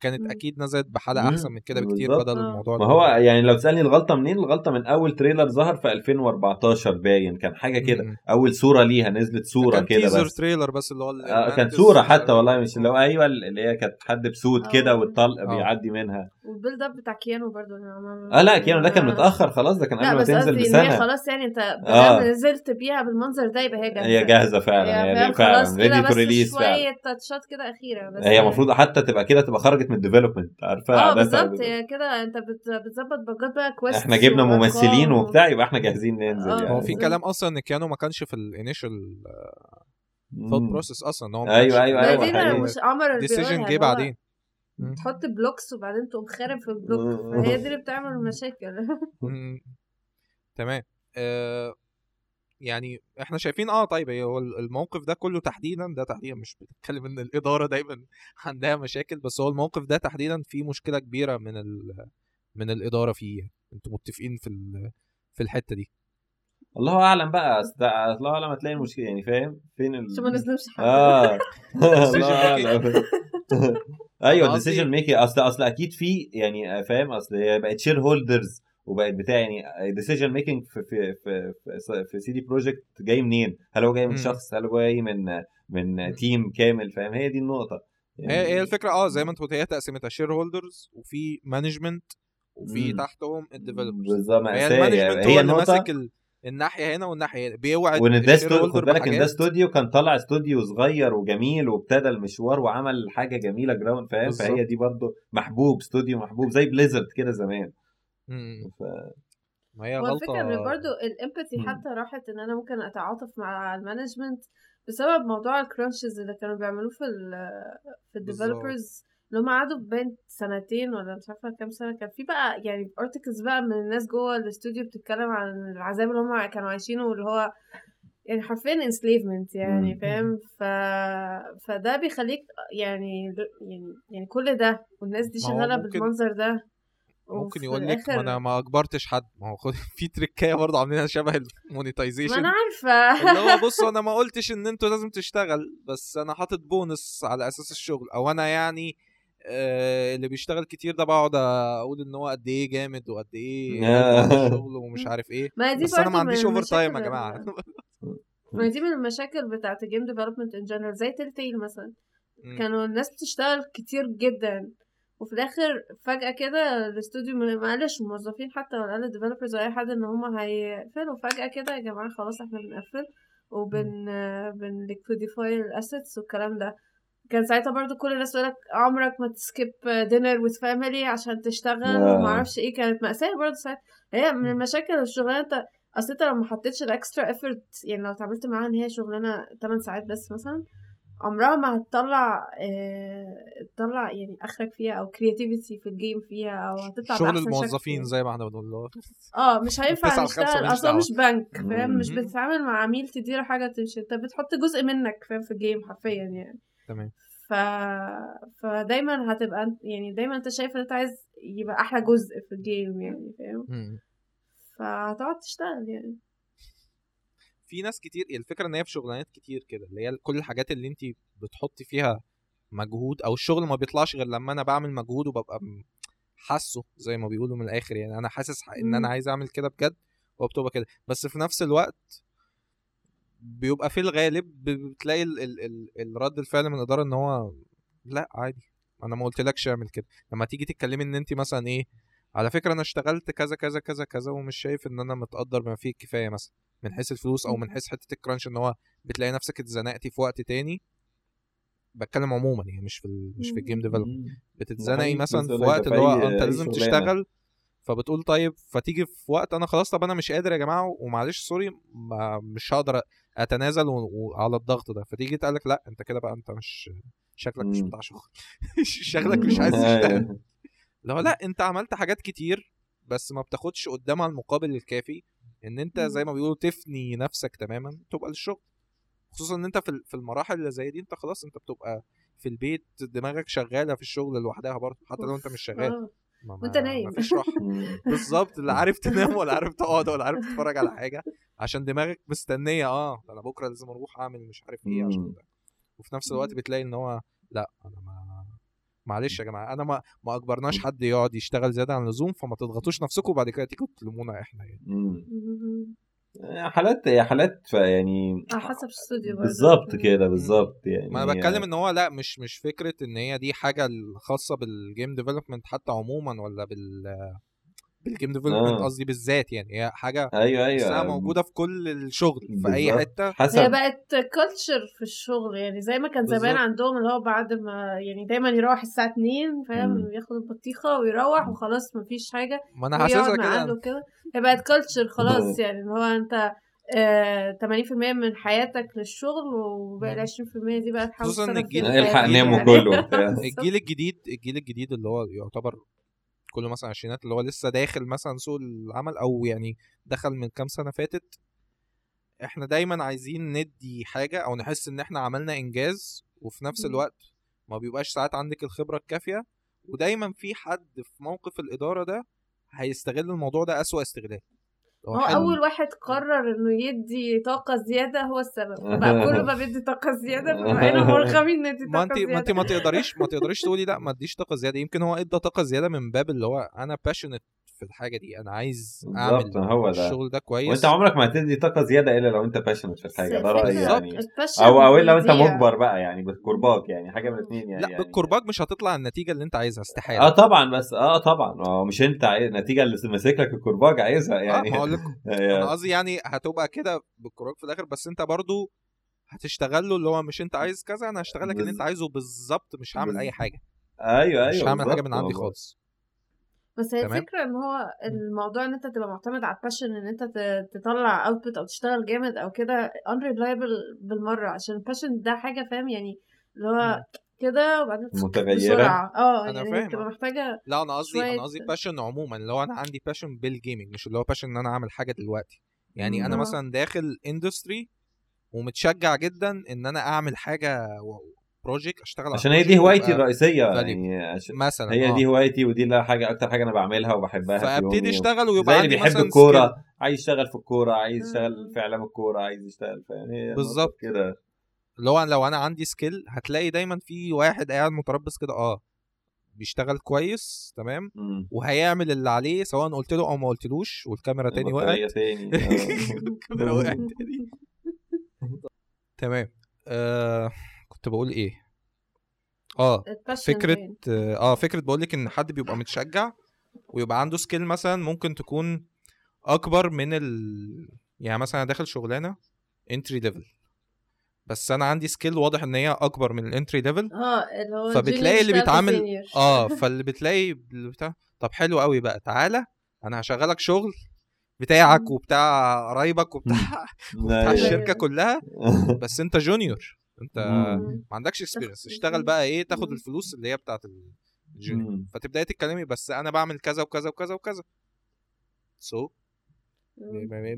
كانت مم. أكيد نزلت بحالة مم. أحسن من كده بكتير. بدل. الموضوع ما هو يعني لو تسألني الغلطة منين الغلطة من أول تريلر ظهر في 2014 باين كان حاجة كده مم. أول صورة ليها نزلت صورة كان كده تيزر بس trailer بس اللي هو آه كانت المانتس صورة حتى إيه. والله مش اللي هو أيوه اللي هي كانت حد ب suit كده آه. والطلق آه. بيعدي منها وال build up بتاع كيانو برضه آه لا كيانو ده كان. متأخر خلاص ده كان قبل ما بس تنزل بسنة خلاص يعني أنت آه. نزلت بيها بالمنظر ده يبقى هي جاهزة هي جاهزة فعلا هي فعلا ready to release فعلا شوية touchات كده أخيرة بس هي المفروض حتى تبقى كده تبقى خرجت من ال development عارفة آه بالظبط هي كده أنت بت- بتظبط bugات بقى quest إحنا جبنا ممثلين وبتاع يبقى إحنا جاهزين ننزل آه. هو يعني في بالظبط. كلام أصلا إن كيانو ما كانش في ال initial thought. process أصلا إن هو أيوة، في- أنا حقيقي. مش عمر decision جه هو بعدين. تحط blocks وبعدين تقوم خارب في ال block. فهي دي اللي بتعمل مشاكل. مم. تمام. آه يعني إحنا شايفين آه طيب هو الموقف ده كله تحديدا ده تحديدا مش بنتكلم إن الإدارة دايما عندها مشاكل بس هو الموقف ده تحديدا فيه مشكلة كبيرة من ال من الإدارة فيه. أنتوا متفقين في ال- في الحتة دي. الله أعلم بقى الله أعلم هتلاقي المشكلة يعني فاهم؟ فين ال... عشان ما نظلمش حد. آه. الله Decision أعلم. أيوه ال decision making أصل أصل أكيد في يعني فاهم أصل هي بقت shareholders وبقت بتاع يعني decision making في في في في, في CD Projekt جاي منين؟ هل هو جاي من. شخص؟ هل هو جاي من من team كامل فاهم هي دي النقطة هي هي الفكرة آه زي ما أنت قلت هي تقسيمتها shareholders وفي management وفي. تحتهم ال developers بالظبط هي ال management هي هو اللي ماسك الناحية هنا والناحية هنا بيوعد وإن ده استوديو خد بالك إن ده استوديو كان طالع استوديو صغير وجميل وابتدى المشوار وعمل حاجة جميلة ground فاهم. فهي دي برضو محبوب استوديو محبوب زي بليزرد كده زمان. ف... ما هي هو الفكرة إن غلطه برضو ال empathy. حتى راحت إن أنا ممكن أتعاطف مع ال management بسبب موضوع ال crunches اللي كانوا بيعملوه في ال في. ال developers اللي هم قعدوا بين سنتين ولا مش عارفة كام سنة كان في بقى يعني articles بقى من الناس جوه الاستوديو بتتكلم عن العذاب اللي هم كانوا عايشينه واللي هو يعني حرفيا enslavement يعني. فاهم؟ ف... فده بيخليك يعني يعني يعني كل ده والناس دي ما شغالة ممكن- بالمنظر ده ممكن يقول لك ما أنا ما أجبرتش حد. ما هو خد في trickاية برضه عاملينها شبه ما ال monetization أنا عارفة. اللي هو بصوا أنا ما قلتش إن أنتوا لازم تشتغل بس أنا حاطط بونس على أساس الشغل أو أنا يعني اللي بيشتغل كتير ده بقعد أقول إن هو قد إيه جامد وقد إيه آه. الشغل ومش عارف إيه. ما هي دي بس أنا ما عنديش overtime يا المشاكل جماعة. ما هي دي من المشاكل بتاعت ال game development in general زي Telltale مثلا. كانوا الناس بتشتغل كتير جدا وفي الآخر فجأة كده الاستوديو ما قالش الموظفين حتى ولا قال ال developers ولا أي حد إن هما هيقفلوا. فجأة كده يا جماعة خلاص إحنا بنقفل وبن بن liquidify ال assets والكلام ده. كان ساعتها برضو كل الناس تقولك عمرك ما ت skip dinner with family عشان تشتغل آه. وما أعرفش إيه كانت مأساة برضو ساعتها هي من. المشاكل الشغلانة انت اصل انت لو ما حطيتش ال extra effort يعني لو اتعاملت معاها ان هي شغلانة 8 ساعات بس مثلا عمرها ما هتطلع آه تطلع يعني اخرك فيها أو creativity في ال game فيها أو هتطلع شغل الموظفين. زي ما إحنا بنقول آه مش هينفع نشتغل ماليش أصلا. مش بنك فاهم مش. بتتعامل مع عميل تديله حاجة تمشي انت بتحط جزء منك فاهم في الجيم حرفيا يعني تمام. ف... فدايما هتبقى انت- يعني دايما أنت شايف إن أنت عايز يبقى أحلى جزء في الجيم يعني فاهم. فهتقعد تشتغل يعني. في ناس كتير الفكرة إن هي في شغلانات كتير كده اللي هي كل الحاجات اللي أنت بتحطي فيها مجهود أو الشغل ما بيطلعش غير لما أنا بعمل مجهود وببقى حاسه زي ما بيقولوا من الآخر. يعني أنا حاسس إن أنا. عايز أعمل كده بجد وبتبقى كده. بس في نفس الوقت بيبقى في الغالب بتلاقي ال ال ال الرد الفعل من الإدارة إن هو لأ عادي. أنا ما قلتلكش اعمل كده. لما تيجي تتكلمي إن انت مثلا إيه على فكرة أنا اشتغلت كذا كذا كذا كذا ومش شايف إن أنا متقدر بما فيه الكفاية مثلا. من حيث الفلوس أو من حيث حتة الكرانش إن هو بتلاقي نفسك اتزنقتي في وقت تاني. بتكلم عموما يعني مش في. مش في ال game development بتتزنقي مثلا في وقت اللي هو أنت لازم. تشتغل فبتقول طيب فتيجي في وقت أنا خلاص طب أنا مش قادر يا جماعة ومعلش sorry ما مش هقدر أتنازل وعلى الضغط ده فتيجي تقول لك لأ أنت كده بقى أنت مش شكلك مش. بتاع شغل شكلك مش عايز. تشتغل هو لأ أنت عملت حاجات كتير بس ما بتاخدش قدامها المقابل الكافي إن أنت. زي ما بيقولوا تفني نفسك تماما تبقى للشغل خصوصا إن أنت في ال- في المراحل اللي زي دي أنت خلاص أنت بتبقى في البيت دماغك شغالة في الشغل لوحدها برضه حتى لو أنت مش شغال آه. وأنت نايم. مفيش راحة. بالظبط لا عارف تنام ولا عارف تقعد ولا عارف تتفرج على حاجة عشان دماغك مستنية آه ده أنا بكرة لازم أروح أعمل مش عارف إيه عشان. ده وفي نفس الوقت. بتلاقي إن هو لأ أنا ما معلش يا جماعة أنا ما ما أجبرناش حد يقعد يشتغل زيادة عن اللزوم فما تضغطوش نفسكم وبعد كده تيجوا تلومونا إحنا يعني. حالات هي حالات ف- يعني على حسب الاستوديو. بالظبط. كده بالظبط يعني ما أنا بتكلم إن هو لأ مش مش فكرة إن هي دي حاجة الخاصة بال game development حتى عموما ولا بال بال game development آه. قصدي بالذات يعني هي حاجة أيوه أيوه موجودة في كل الشغل في أي. حتة هي حسب بقت culture في الشغل يعني زي ما كان زمان. عندهم اللي هو بعد ما يعني دايما يروح الساعة 2 فاهم. ياخد البطيخة ويروح وخلاص مفيش حاجة ما أنا حاسسها كده وكده هي بقت كلتشر خلاص يعني اللي هو أنت آه 80% من حياتك للشغل وباقي ال 20% دي بقى تحاول خصوصاً الجيل- الحق يعني. ناموا كله. الجيل الجديد الجيل الجديد اللي هو يعتبر كله مثلا عشرينات اللي هو لسه داخل مثلا سوق العمل أو يعني دخل من كام سنة فاتت إحنا دايما عايزين ندي حاجة أو نحس إن إحنا عملنا إنجاز وفي نفس. الوقت ما بيبقاش ساعات عندك الخبرة الكافية ودايما في حد في موقف الإدارة ده هيستغل الموضوع ده أسوأ استغلال هو. أول واحد قرر إنه يدي طاقة زيادة هو السبب. فبقى كله بقى بيدي طاقة زيادة فبقينا مرغمين ندي ما طاقة انت زياده ما انت ما تقدريش ما تقدريش تقولي لا ما اديش طاقة زيادة. يمكن هو إدى طاقة زيادة من باب اللي هو أنا passionate في الحاجة دي. أنا عايز أعمل بالظبط هو ده. الشغل ده كويس. وأنت عمرك ما هتدي طاقة زيادة إلا لو أنت passionate في الحاجة ده رأيي. يعني. أو أو إلا لو أنت بيضيع. مجبر بقى يعني بالكرباج يعني حاجة من الاثنين يعني لا يعني- بالكرباج مش هتطلع النتيجة اللي أنت عايزها استحالة. آه طبعا بس آه طبعا. آه مش أنت عايز النتيجة اللي ماسك لك الكرباج عايزها آه يعني. ما أقول لك يعني- أنا قصدي يعني هتبقى كده بالكرباج في الآخر بس أنت برضو هتشتغل له اللي هو مش أنت عايز كذا أنا هشتغل لك اللي أنت عايزه بالظبط مش هعمل أي حاجة. أيوه أيوه مش هعمل حاجة من عندي. خالص. بس هي. الفكرة إن هو الموضوع إن أنت تبقى معتمد على ال passion إن أنت ت- تطلع output أو تشتغل جامد أو كده unreliable بالمرة عشان ال passion ده حاجة فاهم يعني اللي هو كده وبعدين متغيرة. بسرعة آه أنا يعني فاهم. بتبقى محتاجة لا أنا قصدي أنا قصدي passion عموما اللي هو أنا عندي passion بال gaming مش اللي هو passion إن أنا أعمل حاجة دلوقتي يعني أنا مم. مثلا داخل industry ومتشجع جدا إن أنا أعمل حاجة project أشتغل عشان هي دي هوايتي الرئيسية. يعني عشان مثلا هي آه. دي هوايتي ودي اللي حاجة أكتر حاجة أنا بعملها وبحبها في فأبتدي أشتغل زي ويبقى اللي عندي بيحب مثلا الكورة. عايز يشتغل في الكورة عايز. يشتغل في إعلام الكورة عايز يشتغل فاهم هي بالظبط. كده اللي هو لو أنا عندي skill هتلاقي دايما في واحد قاعد متربص كده آه بيشتغل كويس تمام مم. وهيعمل اللي عليه سواء قلت له أو ما قلتلوش والكاميرا تاني وقعت تاني آه. الكاميرا وقعت تاني تمام آه كنت بقول إيه آه فكرة باين. آه فكرة بقول لك إن حد بيبقى متشجع ويبقى عنده skill مثلا ممكن تكون أكبر من ال يعني مثلا أنا داخل شغلانة entry level بس أنا عندي skill واضح إن هي أكبر من ال entry level آه اللي هو فبتلاقي اللي بيتعامل. آه فاللي بتلاقي اللي بتاع طب حلو قوي بقى تعالى أنا هشغلك شغل بتاعك. وبتاع قرايبك وبتاع بتاع أيوة. الشركة كلها بس أنت junior انت مم. ما عندكش experience اشتغل. بقى إيه تاخد. الفلوس اللي هي بتاعت ال junior. فتبدأي تتكلمي بس أنا بعمل كذا وكذا وكذا وكذا سو.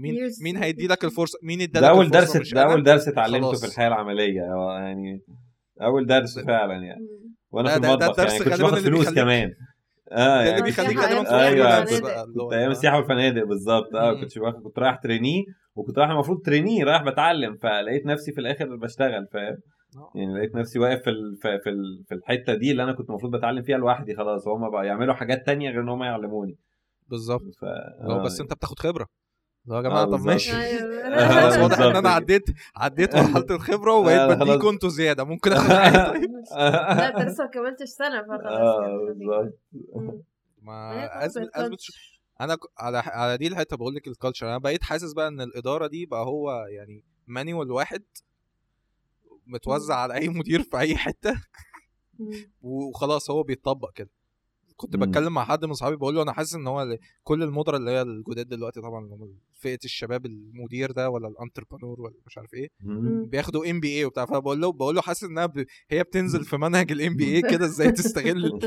مين مين هيدي لك الفرصه مين ادى ده لك اول درس ده؟ اول درس اتعلمته. في الحياة العملية يعني اول درس فعلا يعني. وأنا في المطبخ يعني كنت باخد فلوس بيخليك- كمان آه ده اللي يعني بيخليك غالبا اللي هو كنت أيام السياحه والفنادق بالظبط آه. كنت باخد كنت رايح تريني وكنت رايح المفروض تريني رايح بتعلم فلقيت نفسي في الآخر بشتغل فاهم آه. يعني لقيت نفسي واقف في ال- في في ال- في الحتة دي اللي أنا كنت المفروض بتعلم فيها لوحدي خلاص هم بقى يعملوا حاجات تانية غير إن هم يعلموني بالظبط ف لو آه، بس أنت بتاخد خبرة اللي هو يا جماعة آه، طب. ماشي أيوة. خلاص آه، واضح إن أنا. عديت عديت مرحلة الخبرة وبقيت آه،. بديكوا أنتوا زيادة ممكن آخد حاجة طيب لا أنت لسه ما كملتش سنة فخلاص آه. هي ما أزمة أزمة أنا على على دي الحتة بقول لك ال culture أنا بقيت حاسس بقى إن الإدارة دي بقى هو يعني manual واحد متوزع على أي مدير في أي حتة. وخلاص هو بيتطبق كده كنت. بتكلم مع حد من صحابي بقول له أنا حاسس إن هو كل المدراء اللي هي الجداد دلوقتي طبعا اللي هم فئة الشباب المدير ده ولا ال entrepreneur ولا مش عارف إيه. بياخدوا MBA وبتاع. فبقول له بقول له حاسس إنها ب... هي بتنزل في منهج ال MBA كده إزاي تستغل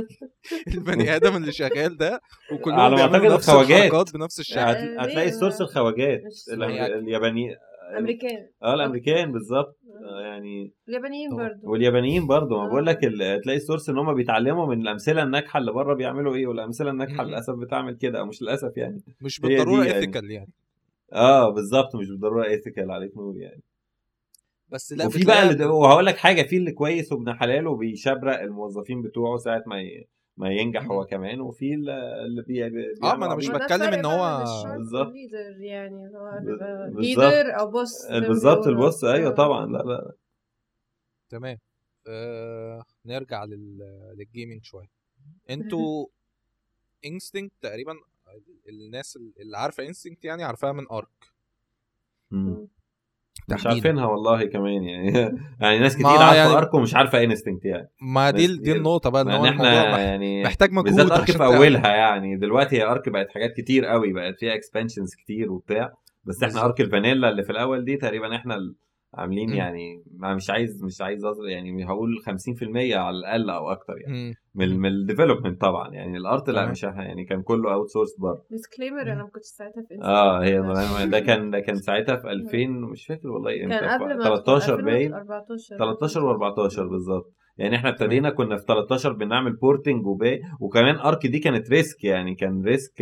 البني آدم اللي شغال ده وكلهم على ما نفس الخواجات. بنفس الشكل؟ هتلاقي ال source الخواجات الياباني أمريكان. آه الأمريكان بالظبط. آه، يعني اليابانيين. برضو. واليابانيين برضه ما آه. بقول لك ال- تلاقي ال source إن هم بيتعلموا من الأمثلة الناجحة اللي بره بيعملوا إيه والأمثلة الناجحة. للأسف بتعمل كده أو مش للأسف يعني. مش بالضرورة يعني. ethical يعني. آه بالظبط مش بالضرورة ethical عليك نور يعني بس لا وفي بقى اللي وهقول لك حاجة في اللي كويس وابن حلال وبيشبرق الموظفين بتوعه ساعة ما ي... ما ينجح هو كمان وفي اللي اللي بي... بي... آه ما أنا مش بتكلم إن هو بالظبط. يعني. leader أو boss ما بالظبط. ال boss أيوه آه. طبعا لا لا تمام آه... نرجع لل... لل gaming شوية أنتوا Instinct تقريبا الناس اللي عارفة Instinct يعني عارفاها من Ark. مش. عارفينها والله كمان يعني يعني ناس كتير ما عارفة يعني- Ark ومش عارفة Instinct يعني ما دي دي. النقطة بقى إن هو إحنا مح- يعني محتاج مجهود بالذات Ark في. أولها يعني دلوقتي هي Ark بقت حاجات كتير قوي بقت فيها expansions كتير وبتاع بس إحنا. Ark ال vanilla اللي في الأول دي تقريبا إحنا عاملين مم. يعني ما مش عايز مش عايز أص- يعني هقول 50% على الأقل أو أكتر يعني مم. من من ال development طبعا يعني ال art لا. مش يعني كان كله outsource بره disclaimer أنا ما كنتش ساعتها في آه هي. ده كان ده كان ساعتها في 2000 مش فاكر والله إمتى كان قبل ما 13 باين 14 13 و14 بالظبط يعني إحنا ابتدينا كنا في 13 بنعمل porting وباقي وكمان Ark دي كانت risk يعني كان risk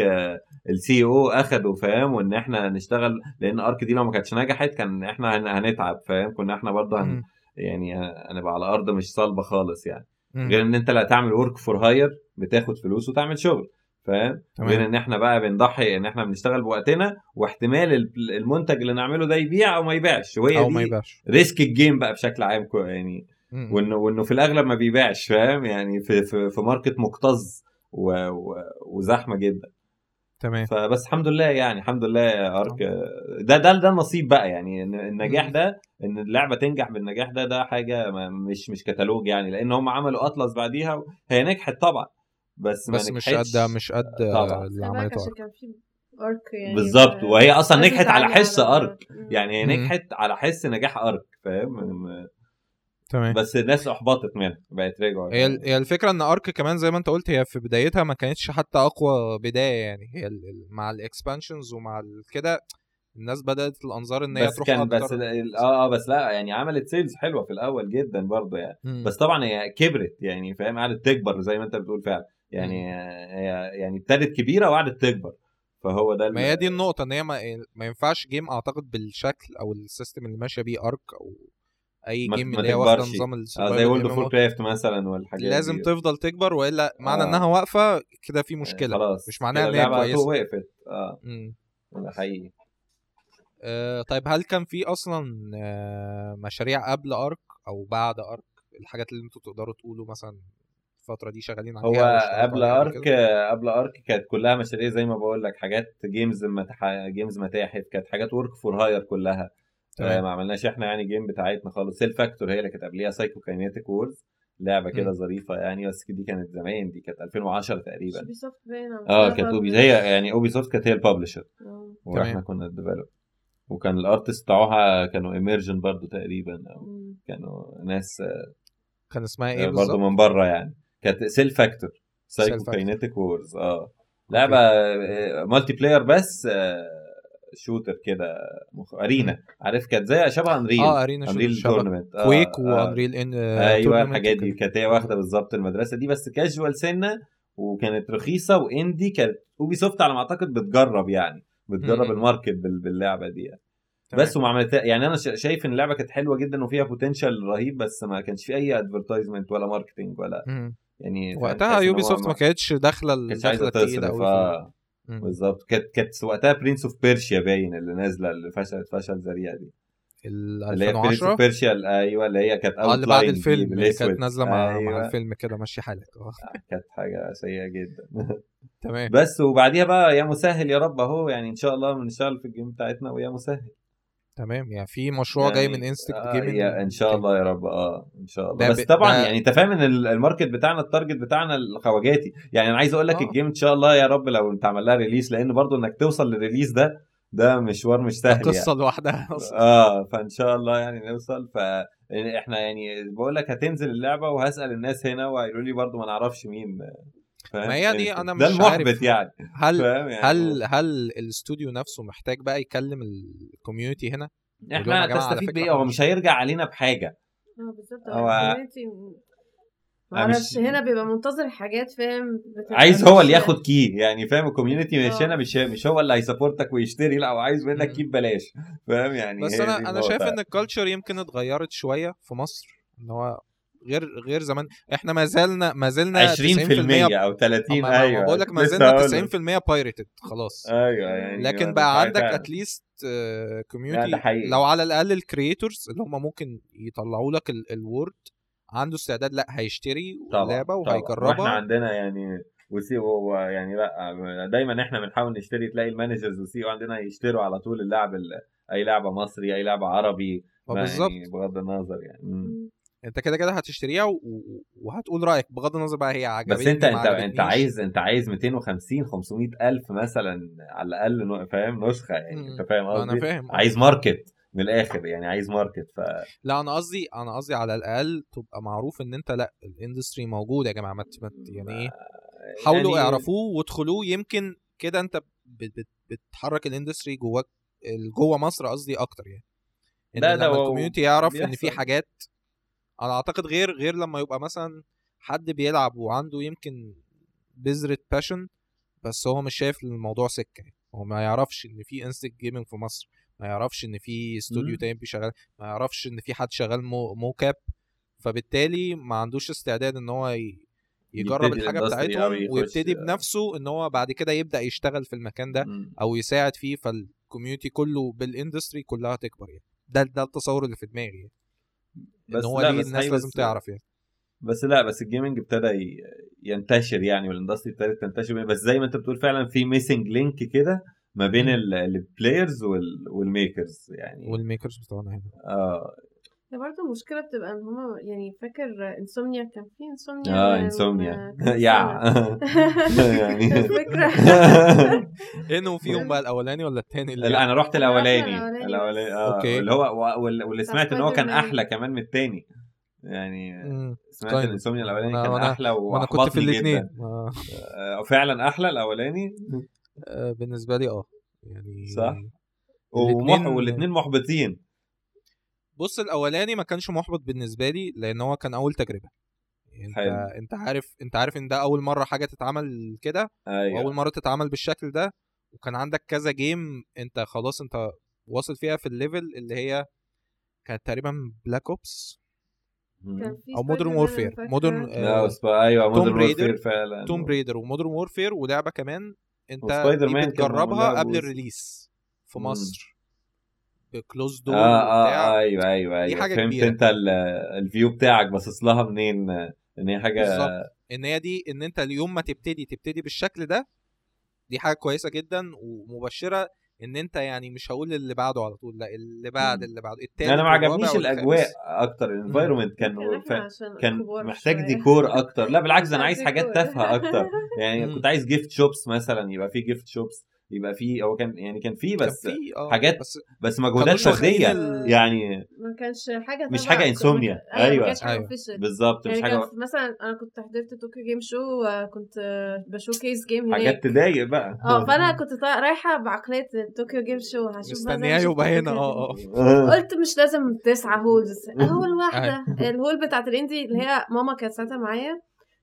السي أو أخده فاهم وإن إحنا نشتغل لأن ارك دي لو ما كانتش نجحت كان إحنا هن- هنتعب فاهم كنا إحنا برضه هن. يعني هنبقى على أرض مش صلبة خالص يعني. غير إن أنت لا تعمل ورك فور هاير بتاخد فلوس وتعمل شغل فاهم. غير إن إحنا بقى بنضحي إن إحنا بنشتغل بوقتنا واحتمال ال- المنتج اللي نعمله ده يبيع أو ما يبيعش وهي أو ما يبقاش ريسك الجيم بقى بشكل عام يعني. وإنه وإنه في الأغلب ما بيبيعش فاهم؟ يعني في في, في ماركت مكتظ و و وزحمة جدا. تمام. فبس الحمد لله يعني الحمد لله يا أرك. ده ده ده النصيب بقى يعني إن النجاح. ده إن اللعبة تنجح بالنجاح ده ده حاجة ما- مش مش كتالوج يعني لأن هم عملوا أطلس بعديها هي نجحت طبعا. بس ما بس مش قد مش قد طبعاً. اللي عملته عشان ارك كان في أرك يعني بالظبط. ف- وهي أصلا نجحت على حس أرك. يعني هي. نجحت على حس نجاح أرك فاهم؟ تمام. بس الناس احبطت منها بقت رجعوا. هي هي الفكرة إن Ark كمان زي ما أنت قلت هي في بدايتها ما كانتش حتى أقوى بداية يعني. هي مع ال expansions ومع كده الناس بدأت الأنظار إن هي بس تروح كان أكتر. بس آه آه بس لا يعني عملت sales حلوة في الأول جدا برضه يعني. مم. بس طبعا هي كبرت يعني فاهم؟ قعدت تكبر زي ما أنت بتقول فعلا. يعني هي يعني ابتدت كبيرة وقعدت تكبر. فهو ده ما هي دي النقطة إن هي ما, ما ينفعش game أعتقد بالشكل أو ال system اللي ماشية بيه Ark أو أي game اللي هي واخدة. نظام ال survival زي World MMO. of Warcraft مثلا والحاجات لازم دي. تفضل تكبر وإلا معنى آه. إنها واقفة كده في مشكلة خلاص مش معناها إن هي كويسة وقفت آه. ده حقيقي آه، طيب هل كان في أصلا آه، مشاريع قبل Ark أو بعد Ark الحاجات اللي أنتوا تقدروا تقولوا مثلا الفترة دي شغالين عليها هو قبل Ark؟ قبل Ark كانت كلها مشاريع زي ما بقول لك حاجات games متح... games متاحف كانت حاجات work for hire كلها آه. ما عملناش إحنا يعني game بتاعتنا خالص CellFactor هي اللي كانت قبليها Psychokinetic Wars لعبه كده. ظريفة يعني بس دي كانت زمان دي كانت 2010 تقريبا Ubi soft آه كانت Ubi. هي يعني Ubisoft كانت هي ال publisher آه. وإحنا. كنا ال developer وكان ال artist بتوعها كانوا Immersion برضو تقريبا أو مم. كانوا ناس كان اسمها إيه برضه بالظبط من بره يعني كانت CellFactor Psycho. kinetic Wars آه لعبة multiplayer بس آه، shooter كده مخ... arena. عارف كانت زي شبه Unreal آه arena Unreal Tournament Quake و Unreal ان أيوه الحاجات دي كانت هي واخدة بالظبط المدرسة دي. بس كاجوال سنة وكانت رخيصة و indie كانت Ubisoft على ما أعتقد بتجرب يعني. بتجرب مم. ال market بال- باللعبة دي. يعني. بس وما عملتها يعني أنا شا- شايف إن اللعبة كانت حلوة جدا وفيها potential رهيب بس ما كانش في أي advertisement ولا marketing ولا يعني فاهم؟ وقتها Ubisoft ما كانتش داخلة الدخلة التقيله قوي مم. بالظبط. كانت كانت وقتها Prince of Persia باين اللي نازلة اللي فشلت فشل ذريع دي. ال اللي هي Prince 2010 of Persia أيوه اللي هي كانت آه اللي بعد الفيلم اللي. كانت نازلة مع, مع أيوة. الفيلم كده ماشي حالك. آه كانت حاجة سيئة جدا. تمام. بس وبعديها بقى يا مسهل يا رب أهو يعني إن شاء الله بنشتغل في ال game بتاعتنا ويا مسهل. تمام يعني في مشروع جاي من Instinct آه Gaming إن شاء الله يا رب آه إن شاء الله. بس طبعا يعني أنت فاهم إن ال- ال market بتاعنا ال target بتاعنا الخواجاتي. يعني أنا عايز أقول لك آه. ال game إن شاء الله يا رب لو أنت عمل لها release لأن برضو إنك توصل لل release ده ده مشوار مش سهل قصة يعني. لوحدها آه فإن شاء الله يعني نوصل. ف إحنا يعني بقول لك هتنزل اللعبة وهسأل الناس هنا وهيقولوا لي برضو ما نعرفش مين. ما هي دي يعني أنا ده مش المحبط عارف. يعني هل فاهم يعني؟ هل هل الاستوديو نفسه محتاج بقى يكلم الكوميونتي هنا؟ إحنا جماعة على تستفيد فكرة بيه هو مش هيرجع علينا بحاجة. آه بالظبط. هو- أعرفش هنا بيبقى منتظر حاجات فاهم؟ عايز هو اللي ياخد key يعني فاهم؟ ال community مش آه. هنا مش مش هو اللي هي support ك ويشتري لا هو عايز منك. key ببلاش. فاهم يعني؟ بس أنا أنا شايف. إن ال culture يمكن اتغيرت شوية في مصر إن هو غير غير زمان إحنا ما زلنا ما زلنا 20% أو 30 أيوه بقول لك ما زلنا هقول لك. 90% pirated خلاص أيوه يعني لكن بقى عندك. at least لا، community. لو على الأقل ال creators اللي هم ممكن يطلعوا لك ال word عنده استعداد لأ هيشتري اللعبه. وإحنا وهيجربها عندنا يعني وسي يعني لأ دايما إحنا بنحاول نشتري تلاقي ال managers وسي عندنا يشتروا على طول اللعب ال- أي لعبة مصري أي لعبة عربي بالظبط يعني بغض النظر يعني. انت كده كده هتشتريها و... وهتقول رأيك بغض النظر بقى هي عجبتني بس انت انت انت. عايز انت عايز 250 500 ألف مثلا على الأقل فاهم نسخة يعني. انت فاهم ما أنا قصدي فاهم عايز market من الآخر يعني عايز market ف لا أنا قصدي أنا قصدي على الأقل تبقى معروف إن أنت لأ ال industry موجود يا جماعة ما يعني إيه حاولوا يعني اعرفوه وادخلوه يمكن كده أنت بت- بت- بتحرك ال industry جواك جوه مصر قصدي أكتر يعني إن لا، لما ال community يعرف إن في بيحصل. حاجات أنا أعتقد غير غير لما يبقى مثلا حد بيلعب وعنده يمكن بذرة passion بس هو مش شايف الموضوع سكة يعني. هو ما يعرفش إن في Instinct Gaming في مصر ما يعرفش إن في استوديو. تاني شغال ما يعرفش إن في حد شغال مو, مو كاب فبالتالي ما عندوش استعداد إن هو. يجرب الحاجة بتاعتهم ويبتدي بنفسه إن هو بعد كده يبدأ يشتغل في المكان ده مم. أو يساعد فيه فال community كله بال industry كلها تكبر يعني ده ده التصور اللي في دماغي يعني بس هو لا، بس الناس لازم تعرف يعني. بس لا بس ال gaming ابتدى ينتشر يعني وال industry ابتدت تنتشر. بس زي ما انت بتقول فعلا في missing link كده ما بين. ال players وال makers يعني. وال makers بتوعنا هنا. آه. هي برضه المشكلة بتبقى إن هما يعني فاكر Insomnia كان في Insomnia آه من Insomnia يا. يعني الفكرة انه فيهم بقى الأولاني ولا التاني اللي لا أنا رحت الأولاني الأولاني الأولاني. آه okay. اللي هو واللي سمعت إن هو كان. أحلى كمان من التاني يعني. سمعت طيب. ال Insomnia الأولاني وأنا- كان أحلى وأنا كنت في الاثنين جدا آه، فعلا أحلى الأولاني بالنسبة لي آه يعني صح. والاثنين محبطين بص الأولاني ما كانش محبط بالنسبة لي لأن هو كان أول تجربة أنت حلو. أنت عارف أنت عارف إن ده أول مرة حاجة تتعمل كده أيوه وأول مرة تتعمل بالشكل ده وكان عندك كذا game أنت خلاص أنت واصل فيها في ال level اللي هي كانت تقريبا Black Ops أو Modern Warfare. Modern لا بس أيوه Tomb Modern Raider- Warfare فعلا Tomb Raider و Modern Warfare ولعبة كمان أنت بتجربها قبل. ال release في مم. مصر ب closed door آه آه وبتاع أيوه أيوه أيوه حاجة فهمت كبيرة. أنت ال- ال view بتاعك باصص لها منين آه، إن هي حاجة بالظبط إن هي دي إن أنت اليوم ما تبتدي تبتدي بالشكل ده دي حاجة كويسة جدا ومبشرة إن أنت يعني مش هقول اللي بعده على طول لأ اللي بعد. اللي بعد التالت أنا ما عجبنيش. الأجواء أكتر ال environment كان يمكن ف... كان محتاج. ديكور أكتر لا بالعكس أنا عايز حاجات. تافهة أكتر يعني. كنت عايز gift shops مثلا يبقى في gift shops يبقى في هو كان يعني كان في كان بس في آه حاجات بس بس مجهودات فرديه ال- يعني ما كانش حاجة مش حاجة ال comic. Insomnia. أيوه أيوة. حاجة أيوة. بالظبط مش يعني حاجة كان مثلا أنا كنت حضرت طوكيو Game Show آه، كنت آه، ب showcase game هناك حاجات تضايق بقى آه فأنا كنت رايحة بعقلية طوكيو Game Show هشوف مستنياه يبقى هنا آه آه. قلت مش لازم تسعة halls hall واحدة ال hall بتاعت ال indie اللي هي ماما كانت ساعتها معايا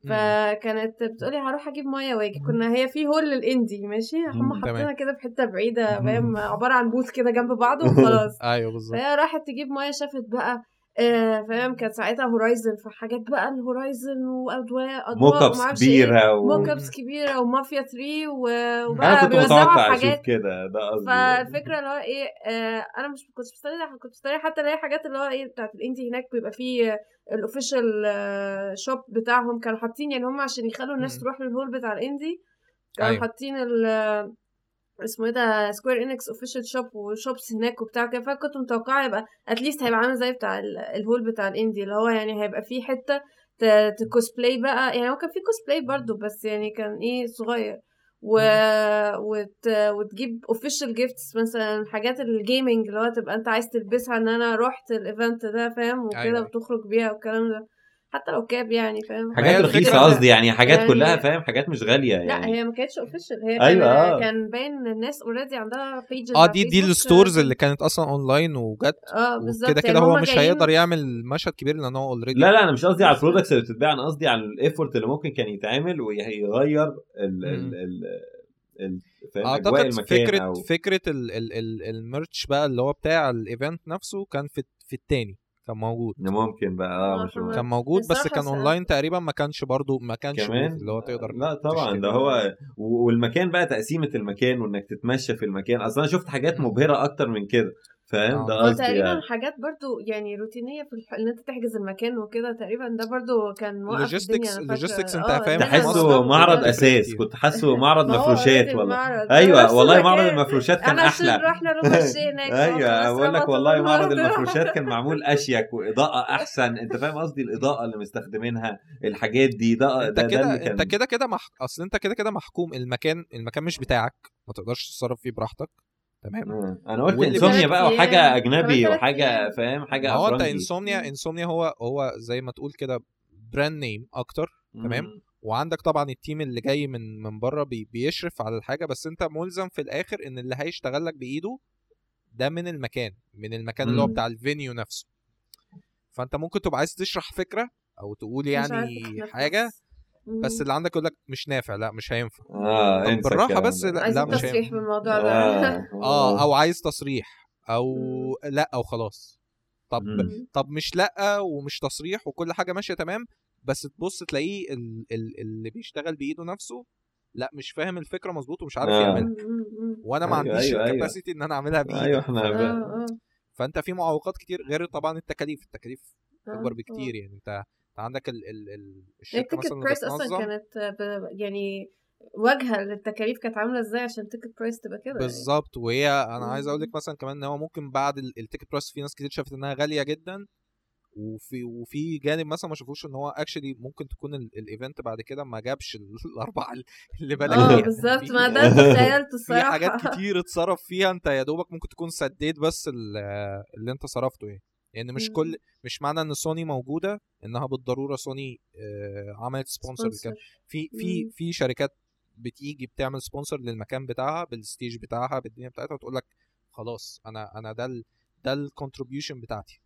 فكانت بتقولي هروح أجيب مية وأجي. كنا هي في hall لل indie ماشي؟ هم حاطينها. كده في حتة بعيدة. فاهم؟ عبارة عن booth كده جنب بعض وخلاص. أيوه بالظبط. فهي راحت تجيب مية شافت بقى آه فاهم؟ كانت ساعتها Horizon فحاجات بقى ال Horizon وأضواء mock أضواء ups ومعرفش إيه. كبيرة و... mock ups كبيرة ومافيا 3 و- أنا وبقى كنت بيوزعوا متوقع حاجات. أشوف كده ده قصدي. فالفكرة اللي هو إيه آه أنا مش كنت مستنية كنت مستنية حتى اللي هي حاجات اللي هو إيه بتاعت ال indie هناك بيبقى فيه ال official shop بتاعهم كانوا حاطين يعني هم عشان يخلوا الناس. تروح لل hall بتاع ال indie كانوا أيوة. حاطين ال اسمه إيه ده Square Enix official shop و shops هناك وبتاع كده فكنت متوقعة يبقى at least هيبقى عامل زي بتاع ال- ال hall بتاع ال indie اللي هو يعني هيبقى فيه حتة ت- تكوسبلاي بقى يعني هو كان فيه كوسبلاي برضو بس يعني كان إيه صغير و... وت... وتجيب official gifts مثلا حاجات ال gaming اللي هو تبقى أنت عايز تلبسها إن أنا رحت ال event ده فاهم؟ وكده أيوة. وتخرج بيها والكلام ده. حتى لو cap يعني فاهم؟ حاجات رخيصة قصدي يعني حاجات يعني- كلها فاهم؟ حاجات مش غالية لا يعني. هي ما كانتش official هي أيوة، كان آه. كان باين إن الناس already عندها بيج آه دي دي ال stores اللي كانت أصلا اونلاين وجت آه بالظبط. وكده يعني كده هو مش هيقدر يعمل مشهد كبير لأن هو already لا لا أنا مش قصدي على ال products اللي بتتباع أنا قصدي على ال effort اللي ممكن كان يتعمل ويغير ال ال. ال ال فاهم أجواء أعتقد فكرة أو فكرة ال ال ال ال merch بقى اللي هو بتاع ال event نفسه كان في في التاني. كان موجود ممكن بقى آه آه، مش تمام. كان موجود بس كان. أونلاين تقريبا ما كانش برضو ما كانش كمان اللي هو تقدر لا طبعا. ده هو و- والمكان بقى تقسيمة المكان وإنك تتمشى في المكان أصلا أنا شفت حاجات. مبهرة أكتر من كده فاهم آه. ده هو قصدي تقريبا يعني حاجات برضو يعني روتينية في الح... إن أنت تحجز المكان وكده تقريبا ده برضو كان موقف فاكرة. logistics أنت آه، فاهم تحسه معرض. أساس. كنت حاسه معرض هو مفروشات والله. أيوه والله معرض المكان. المفروشات كان أحلى رحنا روماشي هناك أيوه بقول لك والله معرض المفروشات كان معمول أشيك وإضاءة أحسن أنت فاهم قصدي الإضاءة اللي مستخدمينها الحاجات دي ده أنت ده, ده كده أنت كده كده. أصل أنت كده كده محكوم المكان المكان مش بتاعك ما تقدرش تتصرف فيه براحتك تمام مم. أنا قلت بيلعب بقى وحاجة. أجنبي وحاجة فاهم حاجة هو أنت انسومنيا انسومنيا هو هو زي ما تقول كده brand name أكتر تمام. مم. وعندك طبعا ال team اللي جاي من من بره بي بيشرف على الحاجة بس أنت ملزم في الآخر إن اللي هيشتغل لك بإيده ده من المكان من المكان اللي هو مم. بتاع الفينيو نفسه فأنت ممكن تبقى عايز تشرح فكرة أو تقول يعني. حاجة مم. بس اللي عندك يقول لك مش نافع لا مش هينفع آه طب بالراحة بس. لا, عايزين لا مش تصريح هينفع بالموضوع ده آه. آه أو عايز تصريح أو لأ أو خلاص طب مم. طب مش لأ ومش تصريح وكل حاجة ماشية تمام بس تبص تلاقيه ال ال اللي بيشتغل بإيده نفسه لأ مش فاهم الفكرة مظبوط ومش عارف آه. يعملها. وأنا ما أيوة، عنديش أيوة، أيوة. ال capacity إن أنا أعملها بإيدي أيوه إحنا بقى. آه فأنت في معوقات كتير غير طبعا التكاليف التكاليف آه، أكبر آه. بكتير يعني أنت عندك ال ال ال يعني الشركة ال ticket price أصلا كانت ب... يعني واجهة للتكاليف كانت عاملة إزاي عشان ال ticket price تبقى كده يعني. بالظبط وهي أنا عايز أقول لك. مثلا كمان إن هو ممكن بعد ال- ال ticket price في ناس كتير شافت إنها غالية جدا وفي وفي جانب مثلا ما شافوش إن هو actually ممكن تكون ال- ال event بعد كده ما جابش ال- الأربعة اللي بالك آه. بالظبط في- ما ده تخيلت في الصراحة حاجات كتير اتصرف فيها أنت يا دوبك ممكن تكون سديت بس ال- اللي أنت صرفته يعني يعني مش مم. كل مش معنى إن سوني موجودة إنها بالضرورة سوني آه، عملت sponsor sponsor. في في مم. في شركات بتيجي بتعمل sponsor للمكان بتاعها بال stage بتاعها بالدنيا بتاعتها وتقول لك خلاص أنا أنا ده ال ده ال contribution بتاعتي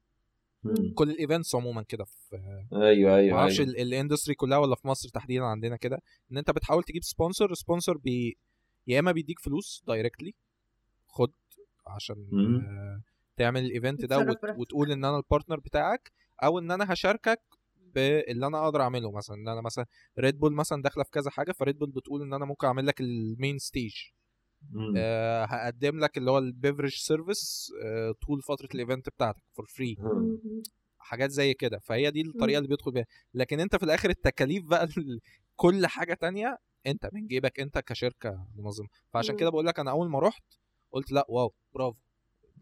مم. كل ال events عموما كده في أيوه أيوه ما أعرفش أيوة. ال industry كلها ولا في مصر تحديدا عندنا كده إن أنت بتحاول تجيب sponsor sponsor بي يا إما بيديك فلوس directly خد عشان مم. آه، تعمل ال event ده وت... وتقول إن أنا ال partner بتاعك أو إن أنا هشاركك باللي أنا أقدر أعمله مثلا. إن أنا مثلا ريد بول مثلا داخلة في كذا حاجة فريد بول بتقول إن أنا ممكن أعمل لك ال main stage. أه هقدم لك اللي هو ال beverage service أه طول فترة ال event بتاعتك for free. حاجات زي كده. فهي دي الطريقة. اللي بيدخل بيها. لكن أنت في الآخر التكاليف بقى كل حاجة تانية أنت من جيبك أنت كشركة منظمة. فعشان. كده بقول لك أنا أول ما رحت قلت لأ wow برافو.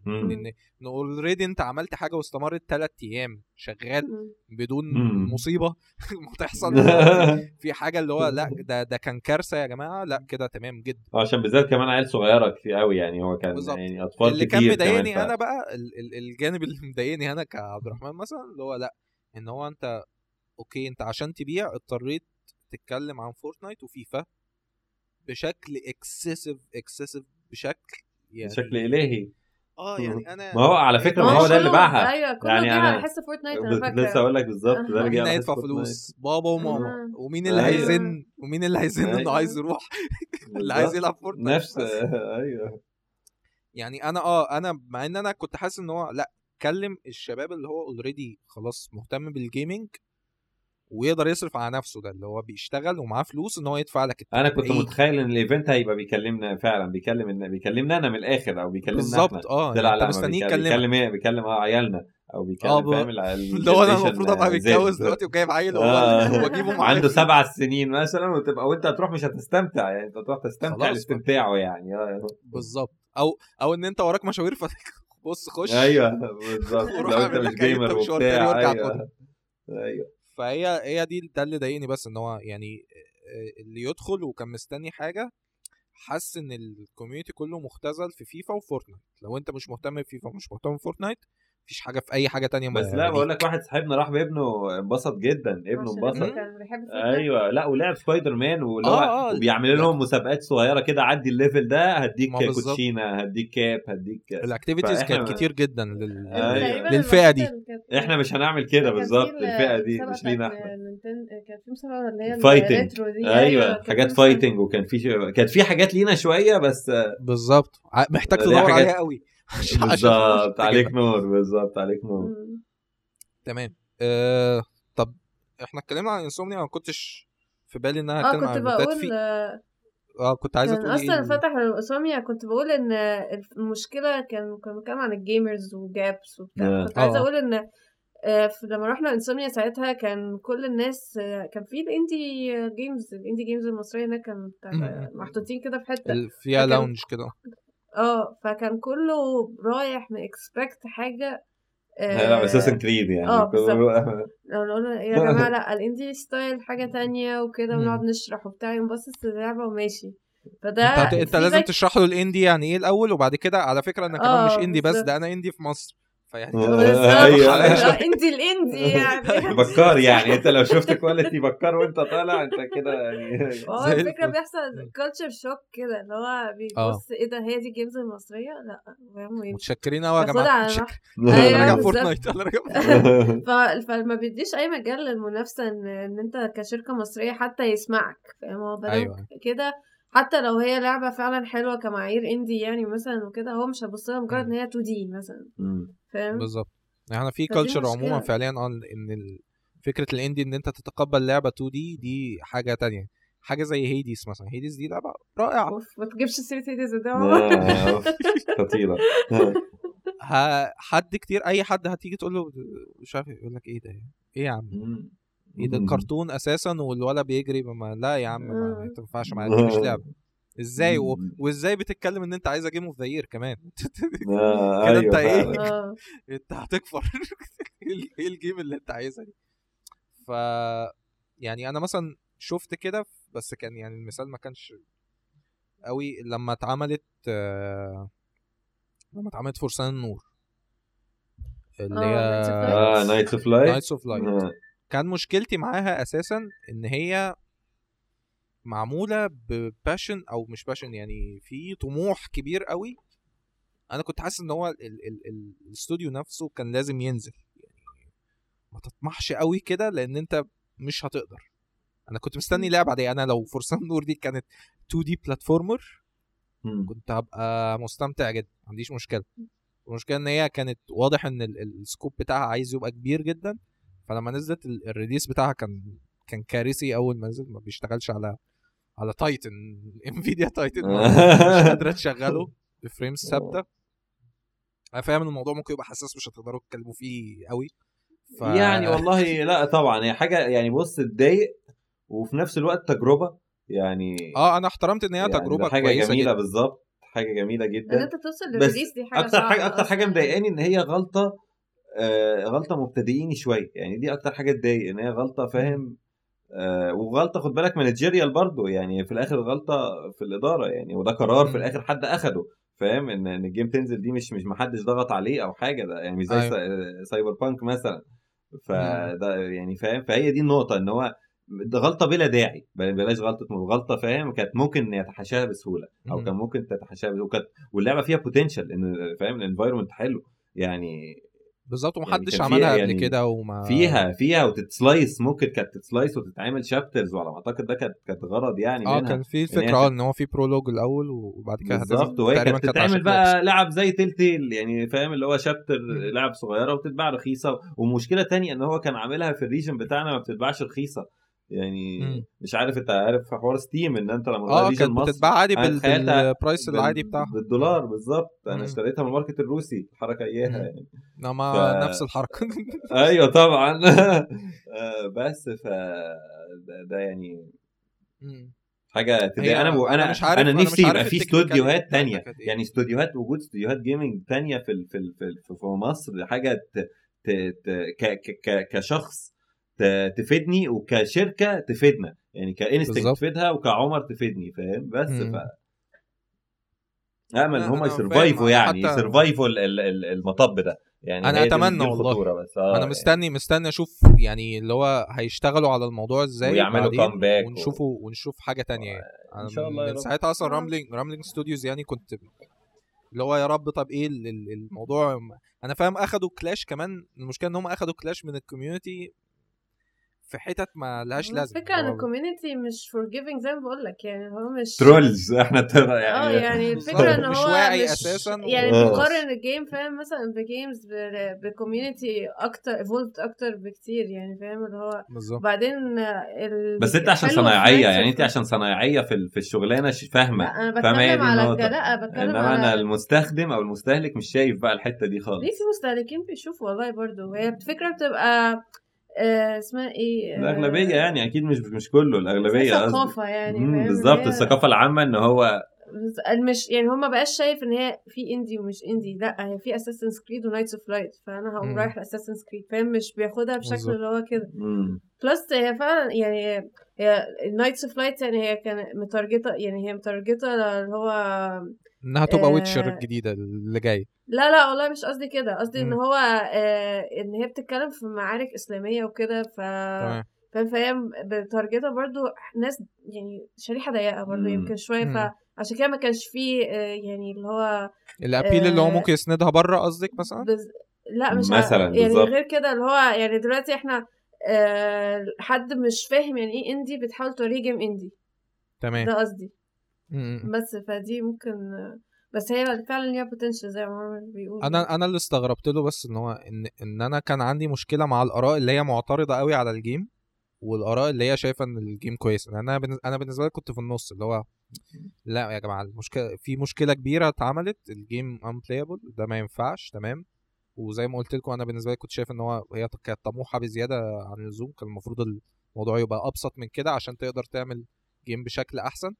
إن already أنت عملت حاجة واستمرت ثلاث أيام شغال. بدون. مصيبة تحصل في حاجة اللي هو لأ ده ده كان كارثة يا جماعة لأ كده تمام جدا عشان بالذات كمان عيال صغيره كتير قوي يعني هو كان بالظبط. يعني أطفال اللي كتير كان مضايقني أنا بقى ال- ال- الجانب اللي مضايقني أنا كعبد الرحمن مثلا اللي هو لأ إن هو أنت okay أنت عشان تبيع اضطريت تتكلم عن فورتنايت وفيفا بشكل excessive excessive بشكل يعني بشكل إلهي آه يعني أنا ما هو على فكرة ما هو ده اللي باعها أيوه كله يعني يعني أنا- على حس فورتنايت أنا فاكره لسه أقول لك بالظبط ده آه. اللي هيدفع فورتنايت. فلوس بابا وماما آه. ومين اللي أيوة. هيزن ومين اللي هيزن إنه أيوة. عايز يروح اللي عايز. يلعب فورتنايت نفس. أيوه يعني أنا آه أنا مع إن أنا كنت حاسس إن هو لأ كلم الشباب اللي هو already خلاص مهتم بال gaming ويقدر يصرف على نفسه ده اللي هو بيشتغل ومعاه فلوس إن هو يدفع لك أنا. كنت إيه؟ متخيل إن ال event هيبقى بيكلمنا فعلا بيكلم بيكلمنا أنا من الآخر أو بيكلمنا بالظبط آه يعني أنت مستنيه بيكلم- يكلمك بيكلم إيه بيكلم آه عيالنا أو بيكلم ب- فاهم ال- اللي هو أنا المفروض أبقى زد. متجوز دلوقتي وجايب عيل آه. وأجيبه معايا عنده سبع سنين مثلا وتبقى وأنت هتروح مش هتستمتع يعني أنت هتروح تستمتع. لاستمتاعه يعني آه. بالظبط أو أو إن أنت وراك مشاوير بص خش أيوه بالظبط لو أنت مش gamer وبتاع أيوه أيوه فهي هي دي ده اللي ضايقني بس إن هو يعني اللي يدخل وكان مستني حاجة حس إن ال community كله مختزل في فيفا وفورتنايت. لو أنت مش مهتم بفيفا ومش مهتم بفورتنايت مفيش حاجة في أي حاجة تانية بس لا. بقول لك واحد صاحبنا راح بابنه انبسط جدا ابنه انبسط كان بيحب فورتنايت. أيوه لا ولعب سبايدر مان واللي هو آه، آه، وبيعملوا لهم مسابقات صغيرة كده عدي ال level ده هديك. كوتشينة هديك cap هديك ال activities كانت كتير جدا لل... أيوة. للفئة دي. إحنا مش هنعمل كده كان بالظبط ال- الفئة دي مش لينا إحنا كانت في مسابقة اللي هي fighting أيوه كان في حاجات fighting وكان في كانت في حاجات لينا شوية بس بالظبط محتاج تدور عليها قوي بالظبط. عليك نور بالظبط عليك نور. تمام أه... طب إحنا اتكلمنا عن انسومنيا ما كنتش في بالي ان أنا آه هتكلم عن كنت event ات بقول في آه، آه كنت عايزة كان تقولي أصلا إيه فتح الاساميا كنت بقول إن المشكلة كان كنا بنتكلم عن ال gamers و jobs وبتاع آه. كنت عايزة آه. أقول إن آه، لما رحنا Insomnia ساعتها كان كل الناس آه، كان في ال indie games ال indie games المصرية هناك مم. محطوطين كده في حتة فيها lounge كده آه فكان كله رايح م expect حاجة هيلعب اساسن كريد يعني آه، بالظبط. يا جماعة لأ ال indie style حاجة تانية وكده. ونقعد نشرح وبتاع ينبسط اللعبة وماشي فده انت انت لازم تشرح له ال indie يعني إيه الأول وبعد كده على فكرة أنا كمان مش آه، indie بس. ده أنا indie في مصر فيعني آه. آه، indie ال indie يعني بكار يعني انت لو شفت quality بكار وانت طالع انت كده يعني هو الفكرة. بيحصل culture shock كده اللي هو بيبص إيه ده هي دي ال games المصرية لأ متشكرين قوي يا جماعة أنا راجع. فورتنايت أنا راجع. فما بيديش أي مجال للمنافسة إن إن أنت كشركة مصرية حتى يسمعك فاهم هو بدل أيوة. كده حتى لو هي لعبة فعلا حلوة كمعايير indie يعني مثلا وكده هو مش هيبص لها مجرد إن هي 2D مثلا. فاهم؟ بالظبط. يعني إحنا في culture. عموما فعليا آه إن فكرة ال indie إن أنت تتقبل لعبة 2D دي حاجة تانية. حاجة زي هيديس مثلا. هيديس دي لعبة رائعة. أوف ما تجيبش سيره آه، أوف، خطيرة. حد كتير أي حد هتيجي تقول له مش عارف يقول لك إيه ده؟ إيه يا عم. إيه ده. كرتون أساسا والولد بيجري ما لا يا عم ما مم. تنفعش معايا دي مش لعبة. إزاي و... وإزاي بتتكلم إن أنت عايزه game of the year كمان؟ آه، كده أنت إيه؟ فعلا. آه أنت هتكفر. إيه ال- إيه ال game اللي أنت عايزها دي؟ ف يعني أنا مثلا شفت كده بس كان يعني المثال ما كانش قوي لما اتعملت آه، لما اتعملت فرسان النور اللي آه، Knights of هي Light. آه Knights of Light Knights of Light كان مشكلتي معاها أساسا إن هي معمولة ب passion أو مش passion يعني في طموح كبير قوي. أنا كنت حاسس إن هو ال- ال- ال- الاستوديو نفسه كان لازم ينزل يعني ما تطمحش قوي كده لأن أنت مش هتقدر. أنا كنت مستني لعبة عاديه أنا لو فرسان نور دي كانت 2D platformer كنت هبقى مستمتع جدا ما عنديش مشكلة. المشكلة إن هي كانت واضح إن ال- ال- ال scope بتاعها عايز يبقى كبير جدا فلما نزلت ال- ال release بتاعها كان كان كارثي أول ما نزل ما بيشتغلش على على Titan. Nvidia Titan مش قادرة تشغله ب frames ثابتة. أنا فاهم إن الموضوع ممكن يبقى حساس مش هتقدروا تتكلموا فيه قوي. ف... يعني والله لا طبعا. هي حاجة يعني بص تضايق وفي نفس الوقت تجربة. يعني آه أنا احترمت إن هي يعني تجربة حاجة كويسة جميلة جدا. بالظبط. حاجة جميلة إن جدا أنت توصل لل release دي حاجة أكتر حاجة أكتر حاجة. مضايقاني إن هي غلطة آه غلطة مبتدئيني شوية. يعني دي أكتر حاجة تضايق إن هي غلطة فاهم؟ آه وغلطة خد بالك managerial برضه يعني في الآخر غلطة في الإدارة يعني وده قرار في. الآخر حد أخده فاهم إن إن ال game تنزل دي مش مش محدش ضغط عليه أو حاجة ده يعني مش زي أيوة. أيوة. Cyberpunk مثلا فده يعني فاهم فهي دي النقطة إن هو ده غلطة بلا داعي بل- بلاش غلطة غلطة فاهم كانت ممكن يتحاشاها بسهولة أو. كان ممكن تتحاشاها وكانت واللعبة فيها potential إن فاهم ال environment حلو يعني بالظبط ومحدش كان عملها قبل يعني كده وما فيها فيها وتت slice ممكن كانت تت slice وتتعمل chapters وعلى ما أعتقد ده كانت كانت غرض يعني آه كان في الفكرة آه إن هو في prologue الأول وبعد كده. بالظبط وهي كانت تتعمل. بقى لعب زي Telltale يعني فاهم اللي هو chapter. لعب صغيرة وتتباع رخيصة ومشكلة تانية إن هو كان عاملها في ال region بتاعنا ما بتتباعش رخيصة يعني مم. مش عارف انت عارف في حوار Steam ان انت لما آه كانت مصر بتتباع عادي بال price بال- العادي بتاعها بالدولار بالظبط. أنا اشتريتها من ال market الروسي الحركه إياها. يعني انما ف- نفس الحركة أيوه طبعا آه، بس ف ده- ده يعني مم. حاجة تضايق أنا أنا أنا مش عارف- أنا أنا نفسي يبقى في استوديوهات تانية. يعني استوديوهات وجود استوديوهات gaming تانية في في في ال- في مصر حاجة ت ت ت ك ك ك كشخص تفيدني وكشركة تفيدنا يعني consulting. تفيدها وكعمر تفيدني فاهم بس مم. ف امل ان هم ي survive وا يعني حتى- ي survive وا ال- ال- ال- المطب ده يعني أتمنى دي والله. بس آه أنا يعني. مستني مستني أشوف يعني اللي هو هيشتغلوا على الموضوع إزاي ويعملوا بعدين comeback و- ونشوفه ونشوف حاجة تانية يعني إن شاء الله من. ساعتها أصلا آه. Rumbling Rumbling Studios يعني كنت اللي هو يا رب طب إيه ال- ال- الموضوع أنا فاهم أخدوا clash كمان المشكلة إن هم أخدوا clash من ال community في حتت ما لهاش لازمة الفكرة إن ال community مش forgiving زي ما بقول لك يعني هو مش trolls إحنا ترى آه يعني يعني الفكرة إن مش هو واعي مش أساساً و- يعني آه. بقارن ال game فاهم؟ مثلا ب games ب community أكتر evolved أكتر بكتير يعني فاهم؟ اللي هو بالظبط. وبعدين ال... بس أنت عشان صنايعية يعني أنت عشان صنايعية في في الشغلانة فاهمة؟ أنا بتكلم على لا بتكلم إنما أنا المستخدم أو المستهلك مش شايف بقى الحتة دي خالص. ليه في مستهلكين بيشوفوا والله برضو؟ هي الفكرة بتبقى اسمها إيه آه، الأغلبية يعني أكيد مش مش كله الأغلبية زي قصدي ثقافه يعني بالظبط الثقافة العامة إن هو مش يعني هما بقاش شايف إن هي في indie ومش indie لأ هي في اساسن كريد و Knights of Light فأنا هقوم. رايح لاساسن كريد فاهم مش بياخدها بشكل. اللي هو كده. بلس هي فعلا يعني هي Knights of Light يعني هي كانت مت targeted ه يعني هي مت targeted ه اللي هو إنها تبقى آه، Witcher الجديدة اللي جاية لا لا والله مش قصدي كده قصدي إن. هو آه إن هي بتتكلم في معارك إسلامية وكده ف تمام فاهم فهي ب targeted ها برضو ناس يعني شريحة ضيقة برضو مم. يمكن شوية. فعشان كده ما كانش فيه آه يعني اللي هو ال appeal اللي هو آه، ممكن يسندها بره قصدك مثلا بز... لا مش مثلاً،. يعني بالظبط. غير كده اللي هو يعني دلوقتي إحنا آه حد مش فاهم يعني إيه indie بتحاول توريه game indie تمام ده قصدي. بس فدي ممكن بس هي فعلا ليها potential زي ما بيقول أنا أنا اللي استغربت له بس إن هو إن إن أنا كان عندي مشكلة مع الآراء اللي هي معترضة قوي على ال game والآراء اللي هي شايفة إن ال game كويس. أنا أنا بالنسبة لي كنت في النص اللي هو لأ يا جماعة المشكلة في مشكلة كبيرة اتعملت ال game unplayable ده ما ينفعش تمام؟ وزي ما قلت لكم أنا بالنسبة لي كنت شايف إن هو هي كانت طموحة بزيادة عن اللزوم كان المفروض الموضوع يبقى أبسط من كده عشان تقدر تعمل game بشكل أحسن.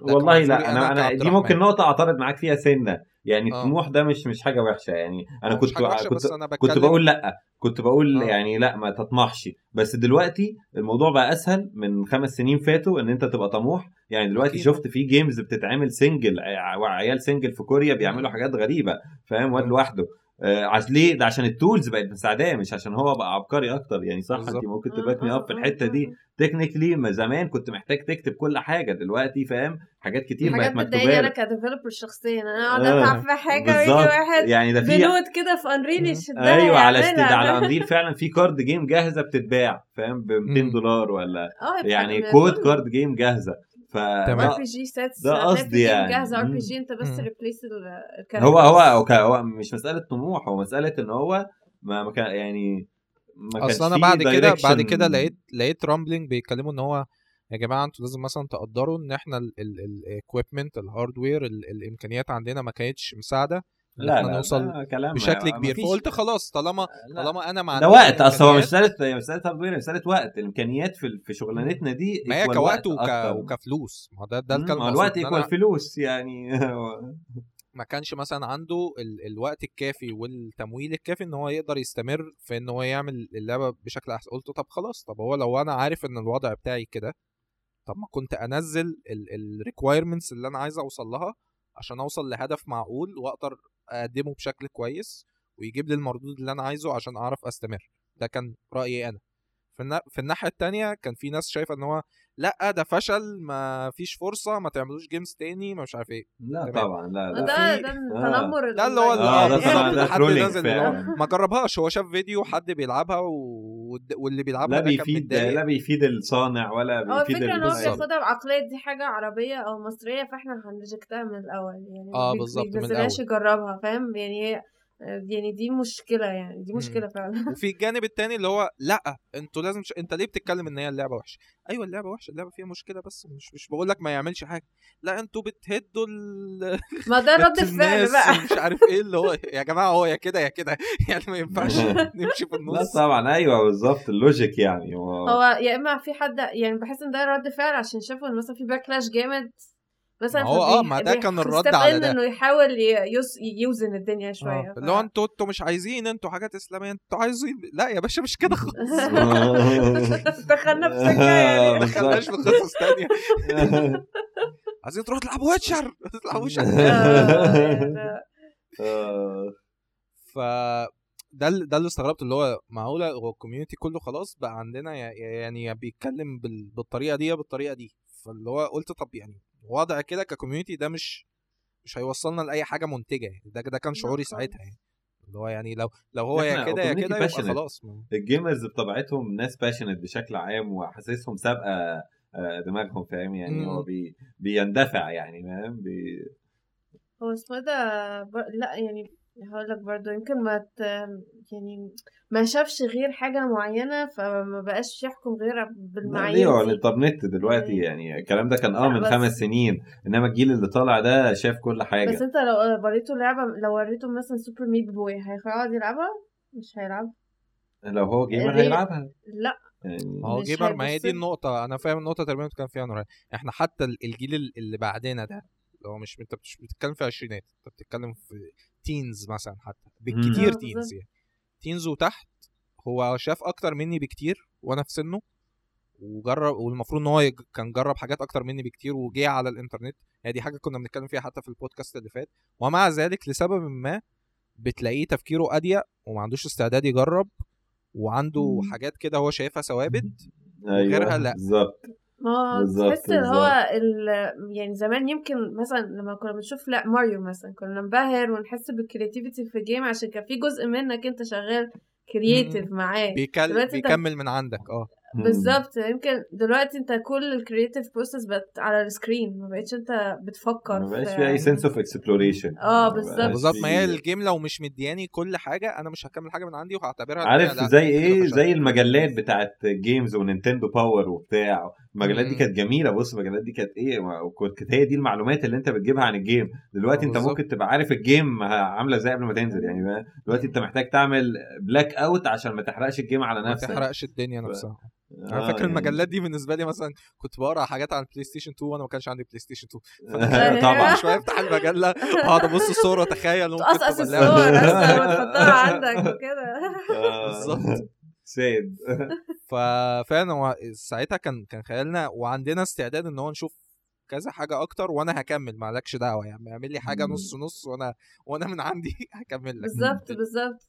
والله لا أنا أنا دي ممكن. نقطة أعترض معاك فيها سنة يعني آه. الطموح ده مش مش حاجة وحشة يعني أنا كنت كنت أنا كنت بقول لا كنت بقول آه. يعني لا ما تطمحش بس دلوقتي الموضوع بقى أسهل من خمس سنين فاتوا إن أنت تبقى طموح يعني دلوقتي أكيد. شفت في games بتتعمل single عيال single في كوريا بيعملوا مم. حاجات غريبة فاهم واد مم. لوحده آه، عشان ليه؟ ده عشان ال tools بقت مساعداه مش عشان هو بقى عبقري أكتر. يعني صح. انت ممكن مم، تباك me up في الحتة دي. technically ما زمان كنت محتاج تكتب كل حاجة. دلوقتي فاهم؟ حاجات كتير حاجات بقت بتضايقني مكتوبة أنا ك developer شخصيا. أنا أقعد آه، أتعب في حاجة ويجي واحد يعني ده في بنوت كده في Unreal يشدها أيوه على يعملها. على Unreal فعلا في card game جاهزة بتتباع فاهم؟ ب 200 مم. دولار ولا يعني code. card game جاهزة. ف. ار بي جي سيتس ده قصدي يعني. جاهزه ار بي. جي انت بس. ريبليس هو هو هو, مش مسألة طموح هو مسألة إن هو ما ما كان يعني ما كانش أصل أنا بعد كده بعد. كده لقيت لقيت رامبلينج بيتكلموا إن هو يا جماعة أنتوا لازم مثلا تقدروا إن إحنا الاكويبمنت الهاردوير الإمكانيات عندنا ما كانتش مساعدة ان لا لا نوصل لا كلام بشكل ما كبير. فقلت خلاص طالما لا. طالما أنا ما ده وقت أصل هو مش مساله مش مساله هاردوير مساله وقت. الإمكانيات في في شغلانتنا دي ما هي كوقت وك... وكفلوس. ما ده ده الكلام الوقت أنا فلوس يعني. ما كانش مثلا عنده ال... الوقت الكافي والتمويل الكافي إن هو يقدر يستمر في إن هو يعمل اللعبة بشكل أحسن. قلت طب خلاص طب هو لو أنا عارف إن الوضع بتاعي كده طب ما كنت أنزل الريكويرمنتس اللي أنا عايز أوصل لها عشان أوصل لهدف معقول وأقدر أقدمه بشكل كويس ويجيب لي المردود اللي أنا عايزه عشان أعرف أستمر ده كان رأيي أنا في. في الناحية التانية كان في ناس شايفة إن هو لأ ده فشل ما فيش فرصة ما تعملوش games تاني ما مش عارف إيه لا تمام. طبعا لا لا ده ده التنمر ده اللي هو اللي آه، آه حد نازل هو فعلا. ما جربهاش هو شاف فيديو حد بيلعبها و... واللي بيلعبها لا بيفيد لا بيفيد الصانع ولا هو بيفيد الفكرة إن هو. بياخدها بعقلية دي حاجة عربية أو مصرية فإحنا هن reject ها من الأول يعني آه، بي- بالظبط، من الأول. يجربها فاهم يعني هي يعني دي مشكلة يعني دي مم. مشكلة فعلا. وفي الجانب التاني اللي هو لأ أنتوا لازم ش... انت ليه بتتكلم إن هي اللعبة وحشة؟ أيوه اللعبة وحشة اللعبة فيها مشكلة بس مش مش بقول لك ما يعملش حاجة. لأ أنتوا بتهدوا ال... ما ده رد الفعل بقى. مش عارف إيه اللي هو يا جماعة هو يا كده يا كده. يعني ما ينفعش نمشي في لا النص. طبعا أيوه بالظبط ال logic يعني هو هو يا إما في حد يعني بحس إن ده رد فعل عشان شافوا إن مثلا في backlash جامد مثلا هو آه، ما ده كان الرد على ده. إنه يحاول يوزن الدنيا شوية آه. ف- اللي هو أنتوا أنتوا مش عايزين أنتوا حاجات إسلامية أنتوا عايزين لا يا باشا مش كده خالص. دخلنا في سكة يعني. ما خلناش في قصص تانية. عايزين تروحوا تلعبوا Witcher تلعبوا Witcher. آه، آه، ف ده ده اللي استغربت اللي هو معقولة هو ال community كله خلاص بقى عندنا يعني بيتكلم بال- بالطريقة دي يا بالطريقة دي. فاللي هو قلت طب يعني وضع كده ك community ده مش مش هيوصلنا لأي حاجة منتجة يعني ده ده كان شعوري. ساعتها يعني اللي هو يعني لو لو هو يا كده يا كده يبقى. خلاص ال gamers بطبيعتهم ناس passionate بشكل عام وحاسسهم سابقة آه، دماغهم فاهم يعني. هو بي بيندفع يعني فاهم بي... هو اسمه إيه ده. لا يعني هقول لك برضو يمكن ما ت... يعني ما شافش غير حاجة معينة فما بقاش يحكم غير بالمعايير هو دي. الانترنت دلوقتي يعني الكلام ده كان آه من بس- خمس سنين إنما الجيل اللي طالع ده شاف كل حاجة. بس أنت لو وريته لعبة لو وريته مثلا Super Meat Boy هيقعد يلعبها؟ مش هيلعب. لو هو gamer الري- هيلعبها. لا. يعني ما هو gamer ما هي دي. النقطة أنا فاهم النقطة تقريبا اللي كان فيها نوران. إحنا حتى ال- الجيل ال- اللي بعدنا ده اللي هو مش أنت مش بتتكلم في عشرينات أنت بتتكلم في teens مثلا حتى بالكتير آه، teens بالظبط. يعني teens وتحت هو شاف أكتر مني بكتير وأنا في سنه وجرب والمفروض إن هو كان جرب حاجات أكتر مني بكتير وجه على الإنترنت يعني دي حاجة كنا بنتكلم فيها حتى في البودكاست اللي فات ومع ذلك لسبب ما بتلاقيه تفكيره أضيق وما عندوش استعداد يجرب وعنده مم. حاجات كده هو شايفها ثوابت أيوه وغيرها لأ. بالظبط ما هو بالظبط، تحس ان هو. يعني زمان يمكن مثلا لما كنا بنشوف لأ ماريو مثلا كنا ننبهر ونحس بال creativity في ال game عشان كان في جزء منك أنت شغال creative معاه. بيكل... دلوقتي انت- بيكمل من عندك آه. بالظبط يمكن دلوقتي أنت كل ال creative process بقت على ال screen ما بقتش أنت بتفكر ما بقاش في- أي سنس اوف اكسبلوريشن آه، بالظبط. بالظبط ما هي ال game لو مش مدياني كل حاجة أنا مش هكمل حاجة من عندي وهعتبرها عارف زي إيه. زي المجلات بتاعت games و Nintendo Power وبتاع المجلات دي. كانت جميلة بص المجلات دي كانت إيه وكانت هي دي المعلومات اللي أنت بتجيبها عن ال game دلوقتي آه، انت. ممكن تبقى عارف ال game عاملة إزاي قبل ما تنزل يعني؟ دلوقتي أنت محتاج تعمل blackout عشان ما تحرقش ال game على ما نفسك تحرقش الدنيا ف- نفسها آه، أنا فاكر يعني- المجلات دي بالنسبة لي مثلا كنت بقرأ حاجات عن PlayStation 2 وأنا ما كانش عندي PlayStation 2 طبعا شوية أفتح المجله اقعد أبص الصور واتخيل ممكن تقصقص الصور أصلا وتحطها عندك وكده آه، بالظبط. سيد ففعلا هو ساعتها كان كان خيالنا وعندنا استعداد إن هو نشوف كذا حاجة أكتر وأنا هكمل مالكش دعوة يعني اعمل لي حاجة. نص نص وأنا وأنا من عندي هكمل لك. بالظبط بالظبط.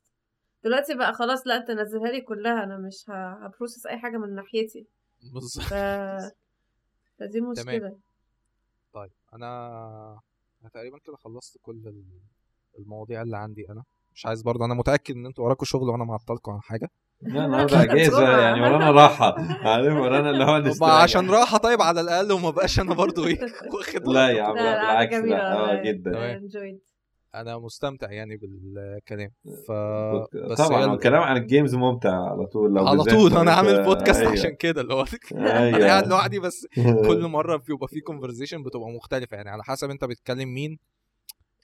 دلوقتي بقى خلاص لا أنت نزلها لي كلها أنا مش ه- هبروسس أي حاجة من ناحيتي. بالظبط. ف فدي مشكلة. طيب أنا أنا تقريبا كده خلصت كل ال- المواضيع اللي عندي أنا. مش عايز برضه أنا متأكد إن أنتوا وراكوا شغل وأنا معطلكم عن حاجة. النهارده إجازة يعني ورانا راحة عارف ورانا اللي هو نستريح. عشان راحة طيب على الأقل وما بقاش أنا برضه إيه واخد لا يا عم بالعكس لا آه. جدا أنا مستمتع يعني بالكلام ف بس طبعا ال- الكلام عن ال games ممتع على طول لو على طول أنا عامل بودكاست أيوة. عشان كده اللي هو أيوة. أنا قاعد لوحدي بس كل مرة بيبقى في conversation بتبقى مختلفة يعني على حسب أنت بتتكلم مين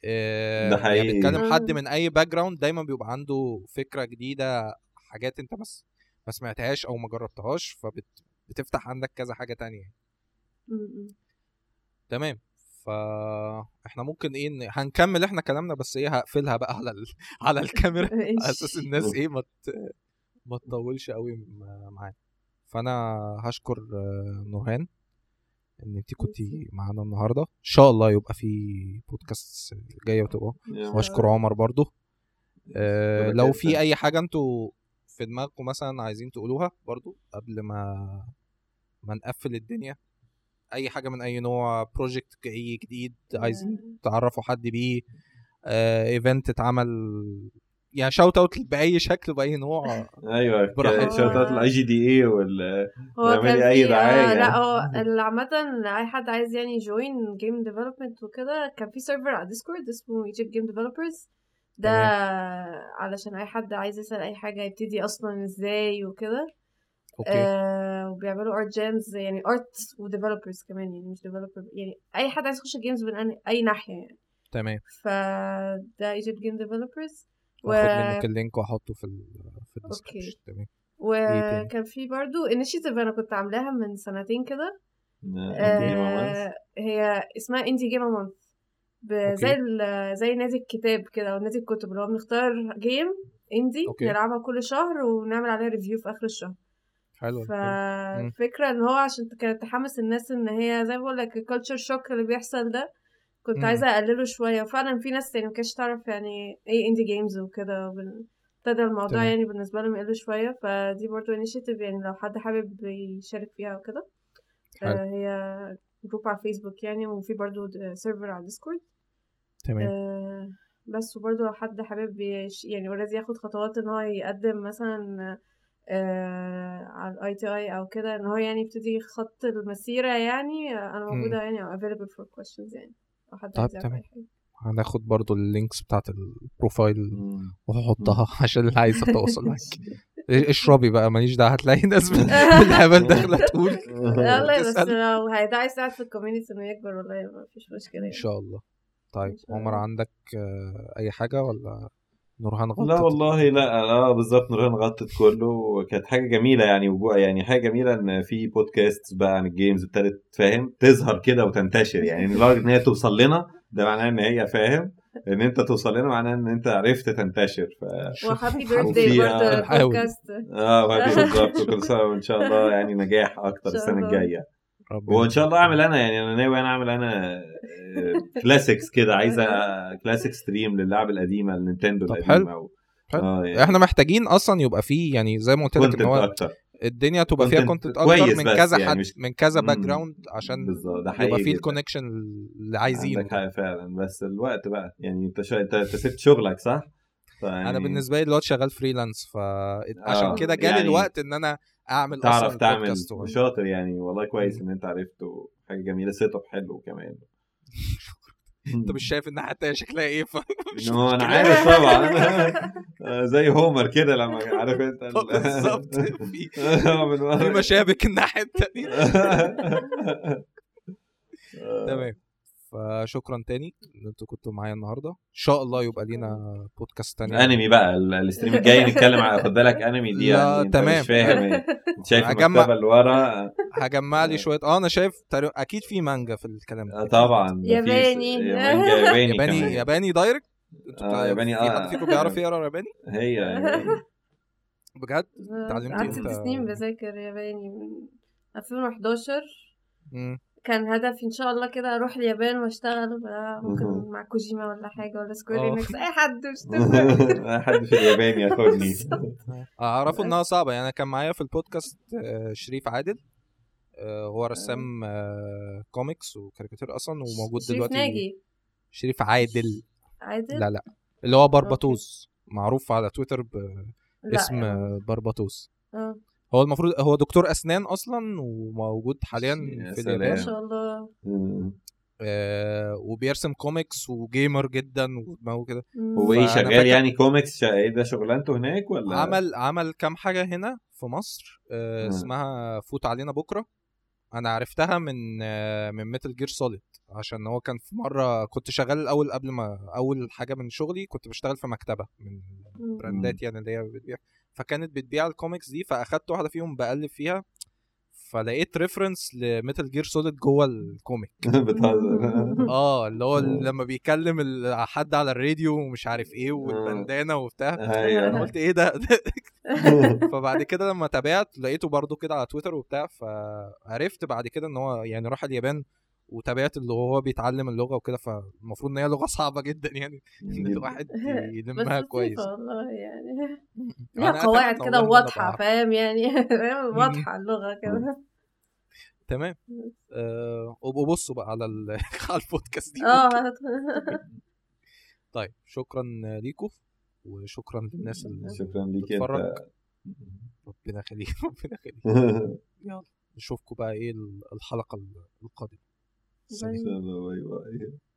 آه، ده يعني حقيقي. بتكلم حد. من أي background دايما بيبقى عنده فكرة جديدة حاجات انت بس ما سمعتهاش أو ما جربتهاش فبتفتح عندك كذا حاجة تانية. تمام. فاحنا ممكن إيه هنكمل إحنا كلامنا بس إيه هقفلها بقى على ال... على الكاميرا على أساس الناس إيه ما ت... ما تطولش قوي معانا. فأنا هشكر نورهان إن انت كنتي معانا النهارده. إن شاء الله يبقى في بودكاست جاية وتبقى. واشكر عمر برضو. آه لو. في أي حاجة أنتوا في دماغكم مثلا عايزين تقولوها برضو قبل ما ما نقفل الدنيا أي حاجة من أي نوع project جاي جديد عايزين تعرفوا حد بيه event اتعمل يعني shout out بأي شكل بأي نوع أيوه براحتك. shout out ال IGDA وال هو اعملي كان أي في دعاية. آه لا هو عامة أي حد عايز يعني ي join game development وكده كان في server على Discord اسمه Egypt Game Developers ده علشان أي حد عايز يسأل أي حاجة يبتدي أصلا إزاي وكده. okay. آه وبيعملوا art games يعني art و developers كمان يعني مش developer يعني أي حد عايز يخش games من أي- أي ناحية يعني. تمام. فده Egypt Game Developers هاخد منك ال link وأحطه في ال في. ال description تمام. وكان في برضو initiative أنا كنت عاملاها من سنتين كده. آه، هي اسمها Indie Game Month زي ال- زي نادي الكتاب كده أو نادي الكتب اللي هو بنختار game indie okay. نلعبها كل شهر ونعمل عليها review في آخر الشهر حلو. فالفكرة إن هو عشان كانت تحمس الناس إن هي زي ما بقول لك ال culture shock اللي بيحصل ده كنت مم. عايزة أقلله شوية وفعلا في ناس يعني مكانتش تعرف يعني إيه indie games وكده ابتدى الموضوع تمام. يعني بالنسبة لهم يقل شوية فدي برضو initiative يعني لو حد حابب يشارك فيها وكده. آه، هي group على فيسبوك يعني وفي برضو server على Discord تمام. آه، بس وبرضه لو حد حابب يش- يعني already ياخد خطوات إن هو يقدم مثلا آه على ال ITI أو كده إن هو يعني يبتدي خط المسيرة يعني أنا موجودة يعني أو available for questions يعني. لو حد يعرف تمام. هناخد برضو ال links بتاعت ال profile وهحطها عشان اللي عايز يتواصل معاك. اشربي بقى ماليش دعوة هتلاقي ناس بال- بالهبل داخله تقول لا والله بس. لو حد عايز يساعد في ال community انه يكبر والله ما فيش مشكلة إن يعني. شاء الله. طيب عمر. عندك آه، أي حاجة ولا نورهان غطت لا والله لا لا بالظبط نوران غطت كله وكانت حاجة جميلة يعني وجوه يعني حاجة جميلة إن في بودكاست بقى عن ال games ابتدت فاهم؟ تظهر كده وتنتشر يعني لدرجة إن هي توصل لنا ده معناه إن هي فاهم؟ إن أنت توصل لنا معناه إن أنت عرفت تنتشر ف و happy birthday برضه. البودكاست. آه بالظبط وكل سنة وإن شاء الله يعني نجاح أكتر السنة. الجاية. وإن شاء الله أعمل أنا يعني أنا ناوي أنا أعمل أنا classics كده عايزه classic stream للعب القديمة ال Nintendo القديمة أو حلو. آه يعني. إحنا محتاجين أصلا يبقى فيه يعني زي ما قلت لك إن هو الدنيا تبقى فيها content أكتر من كذا يعني حد مش- من كذا background عشان يبقى فيه. ال connection اللي عايزينه عندك حق فعلا بس الوقت بقى يعني انت شا... انت سبت شغلك صح؟ فيعني أنا بالنسبة لي دلوقتي شغال freelance فعشان آه، كده جالي يعني الوقت إن أنا أعمل تعرف أصلا تعمل شاطر يعني والله كويس. إن أنت عرفته حاجة جميلة setup حلو كمان انت مش شايف الناحيه التانيه شكلها إيه فمش no أنا. عارف طبعا. آه، زي هومر كده لما عارف انت ال- بالظبط. في آه، في. مشابك الناحية التانية. تمام. فشكرا تاني إن أنتوا كنتوا معايا النهارده إن شاء الله يبقى لينا بودكاست تاني انمي بقى ال- ال stream الجاي نتكلم على خد بالك أنمي دي لا، يعني أنت تمام. مش فاهم إيه أنت شايف هجمع- المكتبة اللي ورا هجمع لي شوية آه أنا شايف أكيد في مانجا في الكلام ده آه، طبعا ياباني. مانجا ياباني ياباني كمان. ياباني direct أنتوا آه، ياباني، في آه. حد فيكم بيعرف يقرأ ياباني هي ياباني. بجد اتعلمتي قعدت ست إمتى؟ سنين بذاكر ياباني من 2011 مم. كان هدفي إن شاء الله كده أروح اليابان وأشتغل ممكن. مع كوجيما ولا حاجة ولا Square آه. Enix أي حد مش تفرق حد في اليابان ياخدني اعرفوا إنها صعبة يعني أنا كان معايا في البودكاست آه، شريف عادل آه، هو رسام آه، كوميكس وكاريكاتير أصلا وموجود شريف دلوقتي ناجي. شريف عادل. عادل؟ لا لا. اللي هو بربطوس. معروف على تويتر باسم. آه، بربطوس. آه. هو المفروض هو دكتور أسنان أصلا وموجود حاليا يا في سلام. ما اليابان شاء الله آه وبيرسم comics و gamer جدا ودماغه كده. هو إيه شغال يعني كوميكس شا... إيه ده شغلانته هناك ولا عمل عمل كام حاجة هنا في مصر آه. اسمها فوت علينا بكرة أنا عرفتها من آه من Metal Gear Solid عشان هو كان في مرة كنت شغال الأول قبل ما أول حاجة من شغلي كنت بشتغل في مكتبة من. brand ات يعني اللي هي بتبيع فكانت بتبيع الكوميكس دي فأخدت واحدة فيهم بقلب فيها فلقيت reference ل Metal Gear Solid جوه ال comic بتهزر. آه اللي هو آه. لما بيكلم حد على الراديو ومش عارف إيه والبندانة وبتاع. أنا أيوه قلت إيه ده؟ فبعد كده لما تابعت لقيته برضو كده على تويتر وبتاع فعرفت بعد كده إن هو يعني راح اليابان وتابعت اللي هو بيتعلم اللغة وكده فالمفروض إن هي لغة صعبة جدا يعني إن الواحد بس يلمها كويس. والله يعني. ليها قواعد كده أبقى فاهم يعني؟ فاهم؟ واضحة اللغة كده. تمام. أه وبصوا بقى على ال- على البودكاست دي. آه. طيب شكرا ليكم وشكرا للناس اللي شكرا. ليك بتتفرج. انت ربنا يخليك ربنا يخليك. يلا نشوفكم بقى إيه الحلقة القادمة. باي. ان